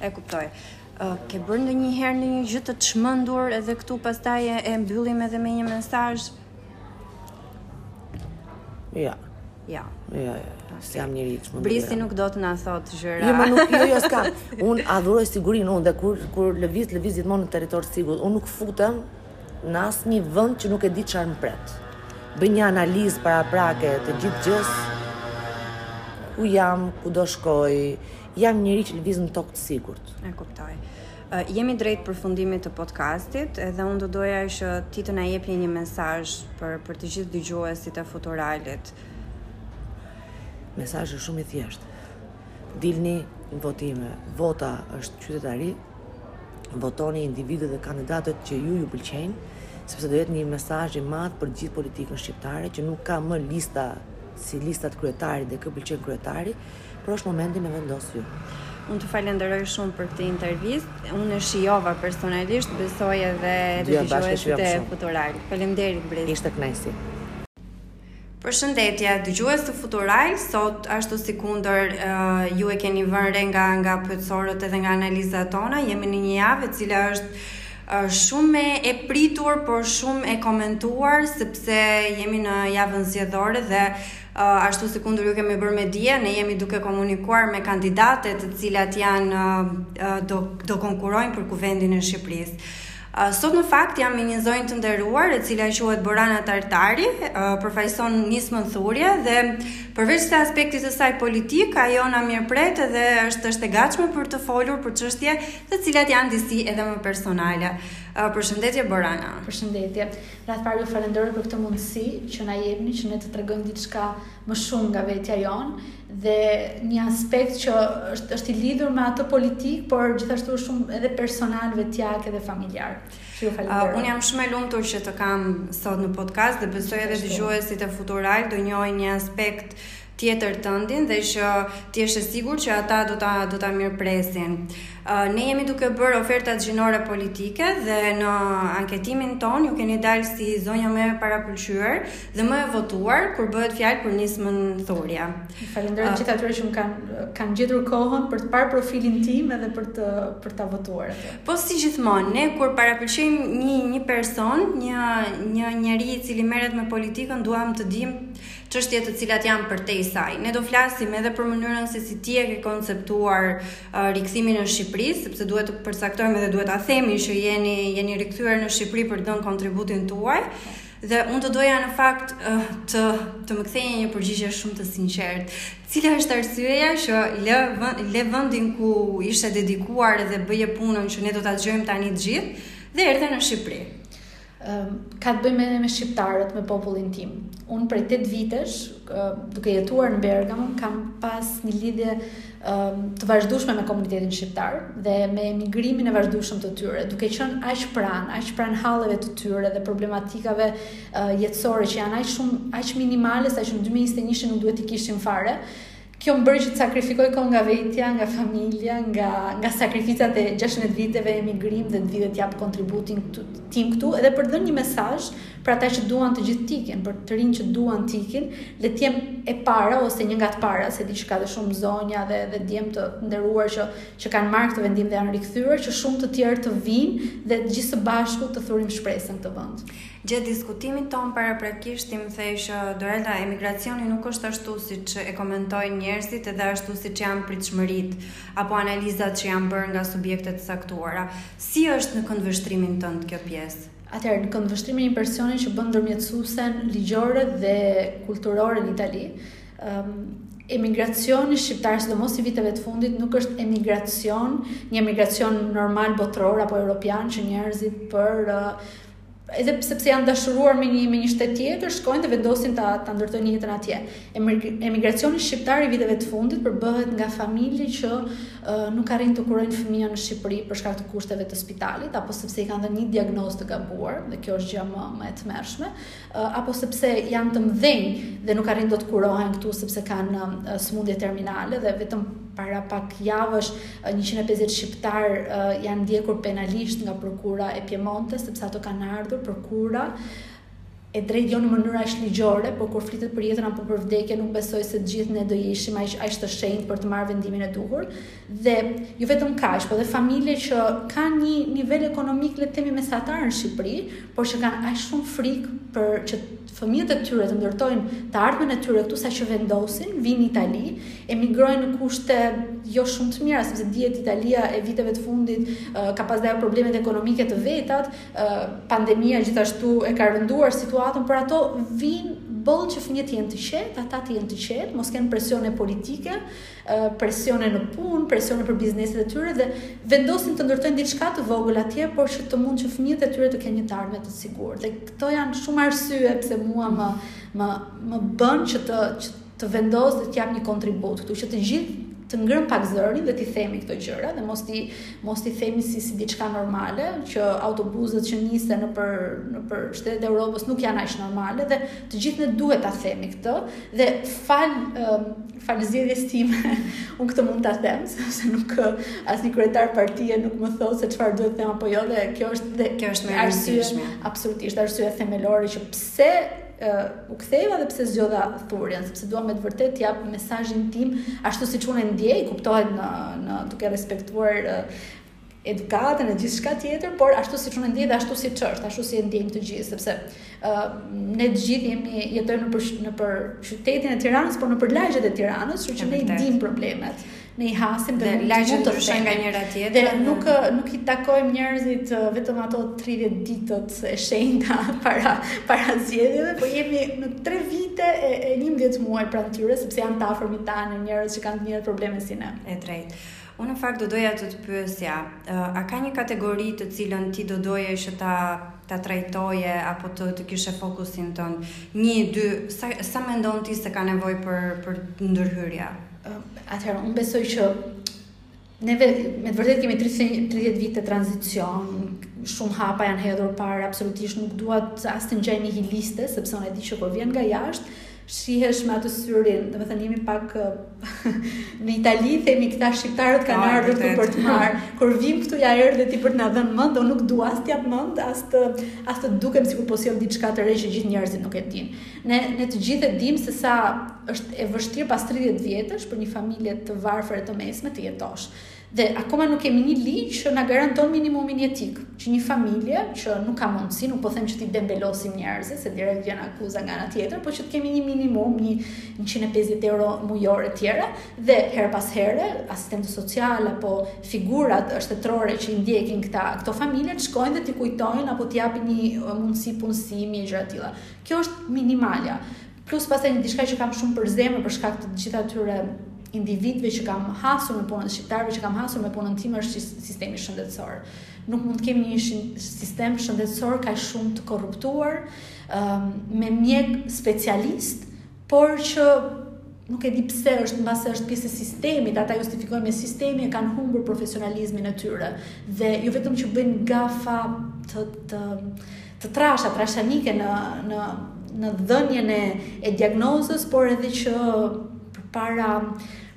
E kuptoj. Uh, ke bërë ndonjëherë ndonjë gjë të të çmendur edhe këtu pastaj e, e mbyllim edhe me një mesazh? Ja. Ja. Ja, ja. Okay. Jam njeri i çmendur. Brisi nuk do të na thotë gjëra. Jo, nuk, jo, jo, s'ka. Unë adhuroj sigurinë unë dhe kur kur lëviz lëviz gjithmonë në territor të sigurt. Unë nuk futem në asnjë vend që nuk e di çfarë më pret. Bëj një analizë paraprake të gjithë gjësë, ku jam, ku do shkoj, jam njeri që lëviz në tokë të sigurt. E kuptoj. Uh, jemi drejt përfundimit të podcastit dhe unë do doja që ti të na jepje një mesazh për për të gjithë dëgjuesit e Futuralit. Mesazhi është shumë i thjeshtë. Dilni në votime. Vota është qytetari, votoni individët dhe kandidatët që ju ju pëlqejnë, sepse do jetë një mesazh i madh për gjithë politikën shqiptare që nuk ka më lista si listat kryetarit dhe kë pëlqen kryetari, por është momenti me vendos ju. Unë të falenderoj shumë për këtë intervistë. Unë e shijova personalisht, besoj edhe edhe dëgjuesit e Futural. Faleminderit Brez. Ishte kënaqësi. Përshëndetje, dëgjues të Futural, sot ashtu sikundër ju e keni vënë re nga nga pyetësorët edhe nga analizat tona, jemi në një javë e cila është shumë e pritur, por shumë e komentuar sepse jemi në javën zgjedhore dhe ashtu sikundër ju kemi bërë me dije, ne jemi duke komunikuar me kandidate të cilat janë do do konkurrojnë për kuvendin e Shqipërisë. Sot në fakt jam me një zonjë të nderuar, e cila quhet Borana Tartari, përfaqëson nismën Thurje dhe përveçse aspektit të saj politik, ajo na mirëpret dhe është është e gatshme për të folur për çështje të cilat janë disi edhe më personale. Përshëndetje Borana. Përshëndetje. Në radhë të parë ju falenderoj për këtë mundësi që na jepni që ne të tregojmë diçka më shumë nga vetja jonë dhe një aspekt që është është i lidhur me atë politik, por gjithashtu është shumë edhe personal, vetjak edhe familjar. Ju falenderoj. Uh, unë jam shumë e lumtur që të kam sot në podcast dhe besoj edhe dëgjuesit e Futural do njohin një aspekt tjetër tëndin dhe që ti të jesh e sigurt që ata do ta do ta mirëpresin. Uh, ne jemi duke bërë ofertat gjinore politike dhe në anketimin tonë ju keni dalë si zonja më e parapëlqyer dhe më e votuar kur bëhet fjalë për nismën Thurje. Faleminderit uh, gjithë atyre që kanë kanë gjetur kohën për të parë profilin tim edhe për të për ta votuar. Po si gjithmonë, ne kur parapëlqejmë një një person, një një njeri i cili merret me politikën, duam të dimë çështje të cilat janë përtej saj. Ne do flasim edhe për mënyrën se si ti e ke konceptuar uh, rikthimin në Shqipëri, sepse duhet të përcaktojmë edhe duhet ta themi që jeni jeni rikthyer në Shqipëri për të dhënë kontributin tuaj. Dhe unë do doja në fakt uh, të të më ktheje një përgjigje shumë të sinqertë. Cila është arsyeja që le le vendin ku ishe dedikuar dhe bëje punën që ne do ta dëgjojmë tani të gjithë dhe erdhe në Shqipëri? Um, ka të bëjë me shqiptarët, me popullin tim. Unë prej 8 vitesh, uh, duke jetuar në Bergamo, kam pas një lidhje të vazhdueshme me komunitetin shqiptar dhe me emigrimin e vazhdueshëm të tyre, duke qenë aq pranë, aq pranë halleve të tyre dhe problematikave uh, jetësore që janë aq shumë aq minimale sa që në 2021 nuk duhet t'i kishim fare. Kjo më bëri që të sakrifikoj kohë nga vetja, nga familja, nga nga sakrificat e 16 viteve emigrim dhe të vij e të jap kontributin tim këtu edhe për të dhënë një mesazh Për ata që duan të gjithë tikin, për të rinjë që duan tikin, le të jem e para ose një nga të para, se di që ka dhe shumë zonja dhe dhe djem të nderuar që që kanë marrë këtë vendim dhe janë rikthyer, që shumë të tjerë të vinë dhe të gjithë së bashku të thurim shpresën këtë vend. Gjatë diskutimit tonë paraprakisht më the që Dorela emigracioni nuk është ashtu siç e komentojnë njerëzit edhe ashtu siç janë pritshmëritë apo analizat që janë bërë nga subjekte të caktuara. Si është në këndvështrimin tënd kjo pjesë? Atëherë, në këndvështrimin e një personi që bën ndërmjetësuesen ligjore dhe kulturore në Itali, um, emigracioni shqiptar, sidomos i viteve të fundit, nuk është emigracion, një emigracion normal botëror apo europian që njerëzit për uh, edhe sepse janë dashuruar me një me një shtet tjetër, shkojnë dhe vendosin ta ta ndërtojnë jetën atje. Emigracioni shqiptar i viteve të fundit përbëhet nga familje që nuk arrijnë të kurojnë fëmijën në Shqipëri për shkak të kushteve të spitalit apo sepse i kanë dhënë një diagnozë të gabuar dhe kjo është gjëja më më e tmerrshme apo sepse janë të mëdhenj dhe nuk arrijnë dot të kurohen këtu sepse kanë sëmundje terminale dhe vetëm para pak javësh 150 shqiptarë janë ndjekur penalisht nga prokura e Piemonte sepse ato kanë ardhur për kura e drejtë jo në mënyrë aq ligjore, por kur flitet për jetën apo për vdekjen, nuk besoj se të gjithë ne do ishim aq aq të shenjtë për të marrë vendimin e duhur. Dhe jo vetëm kaq, po dhe familje që kanë një nivel ekonomik le të themi mesatar në Shqipëri, por që kanë aq shumë frikë për që fëmijët e tyre të ndërtojnë të ardhmen e tyre këtu saqë vendosin, vijnë në Itali, emigrojnë në kushte jo shumë të mira, sepse dihet Italia e viteve të fundit ka pas dhe problemet ekonomike të vetat, pandemia gjithashtu e ka rënduar situatën, por ato vijnë boll që fëmijët të jenë të qetë, ata të jenë të qetë, mos kenë presione politike, presione në punë, presione për bizneset e tyre dhe vendosin të ndërtojnë diçka të vogël atje, por që të mund që fëmijët e tyre të kenë një të ardhme të sigurt. Dhe këto janë shumë arsye pse mua më më më bën që të që të vendos dhe të jap një kontribut këtu, që të gjithë të ngremë pak zërin dhe t'i themi këto gjëra dhe mos t'i mos t'i themi si si diçka normale që autobusët që nisen nëpër nëpër shtetet e Europës nuk janë aq normale dhe të gjithë ne duhet ta themi këtë dhe falë um, falë zgjedhjes time unë këtë mund ta them sepse nuk asnjë kryetar partie nuk më thotë se çfarë duhet të them apo jo dhe kjo është dhe kjo është arsye absolutisht arsye themelore që pse u ktheva dhe pse zgjodha thurjen, sepse dua me të vërtetë të jap mesazhin tim ashtu siç unë e ndjej, kuptohet në në duke respektuar edukatën e gjithçka tjetër, por ashtu siç unë e ndjej dhe ashtu siç është, ashtu si e ndjejmë të gjithë, sepse uh, ne të gjithë jemi jetojmë nëpër, nëpër qytetin e Tiranës, por nëpër lagjet e Tiranës, kështu që ne i dim problemet, ne i hasim dhe mund të të shën nga njëra tjetra dhe nuk nuk i takojmë njerëzit vetëm ato 30 ditët e shenjta para para zgjedhjeve, po jemi në 3 vite e, e 11 muaj pranë tyre sepse janë të afërmit tanë njerëz që kanë të njëjtat probleme si ne. E drejtë. Unë në fakt do doja të të pyesja, a ka një kategori të cilën ti do doje që ta ta trajtoje apo të të kishe fokusin tënd? Një, dy, sa sa mendon ti se ka nevojë për për ndërhyrje? Atëherë, unë besoj që neve, me të vërtetë kemi 30, 30 vite tranzicion, shumë hapa janë hedhur para, absolutisht nuk dua as të ngjaj nihiliste, sepse unë e di që kur vjen nga jashtë, shihesh me atë syrin, domethënë jemi pak në Itali, themi këta shqiptarët kanë ah, ardhur këtu për të marrë, kur vijmë këtu ja erdhe dhe ti për të na dhënë mend, unë nuk dua as të jap mend, as të, as të dukem sikur po sjell diçka të re që gjithë njerëzit nuk e dinë. Ne ne të gjithë e dimë se sa është e vështirë pas 30 vjetësh për një familje të varfër e të mesme të jetosh. Dhe akoma nuk kemi një ligj që na garanton minimumin jetik, që një familje që nuk ka mundësi, nuk po them që t'i dembelosim njerëzit, se direkt vjen akuza nga ana tjetër, por që të kemi një minimum, një 150 euro mujore e tjera, dhe herë pas here, asistentët socialë apo figurat shtetërore që i ndjekin këta këto familje të shkojnë dhe t'i kujtojnë apo t'i japin një mundësi punësimi e gjëra të tilla. Kjo është minimalja. Plus pastaj një diçka që kam shumë për zemër për shkak të të gjithë atyre individëve që kam hasur me punën, shqiptarëve që kam hasur me punën time është sistemi shëndetësor. Nuk mund të kemi një sistem shëndetësor kaq shumë të korruptuar, me mjekë specialistë, por që nuk e di pse është, mbase është pjesë e sistemit, ata justifikohen me sistemin e kanë humbur profesionalizmin e tyre dhe jo vetëm që bëjnë gafa të të të trasha, trashanike në në në dhënien e, e diagnozës, por edhe që para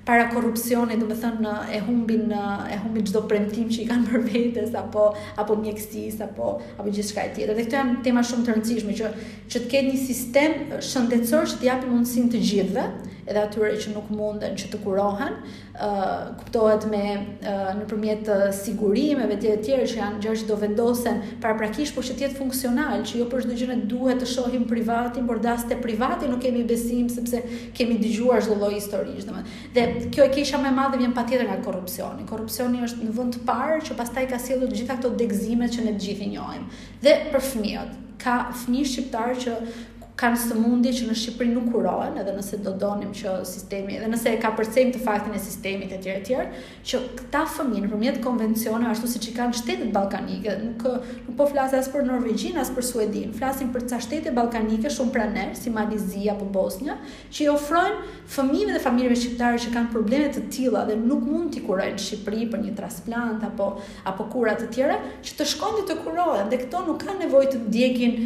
para korrupsionit, domethënë e humbin e humbin çdo premtim që i kanë bërë vetes apo apo mjekësisë apo apo gjithçka tjetër. Dhe këto janë tema shumë të rëndësishme që që të ketë një sistem shëndetësor që t'i japë mundësinë të gjithëve, edhe atyre që nuk munden që të kurohen, ë uh, kuptohet me uh, nëpërmjet uh, sigurimeve e tjera që janë gjëra që do vendosen paraprakisht, por që të jetë funksional, që jo për çdo gjë ne duhet të shohim privatin, por as te privati nuk kemi besim sepse kemi dëgjuar çdo lloj historish, domethënë. Dhe kjo e keqja më e madhe vjen patjetër nga korrupsioni. Korrupsioni është në vend të parë që pastaj ka sjellë të gjitha këto degëzime që ne të gjithë i njohim. Dhe për fëmijët, ka fëmijë shqiptarë që kanë sëmundje që në Shqipëri nuk kurohen, edhe nëse do donim që sistemi, edhe nëse e kapërcejmë faktin e sistemit e tjera e tjera, që këta fëmijë nëpërmjet konvencioneve, ashtu siç i kanë shtetet balkanike, nuk, nuk po flas as për Norvegjinë, as për Suedinë, flasim për ca shtete ballkanike shumë pranë, si Mali i Zi apo Bosnja, që i ofrojnë fëmijëve dhe familjeve shqiptare që kanë probleme të tilla dhe nuk mund t'i kurojnë në Shqipëri për një transplant apo apo kura të tjera, që të shkojnë dhe të kurohen dhe këto nuk kanë nevojë të ndjekin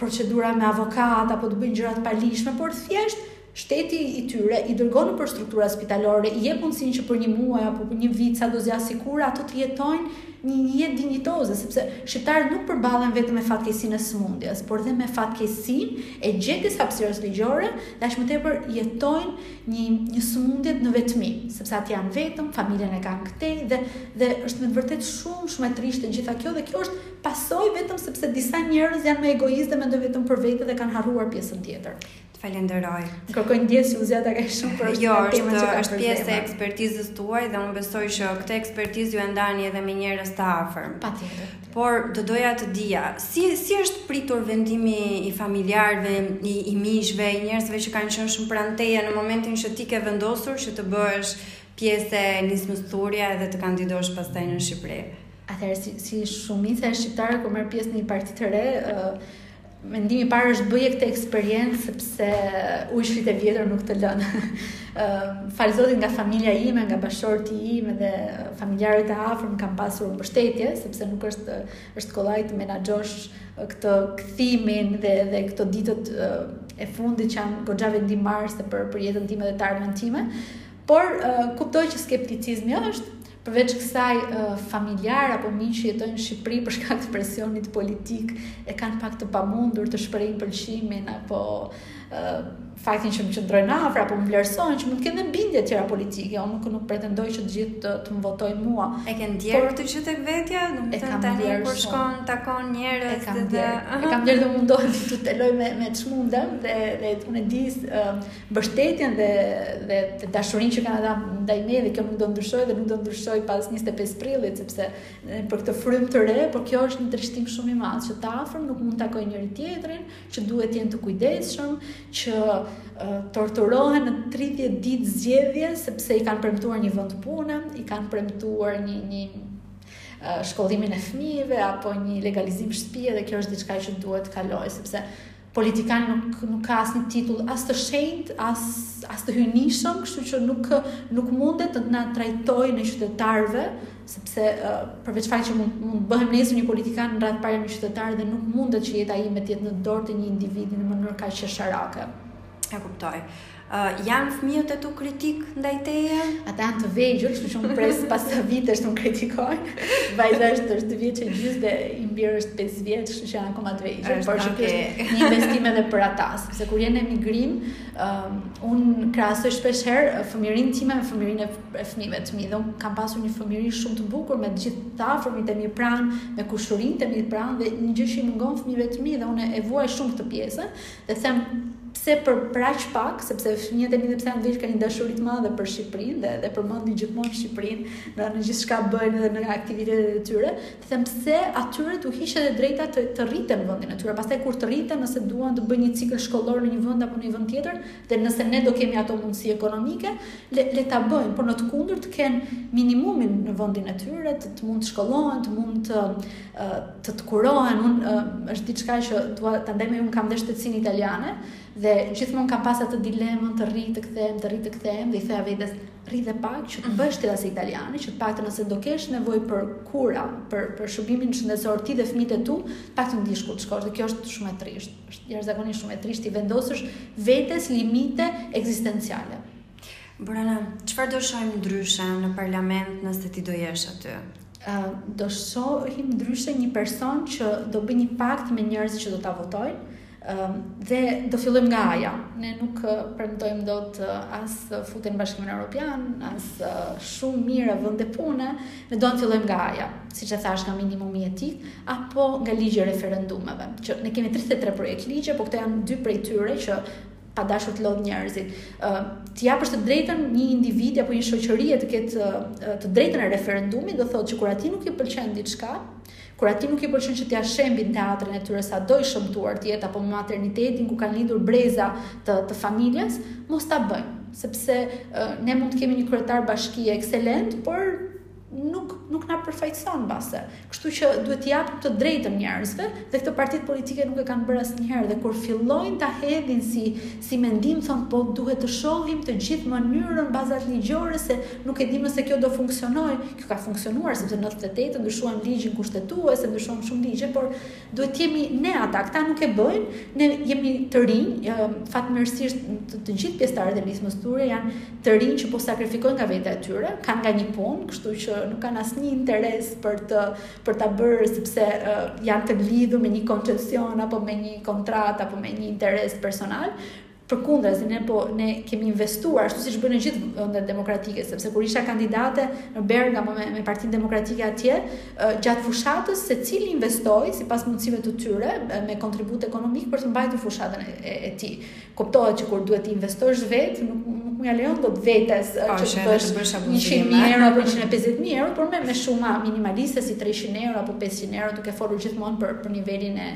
procedura me avokat apo të bëjnë gjëra të paligjshme, por thjesht shteti i tyre i dërgon nëpër struktura spitalore, i jep mundësinë që për një muaj apo për një vit sa do zgjasë kura, ato të jetojnë një jetë dinjitoze, sepse shqiptarët nuk përballen vetëm me fatkeqësinë e sëmundjes, por dhe me fatkeqësinë e gjetjes së hapësirës ligjore dhe aq më tepër jetojnë një një sëmundje në vetmi, sepse atje janë vetëm, familjen e kanë këtej dhe dhe është me të vërtetë shumë shumë e trishtë e gjitha kjo dhe kjo është pasojë vetëm sepse disa njerëz janë më egoistë dhe mendojnë vetëm për vete dhe kanë harruar pjesën tjetër. Të falenderoj. Kërkoj ndjesë që u zgjata kaq shumë por jo, është, është, është pjesë e ekspertizës tuaj dhe unë besoj që këtë ekspertizë ju ja ndani edhe me njerëz të afërm. Patjetër. Por do doja të dija, si si është pritur vendimi i familjarëve, i, i miqve, i njerëzve që kanë qenë shumë pranë teje në momentin që ti ke vendosur që të bëhesh pjesë e Nismës Thurje edhe të kandidosh pastaj në Shqipëri. Atëherë si si shumica e shqiptarëve kur merr pjesë në një parti të re, uh, Mendimi i parë është bëje këtë eksperiencë sepse ujqit e vjetër nuk të lënë. Falë Zotit nga familja ime, nga bashkëshorti im dhe familjarët e afërm kam pasur mbështetje, sepse nuk është është kollaj të menaxhosh këtë kthimin dhe dhe këto ditët e fundit që janë goxha vendimmarrëse për për jetën time dhe të ardhmen time. Por kuptoj që skepticizmi është Përveç kësaj, familjarë apo miq që jetojnë në Shqipëri për shkak të presionit politik e kanë pak të pamundur të shprehin pëlqimin apo faktin që më qëndrojnë afër apo më vlerësojnë që mund të kenë bindje të tjera politike, unë nuk nuk pretendoj që të gjithë të, të më votojnë mua. E ke ndjerë këtë gjë tek vetja, do të thënë tani kur shkon takon njerëz e kam dhe e kam ndjerë dhe mundohem të dialogoj me me ç'mundem dhe dhe unë e di mbështetjen dhe dhe të dashurinë që kanë ata ndaj meje dhe kjo nuk do ndryshojë dhe nuk do ndryshojë pas 25 prillit, sepse për këtë frymë të re, por kjo është një trishtim shumë i madh që të afërm nuk mund të takojnë njëri-tjetrin, që duhet të jenë të kujdesshëm, që uh, torturohen në 30 ditë zgjedhje sepse i kanë premtuar një vend pune, i kanë premtuar një një shkollimin e fëmijëve apo një legalizim shtëpie dhe kjo është diçka që duhet të kalojë sepse politikani nuk nuk ka asnjë titull as të shenjtë, as as të hyjnishëm, kështu që nuk nuk mundet të na trajtojë ne qytetarëve, sepse uh, përveç faktit që mund mund të bëhem nesër një politikan në radhë të parë jam qytetare dhe nuk mundet që jeta ime të jetë në dorë të një individi në mënyrë kaq qesharake. E kuptoj. Uh, janë fëmijët e tu kritikë ndaj teje? Ata janë të vegjël, kështu që unë pres pas sa vitesh të më kritikojnë. Vajza është është 2 vjeç e gjys dhe i madhi është 5 vjeç, kështu që janë akoma të vegjël, por që okay. është një investim edhe për ata, sepse kur janë në emigrim, um, unë krahasoj shpesh herë fëmijërinë time me fëmijërinë e fëmijëve të mi. Dhe unë kam pasur një fëmijëri shumë të bukur me të gjithë të afërmit e mi pranë, me kushërinjtë e mi pranë dhe një gjë që i mungon fëmijëve të mi dhe unë e vuaj shumë këtë pjesë, Dhe them pse për për aq pak, sepse fëmijët e mi edhe pse janë të vegjël kanë një dashuri të madhe për Shqipërinë dhe dhe përmendin gjithmonë Shqipërinë në në gjithçka bëjnë dhe në aktivitetet e tyre, dhe them pse atyre t'u hiqet e drejta të të rriten në vendin e tyre. Pastaj kur të rriten, nëse duan të bëjnë një cikël shkollor në një vend apo në një vend tjetër, dhe nëse ne do kemi ato mundësi ekonomike, le, le ta bëjnë, por në të kundërt të kenë minimumin në vendin e tyre, të, të mund të shkollohen, të mund të të të kurohen, un është diçka që dua ta ndaj me un kam dhe shtetësinë italiane dhe gjithmonë kam pas atë dilemën të rri të kthehem, të rri të kthehem dhe i thoja vetes rri dhe pak që të bëhesh shtetase italiane, që të paktën nëse do kesh nevojë për kura, për për shërbimin shëndetësor ti dhe fëmijët e tu, të paktën të dish ku të shkosh dhe kjo është shumë e trishtë. Është jashtëzakonisht shumë e trishtë t'i vendosësh vetes limite ekzistenciale. Borana, çfarë do shohim ndryshe në parlament nëse ti do jesh aty? Do shohim ndryshe një person që do bëjë një pakt me njerëzit që do ta votojnë dhe do fillojmë nga A-ja. Ne nuk premtojmë dot as futjen në Bashkimin Evropian, as shumë mijëra vende pune, ne do të fillojmë nga A-ja, siç e thashë nga minimumi etik apo nga ligji i referendumeve. Që ne kemi 33 projektligje, por këto janë dy prej tyre që pa dashur të lodh njerëzit. Ë uh, të japësh të drejtën një individi apo një shoqërie të ketë uh, të drejtën e referendumit, do thotë që kur atij nuk i pëlqen diçka, kur atij nuk i pëlqen që t'ia shembin teatrin e tyre sado i shëmtuar të jetë apo maternitetin ku kanë lindur breza të të familjes, mos ta bëjnë, sepse uh, ne mund të kemi një kryetar bashkie ekselent, por nuk nuk na përfaqëson mbase. Kështu që duhet t'i japim të drejtën njerëzve dhe këto partitë politike nuk e kanë bërë asnjëherë dhe kur fillojnë ta hedhin si si mendim thonë po duhet të shohim të gjithë mënyrën bazat ligjore se nuk e dimë se kjo do funksionojë. Kjo ka funksionuar sepse në 98 ndryshuan ligjin kushtetues, ndryshuan shumë ligje, por Duhet të jemi ne ata, këta nuk e bëjnë, ne jemi të rinj, fatmirësisht të, të gjithë pjesëtarët e Nismës Thurje janë të rinj që po sakrifikojnë nga vetja e tyre, kanë nga një punë, kështu që nuk kanë asnjë interes për të për ta bërë sepse uh, janë të lidhur me një koncesion apo me një kontratë apo me një interes personal, Përkundrazi, ne po ne kemi investuar ashtu siç bëjnë gjithë vendet demokratike, sepse kur isha kandidate në Bergamo me, me Partinë Demokratike atje, gjatë fushatës secili investoi sipas mundësive të tyre me kontribut ekonomik për të mbajtur fushatën e, e, e tij. Kuptohet që kur duhet të investosh vetë, nuk nuk ia lejon dot vetes që të bësh 100.000 euro apo 150.000 euro, por me me shuma minimaliste si 300 euro apo 500 euro duke folur gjithmonë për për nivelin e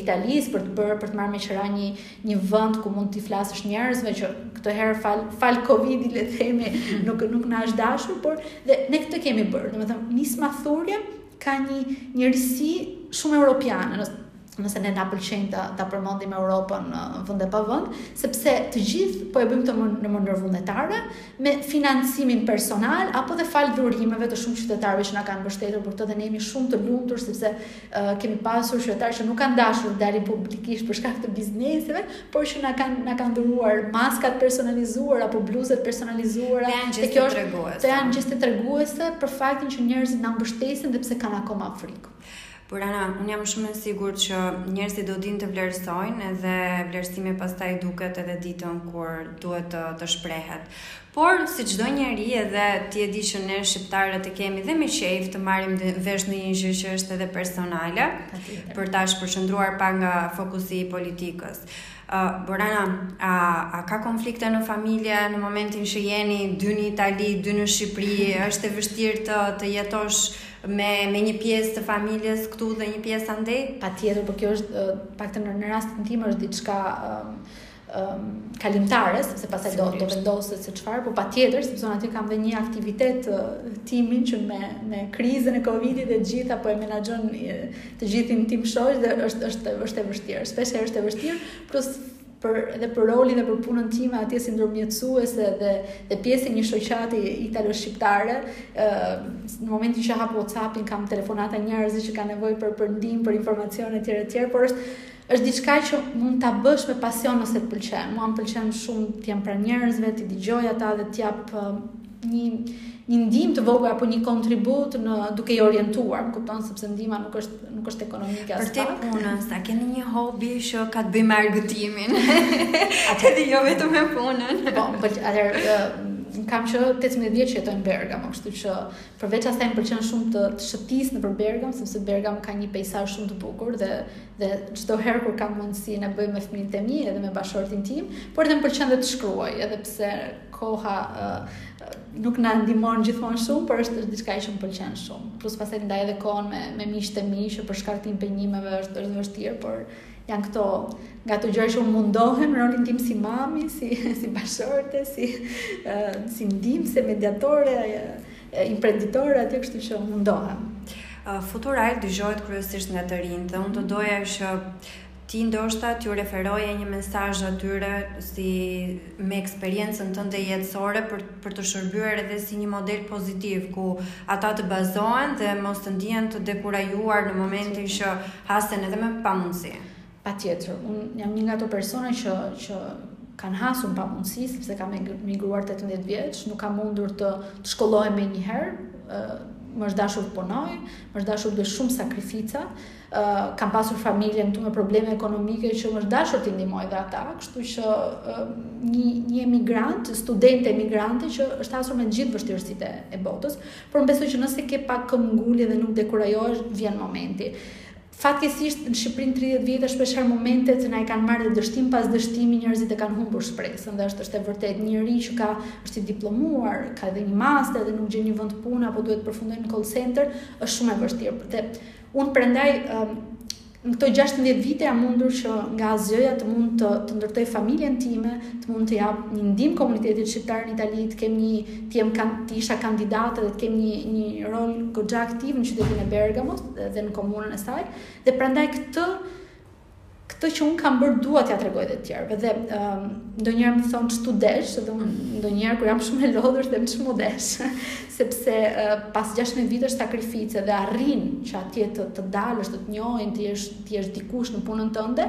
Italisë për të bërë për të marrë me qira një një vend ku mund t'i flasësh njerëzve që këtë herë falë falë Covidit le të themi nuk nuk na është dashur, por dhe ne këtë kemi bërë. Domethënë Nisma Thurje ka një një risi shumë europiane, nëse nëse ne na pëlqejnë ta ta përmendim Europën në vend e pa vend, sepse të gjithë po e bëjmë këtë në mënyrë vullnetare me financimin personal apo dhe falë dhurimeve të shumë qytetarëve që na kanë mbështetur për këtë dhe ne jemi shumë të lumtur sepse kemi pasur qytetarë që nuk kanë dashur të dalin publikisht për shkak të bizneseve, por që na kanë na kanë dhuruar maskat personalizuara apo bluzat personalizuara. Të janë gjeste treguese. Të janë gjeste treguese për faktin që njerëzit na mbështesin dhe pse kanë akoma frikë. Por ana, unë jam shumë e sigurt që njerëzit do dinë të vlerësojnë dhe vlerësimi pastaj duket edhe ditën kur duhet të të shprehet. Por, si çdo njeri edhe ti e di që ne shqiptarët e kemi dhe me qejf të marrim vesh ndonjë gjë që është edhe personale për ta shpërqendruar pak nga fokusi i politikës. Borana, a, a ka konflikte në familje në momentin që jeni dy në Itali, dy në Shqipëri, është e vështirë të, të jetosh me, me një pjesë të familjes këtu dhe një pjesë andej? Patjetër, por kjo është, paktën në rastin tim është diçka, kalimtare, sepse pastaj do, do vendoset se çfarë, po patjetër, sepse unë aty kam dhe një aktivitet të timin që me, me krizën e Covidit dhe gjitha, po e menaxhon të gjithin tim shoq dhe është, është, është e vështirë, shpesh është e vështirë, plus për edhe për rolin dhe për punën time atje si ndërmjetësuese dhe dhe pjesë e një shoqate italo shqiptare ë në momentin që hap WhatsAppin kam telefonata njerëzish që kanë nevojë për për ndihmë për informacione etj etj por është Është diçka që mund ta bësh me pasion nëse të pëlqen. Mua më pëlqen shumë të jem pranë njerëzve, të dëgjoj ata dhe të jap një një ndihmë të vogël apo një kontribut në duke i orientuar, më kupton sepse ndihma nuk është nuk është ekonomike aspak. Përtej punës, a keni një hobi që ka të bëjë me argëtimin. Atë dhe jo vetëm me punën. Po, po atëherë kam që 18 vjet që jetoj në Bergamo, kështu që Përveç asaj më pëlqen shumë të, të shëtis nëpër Bergam, sepse Bergam ka një pejsazh shumë të bukur dhe dhe çdo herë kur kam mundësinë e bëj me fëmijët e mi edhe me bashkëshortin tim, por edhe më pëlqen dhe të shkruaj, edhe pse koha uh, nuk na ndihmon gjithmonë shumë, por është diçka që më pëlqen shumë. Plus pastaj ndaj edhe kohën me me miqtë e mi që për shkak të impenjimeve është e vështirë, por Janë këto nga ato gjëra që unë mundohem rolin tim si mami, si si bashkëshorte, si uh, si ndihmëse, mediatore, uh, imprenditore aty kështu që mundohem. Uh, futural dëgjohet kryesisht nga të rinjtë dhe unë do doja që ti ndoshta t'ju referoje një mesazh atyre si me eksperiencën tënde jetësore për për të shërbyer edhe si një model pozitiv ku ata të bazohen dhe mos të ndihen të dekurajuar në momentin që hasen edhe me pamundësi. Patjetër, unë jam një nga ato persona që që kanë hasur pamundësi sepse kam migruar 18 vjeç, nuk kam mundur të, të shkollohem menjëherë, ë më është dashur të punoj, më është dashur të bëj shumë sakrifica, kam pasur familjen këtu me probleme ekonomike që më është dashur t'i ndihmoj dhe ata, kështu që një një emigrant, studente emigrante që është hasur me gjithë vështirësitë e botës, por besoj që nëse ke pak këmbgulje dhe nuk dekurajohesh, vjen momenti. Fatkeqësisht në Shqipërinë 30 vjet është për momente që na i kanë marrë dështim pas dështimi njerëzit e kanë humbur shpresën dhe është është e vërtetë njëri që ka është i diplomuar, ka edhe një master dhe nuk gjen një vend pune apo duhet të përfundojë në call center, është shumë e vështirë. Dhe Unë prandaj në këto 16 vite jam mundur që nga asgjëja të mund të, të ndërtoj familjen time, të mund të jap një ndihmë komunitetit shqiptar në Itali, të kem një të jem kan, të isha kandidate dhe të kem një një rol goxha aktiv në qytetin e Bergamos dhe në komunën e saj, dhe prandaj këtë Këtë që unë kam bërë dua t'ja tregoj dhe të tjerëve dhe um, ndonjëherë më thonë ç'tu desh dhe unë ndonjëherë kur jam shumë e lodhur them ç'mu desh sepse uh, pas 16 vitesh sakrifice dhe arrin që atje të të dalësh të të njohin të jesh të jesh dikush në punën tënde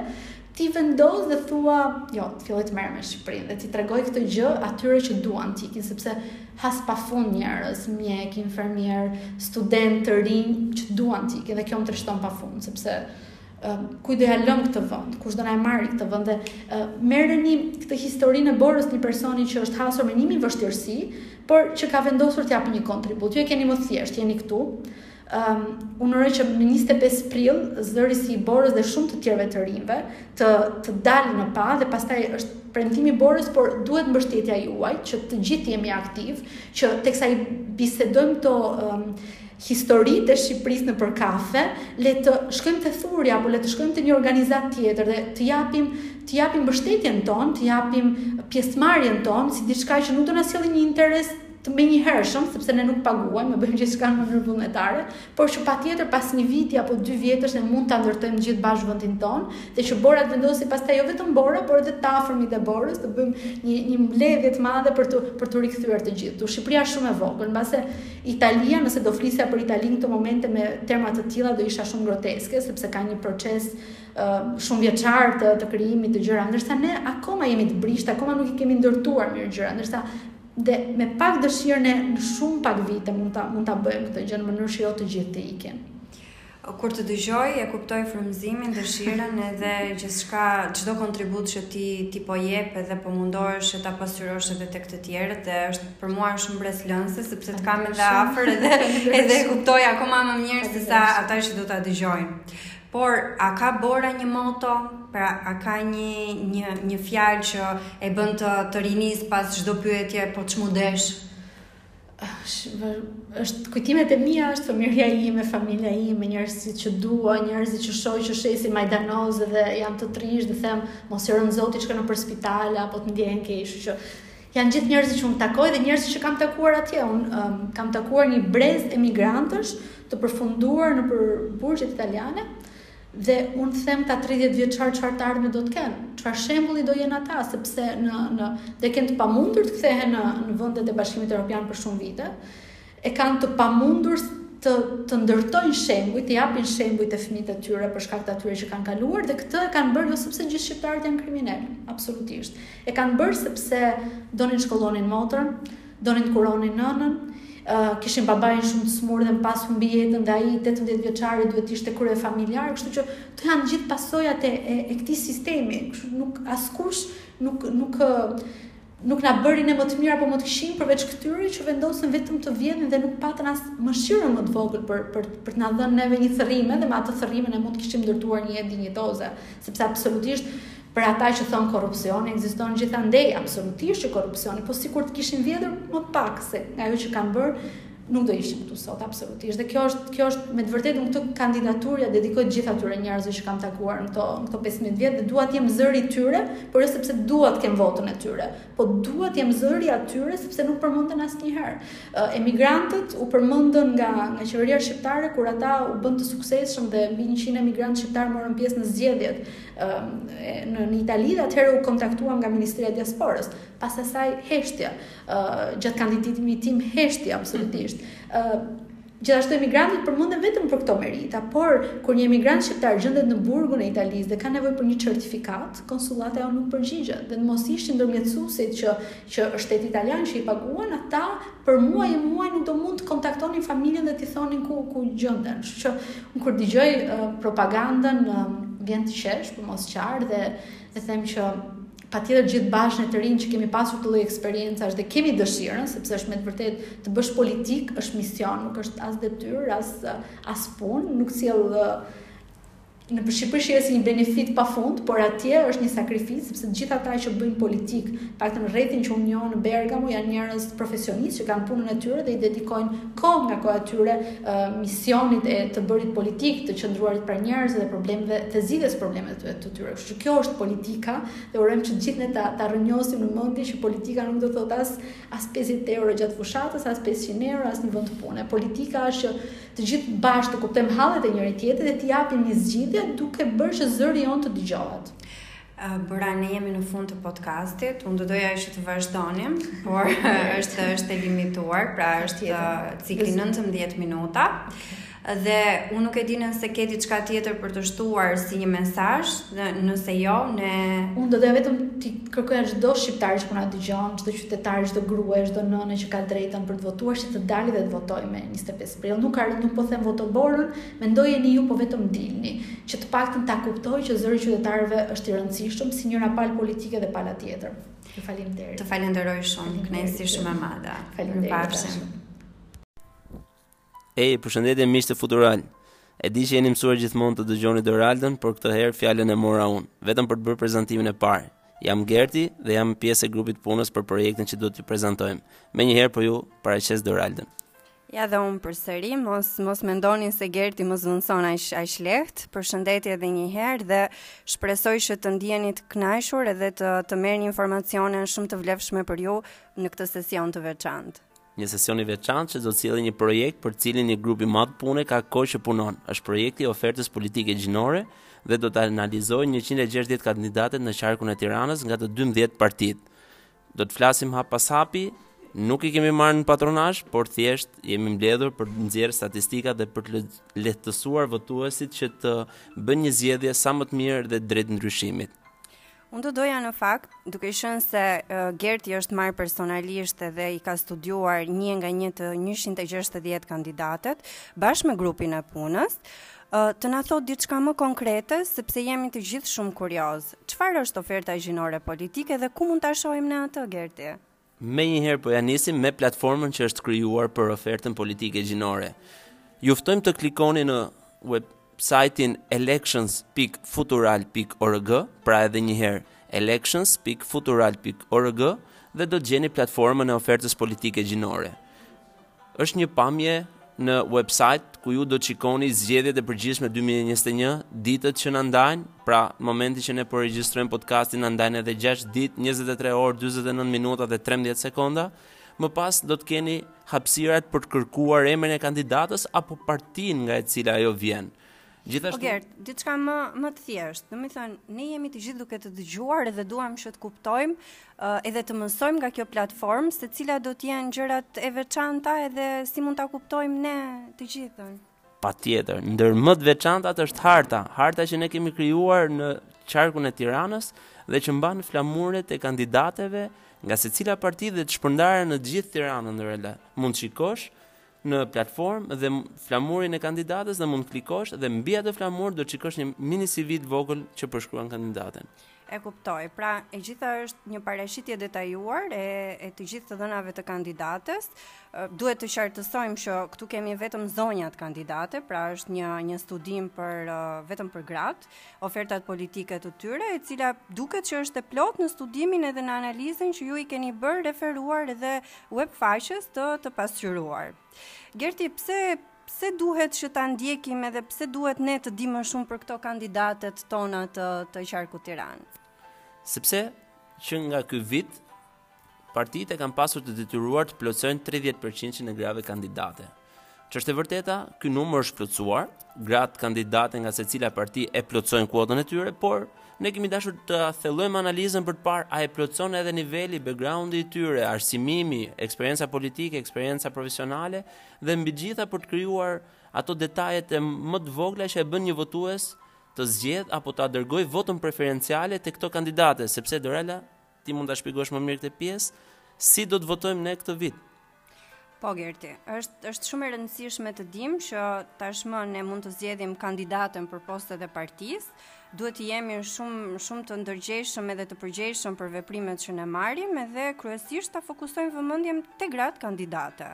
ti vendos dhe thua, jo, të filloj të merrem me Shqipërinë dhe t'ia tregoj këtë gjë atyre që duan t'ikin sepse has pa fund njerëz, mjekë, infermierë, studentë të rinj që duan t'ikin dhe kjo më trishton pa fund, sepse kujt do ja lëmë këtë vend, kush do na e marrë këtë vend dhe merreni këtë historinë e Borës një personi që është hasur me 1000 vështirësi, por që ka vendosur të japë një kontribut. Ju e keni më thjesht, jeni këtu. Um, unë uroj që më 25 prill zëri si i Borës dhe shumë të tjerëve të rinjve të, të dalë në pah dhe pastaj është premtimi i Borës, por duhet mbështetja juaj që të gjithë të jemi aktivë, që teksa i bisedojmë këto um, historitë e Shqipërisë nëpër kafe, le të shkojmë te Thurja apo le të shkojmë te një organizatë tjetër dhe të japim të japim mbështetjen tonë, të japim pjesëmarrjen tonë si diçka që nuk do na sjellë një interes të menjëhershëm, sepse ne nuk paguajmë, e bëjmë gjithçka në mënyrë vullnetare, por që patjetër pas një viti apo dy vjetësh ne mund ta ndërtojmë gjithë bashkë vendin tonë, dhe që Bora të vendosë pastaj jo vetëm Bora, por edhe të afërmit e Borës, të bëjmë një një mbledhje të madhe për të për t'u rikthyer të gjithë këtu. Shqipëria është shumë e vogël, mbase Italia, nëse do flisja për Italinë këto momente me terma të tilla do isha shumë groteske, sepse ka një proces uh, shumë vjeçar të, të krijimit të gjëra, ndërsa ne akoma jemi të brishtë, akoma nuk i kemi ndërtuar mirë gjëra, ndërsa dhe me pak dëshirë ne në shumë pak vite mund ta mund ta bëjmë këtë gjë në mënyrë që jo të gjithë të ikin. Kur të dëgjoj, e kuptoj frymëzimin, dëshirën edhe gjithçka, çdo kontribut që ti ti po jep edhe po mundohesh që ta pasqyrosh edhe tek të tjerët dhe është për mua është shumë mbresëlënëse sepse të kam edhe afër edhe edhe e kuptoj akoma më mirë se sa ata që do ta dëgjojnë. Por a ka Bora një moto? Pra a ka një një një fjalë që e bën të të rinis pas çdo pyetjeje, po ç'm'u desh? është është kujtimet e mia është fëmijëria ime, familja ime, njerëzit që dua, njerëzit që shoh që shesin majdanoz dhe janë të trisht dhe them mos i rëntë zoti çka nëpër spitale apo të ndjehen keq, kështu që janë gjithë njerëzit që unë takoj dhe njerëzit që kam takuar atje. Unë um, kam takuar një brez emigrantësh të përfunduar nëpër burgjet italiane Dhe unë them këta tridhjetëvjeçarë çfarë të ardhme do të kenë, çfarë shembulli do jenë ata, sepse në në e kanë të pamundur të kthehen në në vendet e Bashkimit Europian për shumë vite, e kanë të pamundur të të ndërtojnë shembuj, të japin shembuj te fëmijët e tyre për shkak të atyre që kanë kaluar dhe këtë e kanë bërë jo sepse gjithë shqiptarët janë kriminelë, absolutisht. E kanë bërë sepse donin shkollonin motrën, Donin të kuronin nënën, kishin babain shumë të sëmurë dhe më pas humbi jetën dhe ai 18-vjeçari duhet të ishte kryefamiljar, kështu që këto janë gjithë pasojat e, e, e këtij sistemi, kështu nuk askush nuk nuk nuk na bëri ne më të mirë apo më të këqij përveç këtyre që vendosën vetëm të vjedhin dhe nuk patën as mëshirën më të vogël për për për të na dhënë neve një thërrime dhe me atë thërrime ne mund të kishim ndërtuar një jetë dinjitoze, sepse absolutisht Për ata që thonë korrupsioni ekziston gjithandej, absolutisht që korrupsioni, po sikur të kishin vjedhur më pak se ajo që kanë bërë, nuk do ishim këtu sot absolutisht. Dhe kjo është kjo është me të vërtetë unë këtë kandidaturë ia dedikoj të gjithë atyre njerëzve që kam takuar në këto në këto 15 vjet dhe dua të jem zëri i tyre, por jo sepse dua të kem votën e tyre, po dua të jem zëri i atyre sepse nuk përmenden asnjëherë. Emigrantët u përmendën nga nga qeveria shqiptare kur ata u bënë të suksesshëm dhe mbi 100 emigrantë shqiptarë morën pjesë në zgjedhjet në në Itali dhe atëherë u kontaktuam nga Ministria e Diasporës. Pas asaj heshtja, gjatë kandidatimit tim heshtja absolutisht. Gjithashtu emigrantët përmenden vetëm për këto merita, por kur një emigrant shqiptar gjendet në burgun e Italisë dhe ka nevojë për një certifikatë, konsullata jonë nuk përgjigjet dhe në mos ishin ndërmjetësuesit që që është shteti italian që i paguan, ata për muaj e muaj nuk do mund të kontaktonin familjen dhe t'i thonin ku ku gjenden. Kështu që unë kur dëgjoj uh, propagandën uh, vjen të qesh për mos qarë dhe e them që patjetër gjithë bashkën e të rinë që kemi pasur këto lloj eksperiencash dhe kemi dëshirën, sepse është me të vërtetë të bësh politikë, është mision, nuk është as detyrë, as, as punë, nuk cilë Në Shqipëri shihet si një benefit pafund, por atje është një sakrificë, sepse të gjithë ata që bëjnë politikë, paktën rrethin që unë njoh në Bergamo, janë njerëz profesionistë që kanë punën e tyre dhe i dedikojnë kohë nga koha e tyre misionit e të bërit politikë, të qëndruarit pranë njerëzve dhe problemeve, të zgjidhjes së problemeve të tyre. Kështu që kjo është politika dhe urojmë që të gjithë ne ta ta rrënjosim në mendje që politika nuk do të thotë as as 50 euro gjatë fushatës, as 500 euro, as një vend pune. Politika është që Të gjithë bashkë të kuptojmë hallet e njëri-tjetrit dhe t'i japim një zgjidhje duke bërë që zëri jonë të dëgjohet. Bora, ne jemi në fund të podcastit, unë do doja që të vazhdonim, por është, është e limituar, pra është cikli 90 minuta. Okay dhe unë nuk e di nëse ke diçka tjetër për të shtuar si një mesazh, nëse jo, ne unë do doja vetëm t'i kërkoja çdo shqiptari që po na dëgjon, çdo qytetari, çdo gruaje, çdo nëne që ka të drejtën për të votuar, që të dalë dhe të votojë më njëzet e pesë prill nuk ka rënë nuk po them voto Borën mendojeni ju po vetëm dilni që të paktën ta kuptojnë që zëri i qytetarëve është i rëndësishëm si njëra palë politike dhe pala tjetër ju faleminderit të falenderoj shumë kënaqësi shumë e madhe faleminderit Hej, përshëndetje miq të Futural. E di që jeni mësuar gjithmonë të dëgjoni Doraldën, por këtë herë fjalën e mora unë, vetëm për të bërë prezantimin e parë. Jam Gerti dhe jam pjesë e grupit të punës për projektin që do t'ju prezantojmë. Menjëherë po ju paraqes Doraldën. Ja dhe unë përsëri, mos, mos mendoni se Gerti më zëvendëson aq lehtë, përshëndetje edhe një herë dhe shpresoj që të ndiheni të kënaqur edhe të, të merrni informacione shumë të vlefshme për ju në këtë sesion të veçantë. Një sesion i veçantë që do të sjellë një projekt për të cilin një grup i madh pune ka kohë që punon. Është projekti i ofertës politike gjinore dhe do të analizojë njëqind e gjashtëdhjetë kandidatet në qarkun e Tiranës nga të dymbëdhjetë partitë. Do të flasim hap pas hapi, nuk i kemi marrë në patronazh, por thjesht jemi mbledhur për të nxjerrë statistika dhe për të lehtësuar votuesit që të bëjnë një zgjedhje sa më të mirë dhe drejt ndryshimit. Unë do doja në fakt, duke qenë se uh, Gerti është marrë personalisht dhe i ka studiuar një nga një të 160 kandidatet, bashkë me grupin e punës, uh, të na thotë diçka më konkrete sepse jemi të gjithë shumë kuriozë. Çfarë është oferta gjinore politike dhe ku mund ta shohim ne atë, Gerti? Menjëherë po ja nisim me platformën që është krijuar për ofertën politike gjinore. Ju ftojmë të klikoni në websajtin elections.futural.org, pra edhe një herë elections.futural.org dhe do të gjeni platformën e ofertës politike gjinore. Është një pamje në website ku ju do të shikoni zgjedhjet e përgjithshme dy mijë e njëzet e një, ditët që na ndajnë, pra momenti që ne po regjistrojmë podcastin na ndajnë edhe gjashtë ditë, njëzet e tre orë, dyzet e nëntë minuta dhe trembëdhjetë sekonda. Më pas do të keni hapësirat për të kërkuar emrin e kandidates apo partinë nga e cila ajo vjen. Gjithashtu, Gert, diçka më të thjeshtë. Domethënë, ne jemi të gjithë duke të dëgjuar dhe duam që të kuptojmë uh, edhe të mësojmë nga kjo platformë se cilat do të jenë gjërat e veçanta edhe si mund ta kuptojmë ne të gjithën. Patjetër, ndër më të veçantat është harta, harta që ne kemi krijuar në qarkun e Tiranës dhe që mban flamuret e kandidateve nga secila parti dhe të shpërndara në të gjithë Tiranën, Dorela. Mund të shikosh në platformë dhe flamurin e kandidates dhe mund të klikosh dhe mbi atë flamur do të shikosh një mini CV të vogël që përshkruan kandidaten. E kuptoj. Pra, e gjitha është një paraqitje e detajuar e e të gjithë të dhënave të kandidates. Duhet të qartësojmë që këtu kemi vetëm zonjat kandidate, pra është një një studim për vetëm për gratë. ofertat politike të tyre, e cila duket që është e plotë në studimin edhe në analizën që ju i keni bërë referuar edhe webfaqes të të pasqyruar. Gerti, pse pse duhet që ta ndjekim edhe pse duhet ne të dimë më shumë për këto kandidatet tona të të qarkut Tiranë? Sepse që nga ky vit Partitë e kanë pasur të detyruar të plotësojnë 30 përqindëshin e grave kandidate. Ç'është e vërteta, ky numër është plotësuar, gratë kandidate nga secila parti e plotësojnë kuotën e tyre, por ne kemi dashur të thellojmë analizën për të parë a e plotëson edhe niveli, backgroundi i tyre, arsimimi, eksperienca politike, eksperienca profesionale dhe mbi të gjitha për të krijuar ato detajet e më të vogla që e bën një votues të zgjedhë apo ta dërgojë votën preferenciale te këto kandidate, sepse Dorela Ti mund ta shpjegosh më mirë këtë pjesë? Si do të votojmë ne këtë vit? Po Gerti, është është shumë e rëndësishme të dimë që tashmë ne mund të zgjedhim kandidaten për postet e partisë. Duhet të jemi shumë shumë të ndërgjegjshëm edhe të përgjegjshëm për veprimet që ne marrim edhe kryesisht ta fokusojmë vëmendjen te gratë kandidate.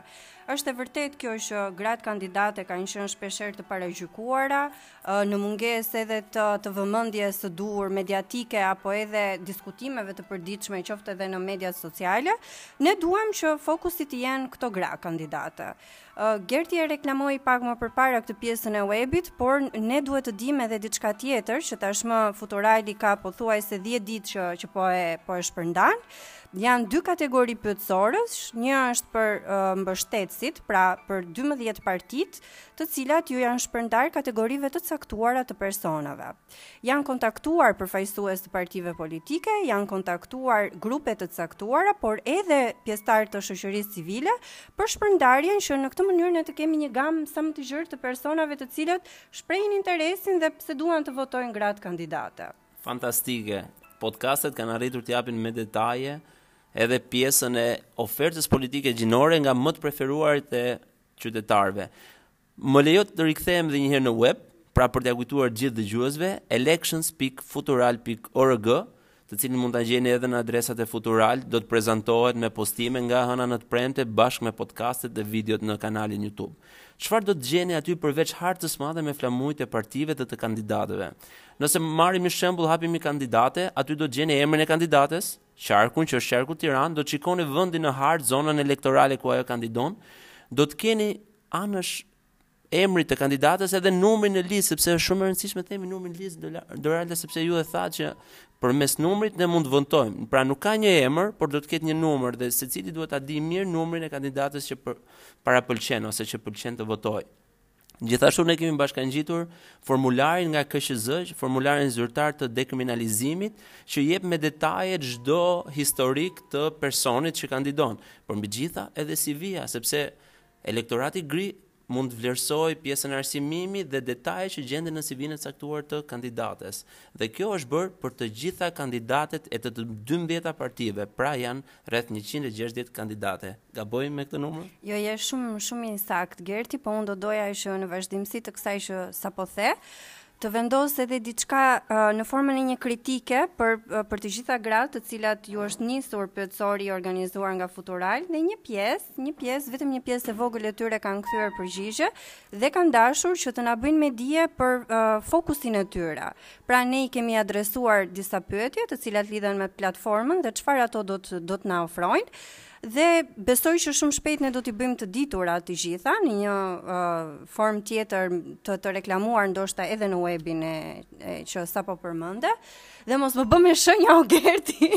Është e vërtetë kjo që gratë kandidate kanë qenë shpeshherë të paragjykuara, në mungesë edhe të, të vëmendjes së duhur mediatike apo edhe diskutimeve të përditshme qoftë edhe në mediat sociale, ne duam që fokusi të jenë këto gra kandidate. Uh, Gerti e reklamoi pak më përpara këtë pjesën e webit, por ne duhet të dimë edhe diçka tjetër që tashmë Futurali ka pothuajse 10 ditë që që po e po e shpërndan. Janë dy kategori pyetësorësh, një është për uh, mbështetësit, pra për 12 partitë të cilat ju janë shpërndarë kategorive të caktuara të personave. Janë kontaktuar përfaqësues të partive politike, janë kontaktuar grupe të caktuara, por edhe pjesëtarë të shoqërisë civile për shpërndarjen që në këtë mënyrë ne të kemi një gamë sa më të gjerë të personave të cilët shprehin interesin dhe pse duan të votojnë gratë kandidate. Fantastike. Podcastet kanë arritur të japin me detaje edhe pjesën e ofertës politike gjinore nga më të preferuarit e qytetarëve. Më lejo të rikthehem edhe një herë në web, pra për t'ia kujtuar gjithë dëgjuesve, elections.futural.org, të cilin mund ta gjeni edhe në adresat e Futural, do të prezantohet me postime nga e hëna në të premte bashkë me podcastet dhe videot në kanalin YouTube. Çfarë do të gjeni aty përveç hartës së madhe me flamujt e partive dhe të kandidatëve? Nëse marrim një shembull, hapim një kandidate, aty do të gjeni emrin e kandidates, qarkun që është qarku Tiranë, do të shikoni vendin në hartë, zonën elektorale ku ajo kandidon, do të keni anësh emrit të kandidates edhe numrin në listë sepse është shumë e rëndësishme të themi numrin në listë Doralda sepse ju e thatë që përmes numrit ne mund të votojmë. Pra nuk ka një emër, por do të ketë një numër dhe secili duhet ta di mirë numrin e kandidates që për, parapëlqen ose që pëlqen të votojë. Gjithashtu ne kemi bashkangjitur formularin nga KQZ, formularin zyrtar të dekriminalizimit, që jep me detaje çdo historik të personit që kandidon, por mbi të gjitha edhe CV-ja, sepse elektorati gri mund të vlerësojë pjesën e arsimimit dhe detajet që gjenden në CV-në e caktuar të kandidates. Dhe kjo është bërë për të gjitha kandidatet e të të 12 partive, pra janë Rreth njëqind e gjashtëdhjetë kandidate. Gaboj me këtë numër? Jo, je shumë shumë i saktë, Gerti, po unë do doja që në vazhdimësi të kësaj që sapo the, të vendos edhe diçka uh, në formën e një kritike për uh, për të gjitha gratë të cilat ju është nisur pyetësori i organizuar nga Futural dhe një pjesë një pjesë, vetëm një pjesë e vogël e tyre kanë kthyer përgjigje dhe kanë dashur që të na bëjnë me dije për uh, fokusin e tyre. Pra ne i kemi adresuar disa pyetje të cilat lidhen me platformën dhe çfarë ato do të do të na ofrojnë dhe besoj që shumë shpejt ne do t'i bëjmë të ditura të gjitha në një uh, formë tjetër të të reklamuar ndoshta edhe në webin e, e që sapo përmende dhe mos më bëj me shenja o Gerti.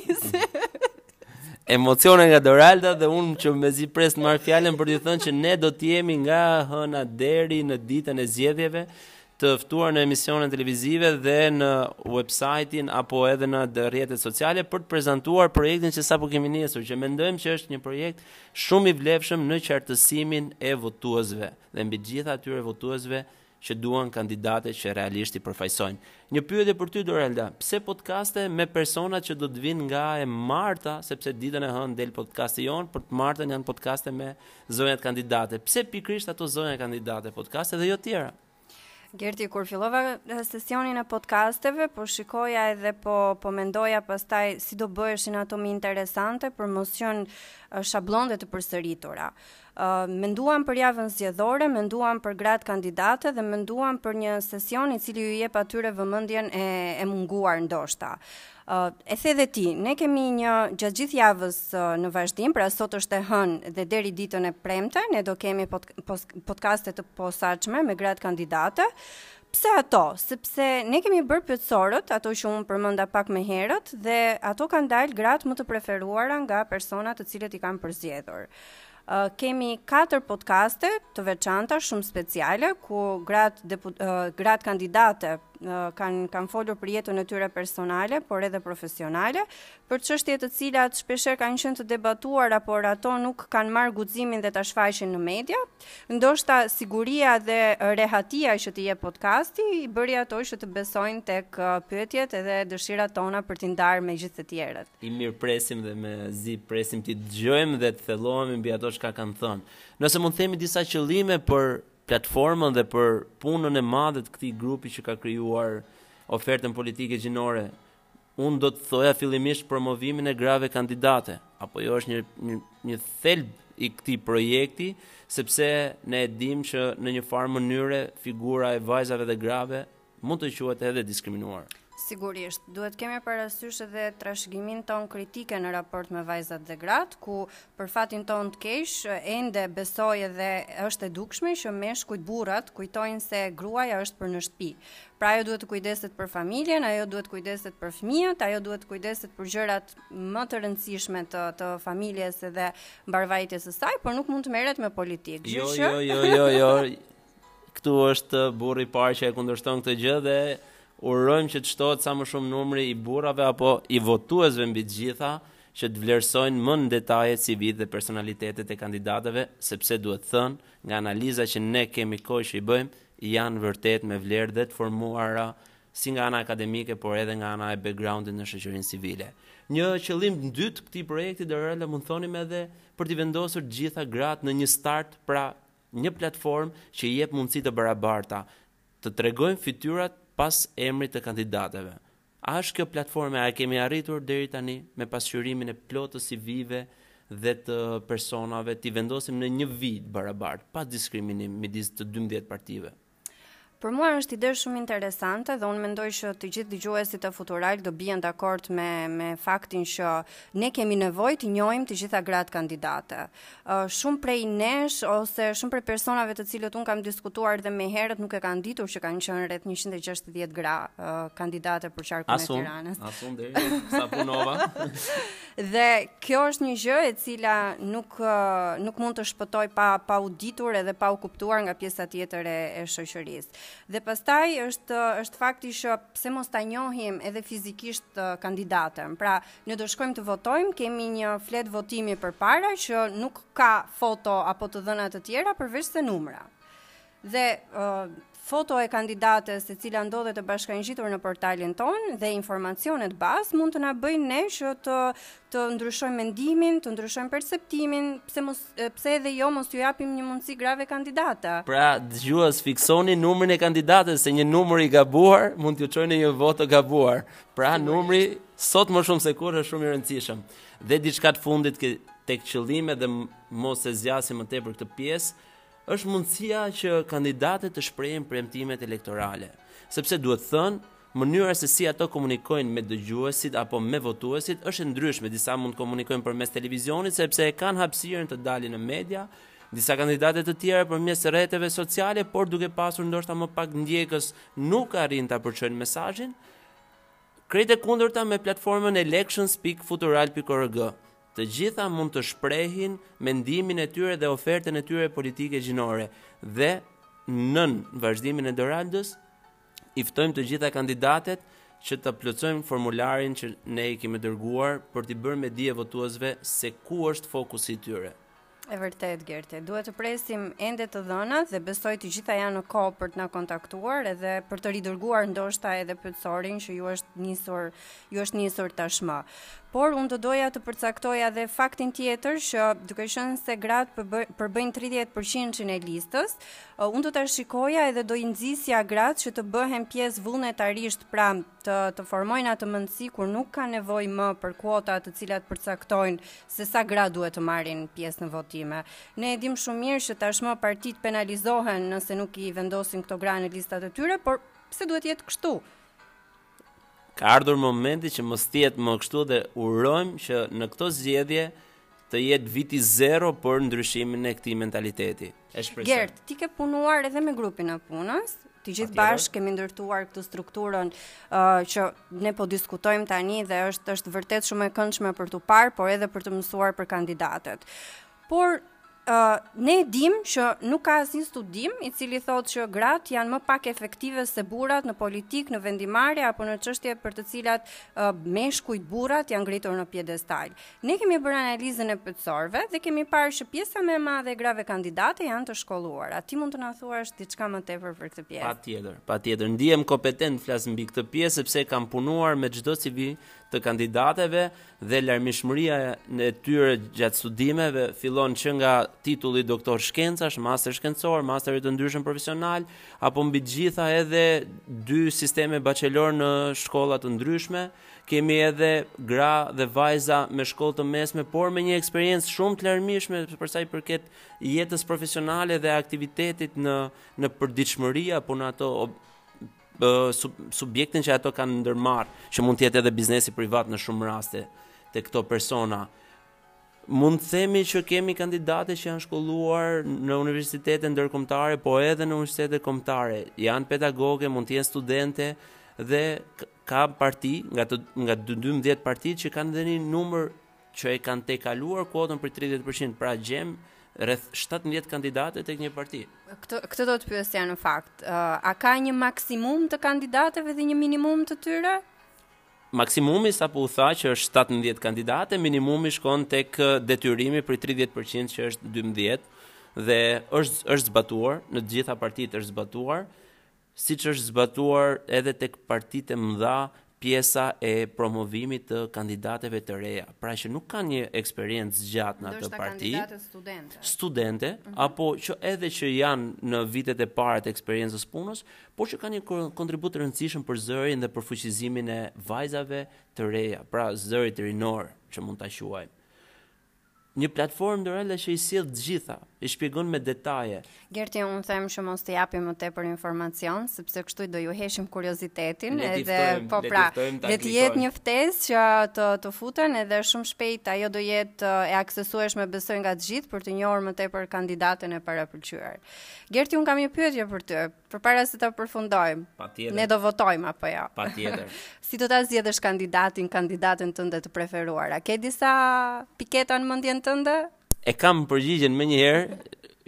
Emocione nga Doralda dhe unë që me zi pres në marë fjallën për të thënë që ne do të jemi nga hëna deri në ditën e zgjedhjeve të ftuar në emisione televizive dhe në website-in apo edhe në rrjetet sociale për të prezantuar projektin që sapo kemi nisur, që mendojmë që është një projekt shumë i vlefshëm në qartësimin e votuesve dhe mbi të gjitha atyre votuesve që duan kandidate që realisht i përfaqësojnë. Një pyetje për ty Doralda, pse podcaste me personat që do të vijnë nga e marta, sepse ditën e hënë del podcasti jonë, për të martën janë podcaste me zonjat kandidate. Pse pikërisht ato zonja kandidate podcaste dhe jo të tjera? Gerti, kur fillova sesionin e podcasteve, po shikoja edhe po, po mendoja pastaj si do bëheshin ato më interesante për mos qenë shabllon dhe të përsëritura. Menduam për javën zgjedhore, menduam për gratë kandidate dhe menduam për një sesion i cili u jep atyre vëmendjen e, e munguar ndoshta. E the dhe ti, ne kemi gjatë gjithë javës në vazhdim, pra sot është e hënë dhe deri ditën e premte, ne do kemi podcaste të posaçme me gratë kandidate. Pse ato? Sepse ne kemi bërë pyetësorët, ato që unë përmenda pak më herët dhe ato kanë dalë gratë më të preferuara nga personat të cilët i kanë përzgjedhur. Kemi katër podcaste të veçanta, shumë speciale, ku gratë deput, gratë kandidate kanë kanë folur për jetën e tyre personale, por edhe profesionale, për çështje të cilat shpeshherë kanë qenë të debatuara, por ato nuk kanë marrë guximin dhe ta shfaqin në media, Ndoshta siguria dhe rehatia që të jep podcasti i bëri ato që të besojnë tek pyetjet edhe dëshirat tona për t'i ndarë me gjithë të tjerët. I mirëpresim dhe mezi presim t'i dëgjojmë dhe të thellohemi mbi ato çka kanë thënë. Nëse mund të themi disa qëllime për platformën dhe për punën e madhe të këtij grupi që ka krijuar ofertën politike gjinore Unë do të thoja fillimisht promovimin e grave kandidate, apo jo është një, një, një thelb i këtij projekti, sepse ne e dimë që në një farë mënyre figura e vajzave dhe grave mund të quhet e diskriminuar. Sigurisht, duhet të kemi parasysh edhe trashëgiminë tonë kritike në raport me vajzat dhe gratë, ku për fatin tonë të keq, ende besoj edhe është e dukshme që meshkujt burat, kujtojnë se gruaja është për në shtëpi. Pra ajo duhet të kujdeset për familjen, ajo duhet të kujdeset për fëmijët, ajo duhet të kujdeset për gjërat më të rëndësishme të të familjes dhe mbarëvajtjes së saj, por nuk mund të merret me politikë. Jo, jo, jo, jo, jo. Këtu është burri i parë që e kundërshton këtë gjë dhe urojmë që të shtohet sa më shumë numri i burrave apo i votuesve mbi të gjitha që të vlerësojnë më në detaje CV-të dhe personalitetet e kandidateve, sepse duhet thënë nga analizat që ne kemi kohë që i bëjmë, janë vërtet me vlerë dhe të formuara si nga ana akademike por edhe nga ana e background-it në shoqërinë civile. Një qëllim të dytë të këtij projekti Doralda mund të thonim edhe për t'i vendosur të gjitha gratë në një start, pra një platformë që i jep mundësi të barabarta të tregojnë fytyrat pas emrit të kandidateve. A është kjo platformë, a e kemi arritur deri tani me pasqyrimin e plotë të CV-ve dhe të personave t'i vendosim në një vijë të barabartë, pa diskriminim midis të dymbëdhjetë partive? Për mua është ide shumë interesante dhe unë mendoj që të gjithë dëgjuesit e Futural do bien dakord me me faktin që ne kemi nevojë të njohim të gjitha gratë kandidate. shumë prej nesh ose shumë prej personave të cilët unë kam diskutuar dhe më herët nuk e kanë ditur që kanë qenë rreth 160 gra uh, kandidate për qarkun e Tiranës. As unë deri sa punova. dhe kjo është një gjë e cila nuk uh, nuk mund të shpëtojë pa pa u ditur edhe pa u kuptuar nga pjesa tjetër e, e shoqërisë. Dhe pastaj është është fakti që pse mos ta njohim edhe fizikisht uh, kandidaten. Pra, Ne do shkojmë të votojmë, kemi një fletë votimi përpara që nuk ka foto apo të dhëna të tjera përveç se numra. Dhe uh, foto e kandidates e cila ndodhet e bashkangjitur në portalin tonë dhe informacionet bazë mund të na bëjnë ne që të të ndryshojmë mendimin, të ndryshojmë perceptimin, pse mos pse edhe jo mos ju japim një mundësi grave kandidate. Pra, dëgjues fiksoni numrin e kandidates se një numër i gabuar mund t'ju çojë në një votë të gabuar. Pra, numri Sot më shumë se kurrë është shumë i rëndësishëm dhe diçka të fundit tek qëllimet dhe mos e zgjasim më tepër këtë pjesë, është mundësia që kandidatet të shprehin premtimet elektorale, sepse duhet thënë, mënyra se si ato komunikojnë me dëgjuesit apo me votuesit është e ndryshme, disa mund të komunikojnë përmes televizionit sepse e kanë hapësirën të dalin në media, disa kandidate të tjera përmes rrjeteve sociale, por duke pasur ndoshta më pak ndjekës nuk arrijnë ta përçojnë mesazhin, Krejt e kundërta me platformën elections pikë futural pikë org. Të gjitha mund të shprehin mendimin e tyre dhe ofertën e tyre politike gjinore dhe nën vazhdimin e Doraldës i ftojmë të gjitha kandidatet që të plotësojnë formularin që ne i kemi dërguar për t'i bërë me dije votuesve se ku është fokusi i tyre. E vërtetë Gerti, duhet të presim ende të dhënat dhe besoj të gjitha janë në kohë për të na kontaktuar edhe për të ridërguar ndoshta edhe pyetësorin që ju është nisur, ju është nisur tashmë. Por unë do doja të përcaktoja edhe faktin tjetër që duke qenë se gratë përbëjnë 30% e listës, uh, unë do ta shikoja edhe do i nxisja gratë që të bëhen pjesë vullnetarisht pra të formojnë atë mendësi kur nuk ka nevojë më për kuota të cilat përcaktojnë se sa gra duhet të marrin pjesë në votime. Ne e dimë shumë mirë që tashmë partitë penalizohen nëse nuk i vendosin këto gra në listat e tyre, por pse duhet të jetë kështu? Ka ardhur momenti që mos të jetë më kështu dhe urojmë që në këto zgjedhje Të jetë viti zero për ndryshimin e këtij mentaliteti. Gert, ti ke punuar edhe me grupin e punës, të gjithë bashkë kemi ndërtuar këtë strukturën uh, që ne po diskutojmë tani dhe është është vërtet shumë e këndshme për t'u parë, por edhe për të mësuar për kandidatet. Por Ne e dimë që nuk ka asnjë studim i cili thotë që gratë janë më pak efektive se burrat në politikë, në vendimmarrje apo në çështje për të cilat uh, meshkujt burrat janë ngritur në piedestal. Ne kemi bërë analizën e pyetësorëve dhe kemi parë që pjesa më e madhe e grave kandidate janë të shkolluara. Ti mund të na thuash diçka më tepër për këtë pjesë? Patjetër, patjetër. Ndihem kompetent flas mbi këtë pjesë sepse e kam punuar me çdo CV të kandidateve dhe larmishmëria e tyre gjatë studimeve fillon që nga titulli doktor shkencash, master shkencor, mastere të ndryshëm profesional, apo mbi të gjitha edhe dy sisteme bachelor në shkolla të ndryshme, kemi edhe gra dhe vajza me shkollë të mesme, por me një eksperiencë shumë të larmishme për sa i përket jetës profesionale dhe aktivitetit në në përditshmëri apo në ato subjektin që ato kanë ndërmarrë, që mund të jetë edhe biznesi privat në shumë raste te këto persona. Mund të themi që kemi kandidate që janë shkolluar në universitete ndërkombëtare, po edhe në universitete kombëtare. Janë pedagoge, mund të jenë studente dhe ka parti nga të, nga 12 partitë që kanë dhënë një numër që e kanë tejkaluar kuotën prej 30% pra gjejmë rreth 17 kandidate tek një parti. Këtë këtë do të pyesja në fakt, a ka një maksimum të kandidateve dhe një minimum të tyre? Maksimumi sapo u tha që është 17 kandidate, minimumi shkon tek detyrimi prej 30% që është 12 dhe është është zbatuar në të gjitha partitë është zbatuar. siç është zbatuar edhe tek partitë e mëdha pjesa e promovimit të kandidateve të reja, pra që nuk kanë një eksperiencë të gjatë në atë parti, studente, mm -hmm. apo që edhe që janë në vitet e para të eksperiencës së punës, por që kanë një kontribut të rëndësishëm për zërin dhe për fuqizimin e vajzave të reja, pra zërit rinor që mund ta quajmë. Një platformë ndërkohë që i sjell të gjitha, i shpjegon me detaje. Gerti, unë them që mos të japim më tepër informacion, sepse kështu do ua heqim kuriozitetin le edhe po pra, le të jetë një ftesë që të të futen edhe shumë shpejt ajo do jetë e aksesueshme besoj nga të gjithë për të njohur më tepër kandidaten e parapëlqyer. Gerti, unë kam një pyetje për ty. Përpara se ta përfundojmë, ne do votojmë apo jo? Patjetër. Si do ta zgjedhësh kandidatin, kandidatën tënde të preferuar? A ke disa piketa në mendjen tënde? E kam përgjigjen menjëherë.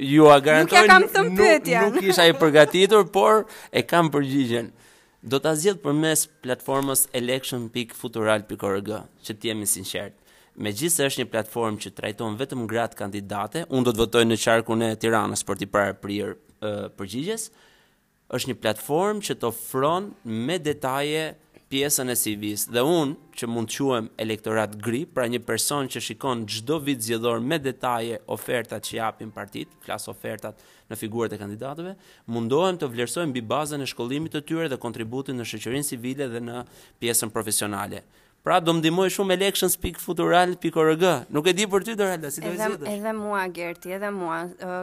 Jua garantoj. Nuk ja kam thënë pyetjen. Nuk, nuk isha i përgatitur, por e kam përgjigjen. Do ta zgjedh përmes platformës election pik futural pik org, që të jemi të sinqertë. Megjithëse është një platformë që trajton vetëm gratë kandidate, unë do të votoj në qarkun e Tiranës për t'i paraprirë përgjigjes, është një platformë që të ofron me detaje pjesën e CV-së dhe unë, që mund të quhem elektorat gri, pra një person që shikon çdo vit zgjedhor me detaje ofertat që japin partitë, flas ofertat në figurat e kandidatëve, mundohem të vlerësoj mbi bazën e shkollimit të tyre dhe kontributin në shoqërinë civile dhe në pjesën profesionale. Pra do më ndihmojë shumë elections pik futural pik org. Nuk e di për ty Doralda, si do të zgjedhësh? Edhe mua Gerti, edhe mua.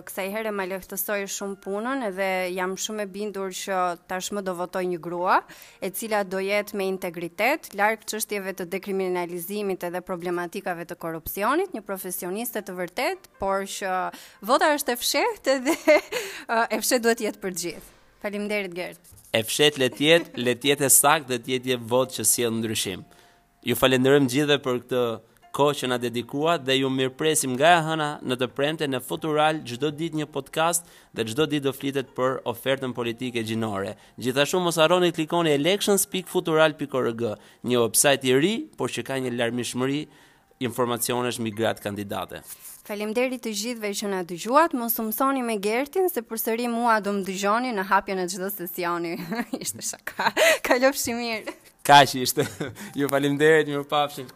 Kësaj herë ma lehtësoi shumë punën edhe jam shumë e bindur që tashmë do votoj një grua, e cila do jetë me integritet, larg çështjeve të dekriminalizimit edhe problematikave të korrupsionit, një profesioniste të vërtetë, por që vota është e fshehtë dhe e fshehtë duhet të jetë për gjithë. Faleminderit Gert. E fshehtë le të jetë, le të jetë e saktë dhe të jetë një votë që sjell ndryshim. Ju falenderojmë gjithëve për këtë kohë që na dedikuat dhe ju mirëpresim nga e hëna në të premte në Futural çdo ditë një podcast dhe çdo ditë do flitet për ofertën politike gjinore. Gjithashtu mos harroni të klikoni elections.futural.org, një website i ri, por që ka një larmishmëri informacionesh mbi gratë kandidate. Faleminderit të gjithëve që na dëgjuat. Mos u mësoni me Gertin se përsëri mua do më dëgjoni në hapjen e çdo sesioni. ishte shaka. Kalofshi mirë. Kaq ishte. Ju faleminderit, mirupafshim.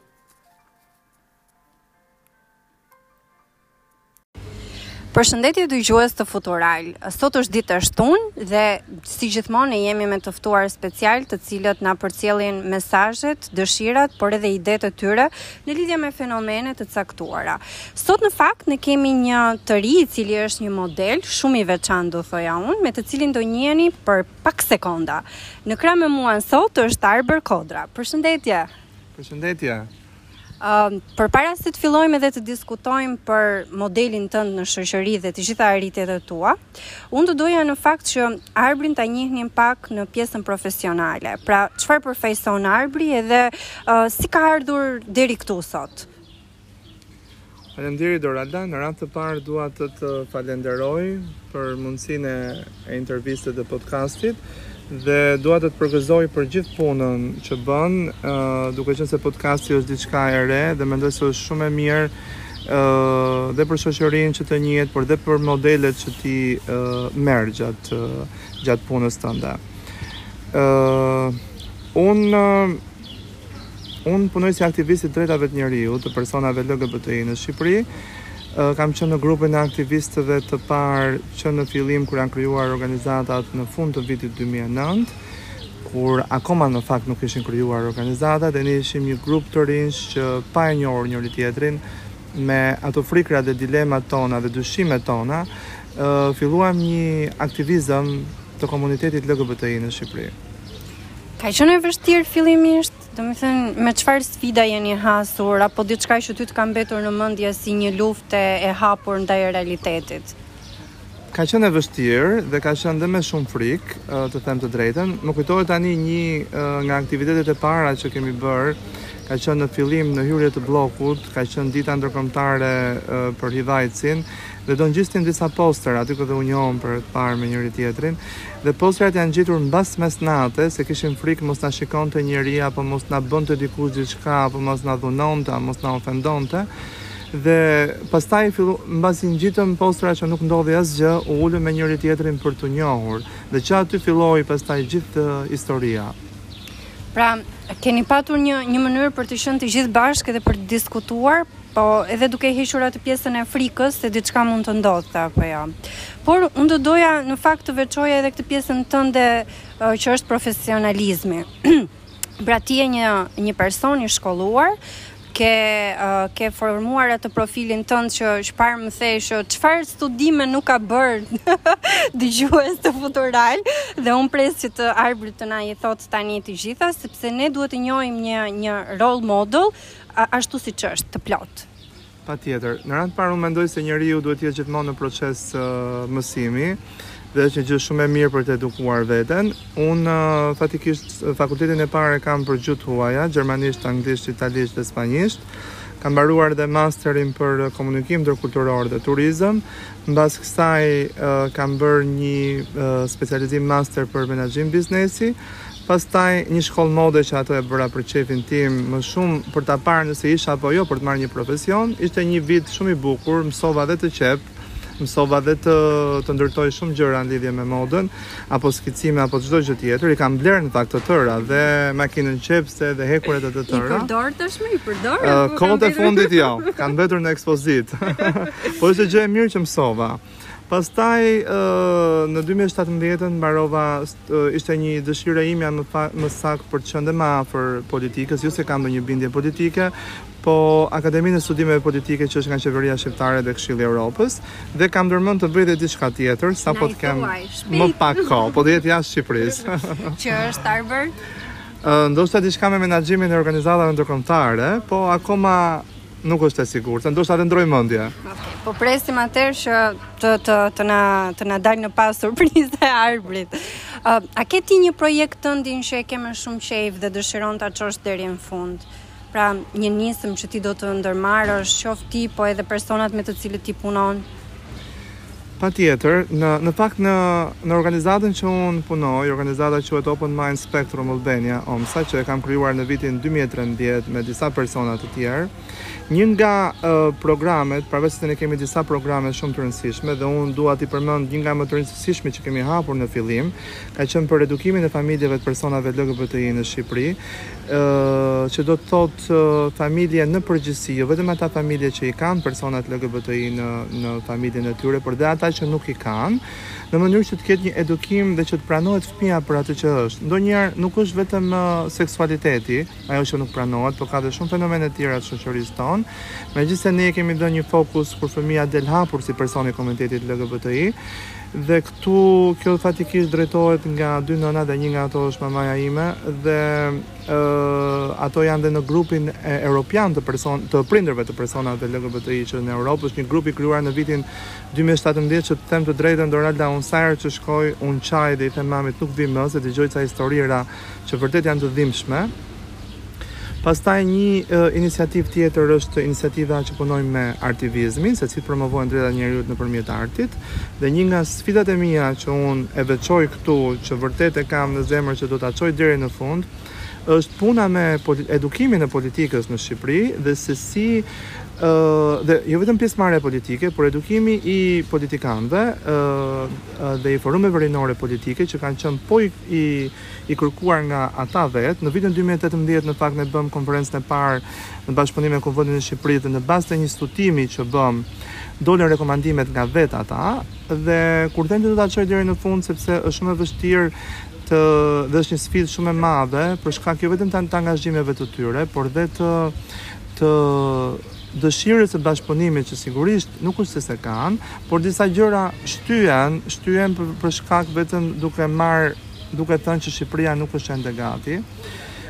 Përshëndetje dëgjues të Futural. Sot është ditë e shtunë dhe si gjithmonë ne jemi me të ftuar specialë, të cilët na përcjellin mesazhet, dëshirat, por edhe idetë e tyre në lidhje me fenomene të caktuara. Sot në fakt ne kemi një të ri i cili është një model shumë i veçantë, do thoja unë, me të cilin do njiheni për pak sekonda. Në krah me mua sot është Arbër Kodra. Përshëndetje. Përshëndetje. Uh, përpara se të fillojmë edhe të diskutojmë për modelin tënd në shoqëri dhe të gjitha arritjet e tua, unë do doja në fakt që Arbrin ta njihnin pak në pjesën profesionale. Pra, çfarë përfaqëson Arbri edhe uh, si ka ardhur deri këtu sot? Faleminderit Doralda, në radhë të parë dua të të falënderoj për mundësinë e, e intervistës dhe podcastit dhe dua të të përgëzoj për gjithë punën që bën, ë duke qenë se podcasti është diçka e re dhe mendoj se është shumë e mirë ë dhe për shoqërinë që të njihet, por dhe për modelet që ti ë merr gjatë gjatë punës tënde. ë Unë Unë punoj si aktivist i të drejtave të njeriut të personave LGBTI në Shqipëri. Kam qenë në grupin e aktivistëve të parë që në fillim kur janë krijuar organizatat në fund të vitit 2009, kur akoma në fakt nuk ishin krijuar organizatat dhe ne ishim një grup të rinj që pa e njohur njëri-tjetrin me ato frikëra dhe dilemat tona dhe dyshimet tona, filluam një aktivizëm të komunitetit LGBTI në Shqipëri. Ka qenë e vështirë fillimisht, domethënë, me çfarë sfida jeni hasur, apo diçka që ty të ka mbetur në mendje si një luftë e hapur ndaj realitetit? Ka qenë e vështirë dhe ka qenë dhe me shumë frikë, të them të drejtën. Më kujtohet tani një nga aktivitetet e para që kemi bërë, ka qenë në fillim në hyrje të Bllokut, ka qenë dita ndërkombëtare për HIV/AIDS-in, dhe do ngjisnim disa postera aty ku dhe u njohëm për herë të parë me njëri-tjetrin dhe posterat janë ngjitur mbas mesnate se kishim frikë mos na shikonte njeri apo mos na bënte dikush diçka apo mos na dhunonte apo mos na ofendonte dhe pastaj fillu mbasi ngjitëm postera që nuk ndodhi asgjë u ulëm me njëri-tjetrin për t'u njohur dhe që aty filloi pastaj gjithë historia Pra, keni patur një një mënyrë për të qenë të gjithë bashkë dhe për të diskutuar Po, edhe duke hequr atë pjesën e frikës se diçka mund të ndodhte apo jo. Por unë do doja në fakt të veçoja edhe këtë pjesën tënde që është profesionalizmi. pra ti je një një person i shkolluar, ke uh, ke formuar atë profilin tënd që çfarë më the që çfarë studime nuk ka bërë dëgjues të FUTURadio dhe unë pres që ti Arbër të na i thuash tani të gjitha sepse ne duhet të njohim një një role model ashtu siç është, të plotë. Patjetër. Në radhë të parë unë mendoj se njeriu duhet të jetë gjithmonë në proces mësimi dhe është një gjë shumë e mirë për të edukuar veten. Unë faktikisht fakultetin e parë e kam për gjuhë të huaja, gjermanisht, anglisht, italisht dhe spanjisht. Kam mbaruar dhe masterin për komunikim ndërkulturor dhe turizëm. Mbas kësaj kam bërë një specializim master për menaxhim biznesi Pastaj një shkollë mode që atë e bëra për qejfin tim, më shumë për ta parë nëse isha apo jo për të marrë një profesion. Ishte një vit shumë i bukur, mësova dhe të qep, mësova dhe të ndërtoj shumë gjëra në lidhje me modën, apo skicime apo çdo gjë tjetër. I kam blerë në fakt të tëra dhe makinën qepëse dhe hekuret e të tëra. I përdor tashmë, i përdor. Uh, Kohët e fundit jo, kanë mbetur në ekspozitë. po është gjë e mirë që mësova. Pastaj në 2017 mbarova, ishte një dëshirë e imja më më saktë për të qenë më afër politikës, jo se kam ndonjë bindje politike, po Akademinë e Studimeve Politike që është nga qeveria shqiptare dhe Këshilli i Evropës dhe kam ndërmend të bëj dhe diçka tjetër sapo të kem më pak kohë, po do jetë jashtë Shqipërisë. Që është Arbër? Ndoshta diçka me menaxhimin e organizatave ndërkombëtare, po akoma nuk është e sigurt. Se ndoshta e ndërroj mendjen. Okay. Po presim atëherë që të të të na të na dalë në pah surpriza e Arbrit. Uh, a ke ti një projekt tëndin që e ke më shumë qejf dhe dëshiron ta çosh deri në fund? Pra, një nisëm që ti do të ndërmarrësh, qoftë ti po edhe personat me të cilët ti punon. Patjetër, në në fakt në në organizatën që unë punoj, organizata quhet Open Mind Spectrum Albania, OMSA, që e kam krijuar në vitin 2013 me disa persona të tjerë. Një nga uh, programet, përveç se ne kemi disa programe shumë të rëndësishme dhe unë dua t'i përmend një nga më të rëndësishmet që kemi hapur në fillim, ka qenë për edukimin e familjeve të personave LGBTI në Shqipëri. që do të thotë familje në përgjithësi, jo vetëm ata familje që i kanë personat LGBTI në në familjen e tyre, por dhe ata që nuk i kanë, në mënyrë që të ketë një edukim dhe që të pranohet fëmija për atë që është. Ndonjëherë nuk është vetëm seksualiteti, ajo që nuk pranohet, por ka dhe shumë fenomene të tjera të shoqërisë tonë. Megjithëse ne kemi dhënë një fokus kur fëmija del hapur si person i komunitetit LGBTI dhe Këtu kjo faktikisht drejtohet nga dy nëna dhe një nga ato është mamaja ime dhe ato janë dhe në grupin e europian të person të prindërve të personave të LGBTI që në Europë është një grup i krijuar në vitin 2017 që të them të drejtën Doralda unë sa herë që shkoj unë qaj dhe i them mamit nuk vij më se dëgjoj ca historira që vërtet janë të dhimbshme Pastaj një iniciativë tjetër është iniciativa që punojmë me artivizmin, se si të promovohen të drejtat e njeriut nëpërmjet artit, dhe një nga sfidat e mia që unë e veçoj këtu, që vërtet e kam në zemër që do ta çoj deri në fund, është puna me edukimin e politikës në Shqipëri dhe se si ë dhe jo vetëm pjesëmarrja politike, por edukimi i politikanëve ë dhe i forumeve rinore politike që kanë qenë po i, i i kërkuar nga ata vetë. Në vitin dy mijë e tetëmbëdhjetë në fakt ne bëmë konferencën e parë në bashkëpunim me Kuvendin e Shqipërisë dhe në bazë të një studimi që bëmë dolën rekomandimet nga vetë ata dhe kur them që do ta çoj deri në fund sepse është shumë e vështirë të dhe është një sfidë shumë e madhe për shkak jo vetëm të angazhimeve të tyre, por dhe të të dëshirës së bashkëpunimit që sigurisht nuk është se se kanë, por disa gjëra shtyhen, shtyhen për, për shkak vetëm duke marrë duke thënë që Shqipëria nuk është ende gati.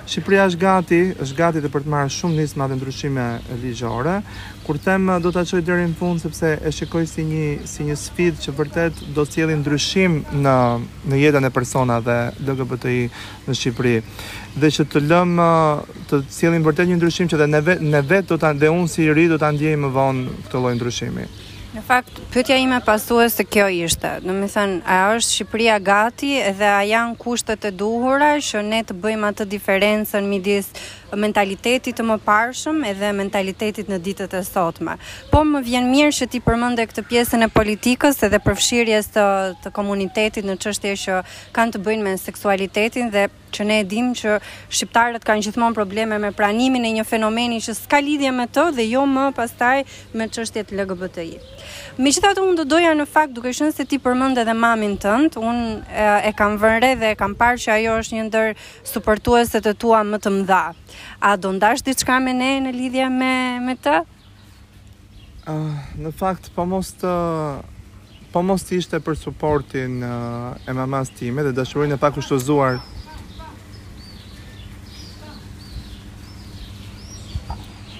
Shqipëria është gati, është gati të për të marrë shumë nisma dhe ndryshime ligjore. Kur them do ta çoj deri në fund sepse e shikoj si një si një sfidë që vërtet do të sjellë ndryshim në në jetën e personave LGBTI në Shqipëri. Dhe që të lëm të sjellim vërtet një ndryshim që dhe ne vet, ne vet do ta dhe unë si i ri do ta ndjej më vonë këtë lloj ndryshimi. Në fakt, pyetja ime pasuese kjo ishte. Domethënë, a është Shqipëria gati dhe a janë kushtet e duhura që ne të bëjmë atë diferencën midis mentalitetit të mëparshëm edhe mentalitetit në ditët e sotme. Po më vjen mirë që ti përmende këtë pjesën e politikës edhe përfshirjes të të komunitetit në çështje që kanë të bëjnë me seksualitetin dhe që ne e dimë që shqiptarët kanë gjithmonë probleme me pranimin e një fenomeni që s'ka lidhje me të dhe jo më pastaj me çështjet LGBTI. Megjithatë unë do doja në fakt duke qenë se ti përmende edhe mamin tënd, unë e, e kam vënë re dhe e kam parë që ajo është një ndër suportueset e tua më të mëdha. A do ndash diçka me ne në lidhje me me të? Në fakt, po mos të po mos të ishte për suportin e mamas time dhe dashurinë e pakushtëzuar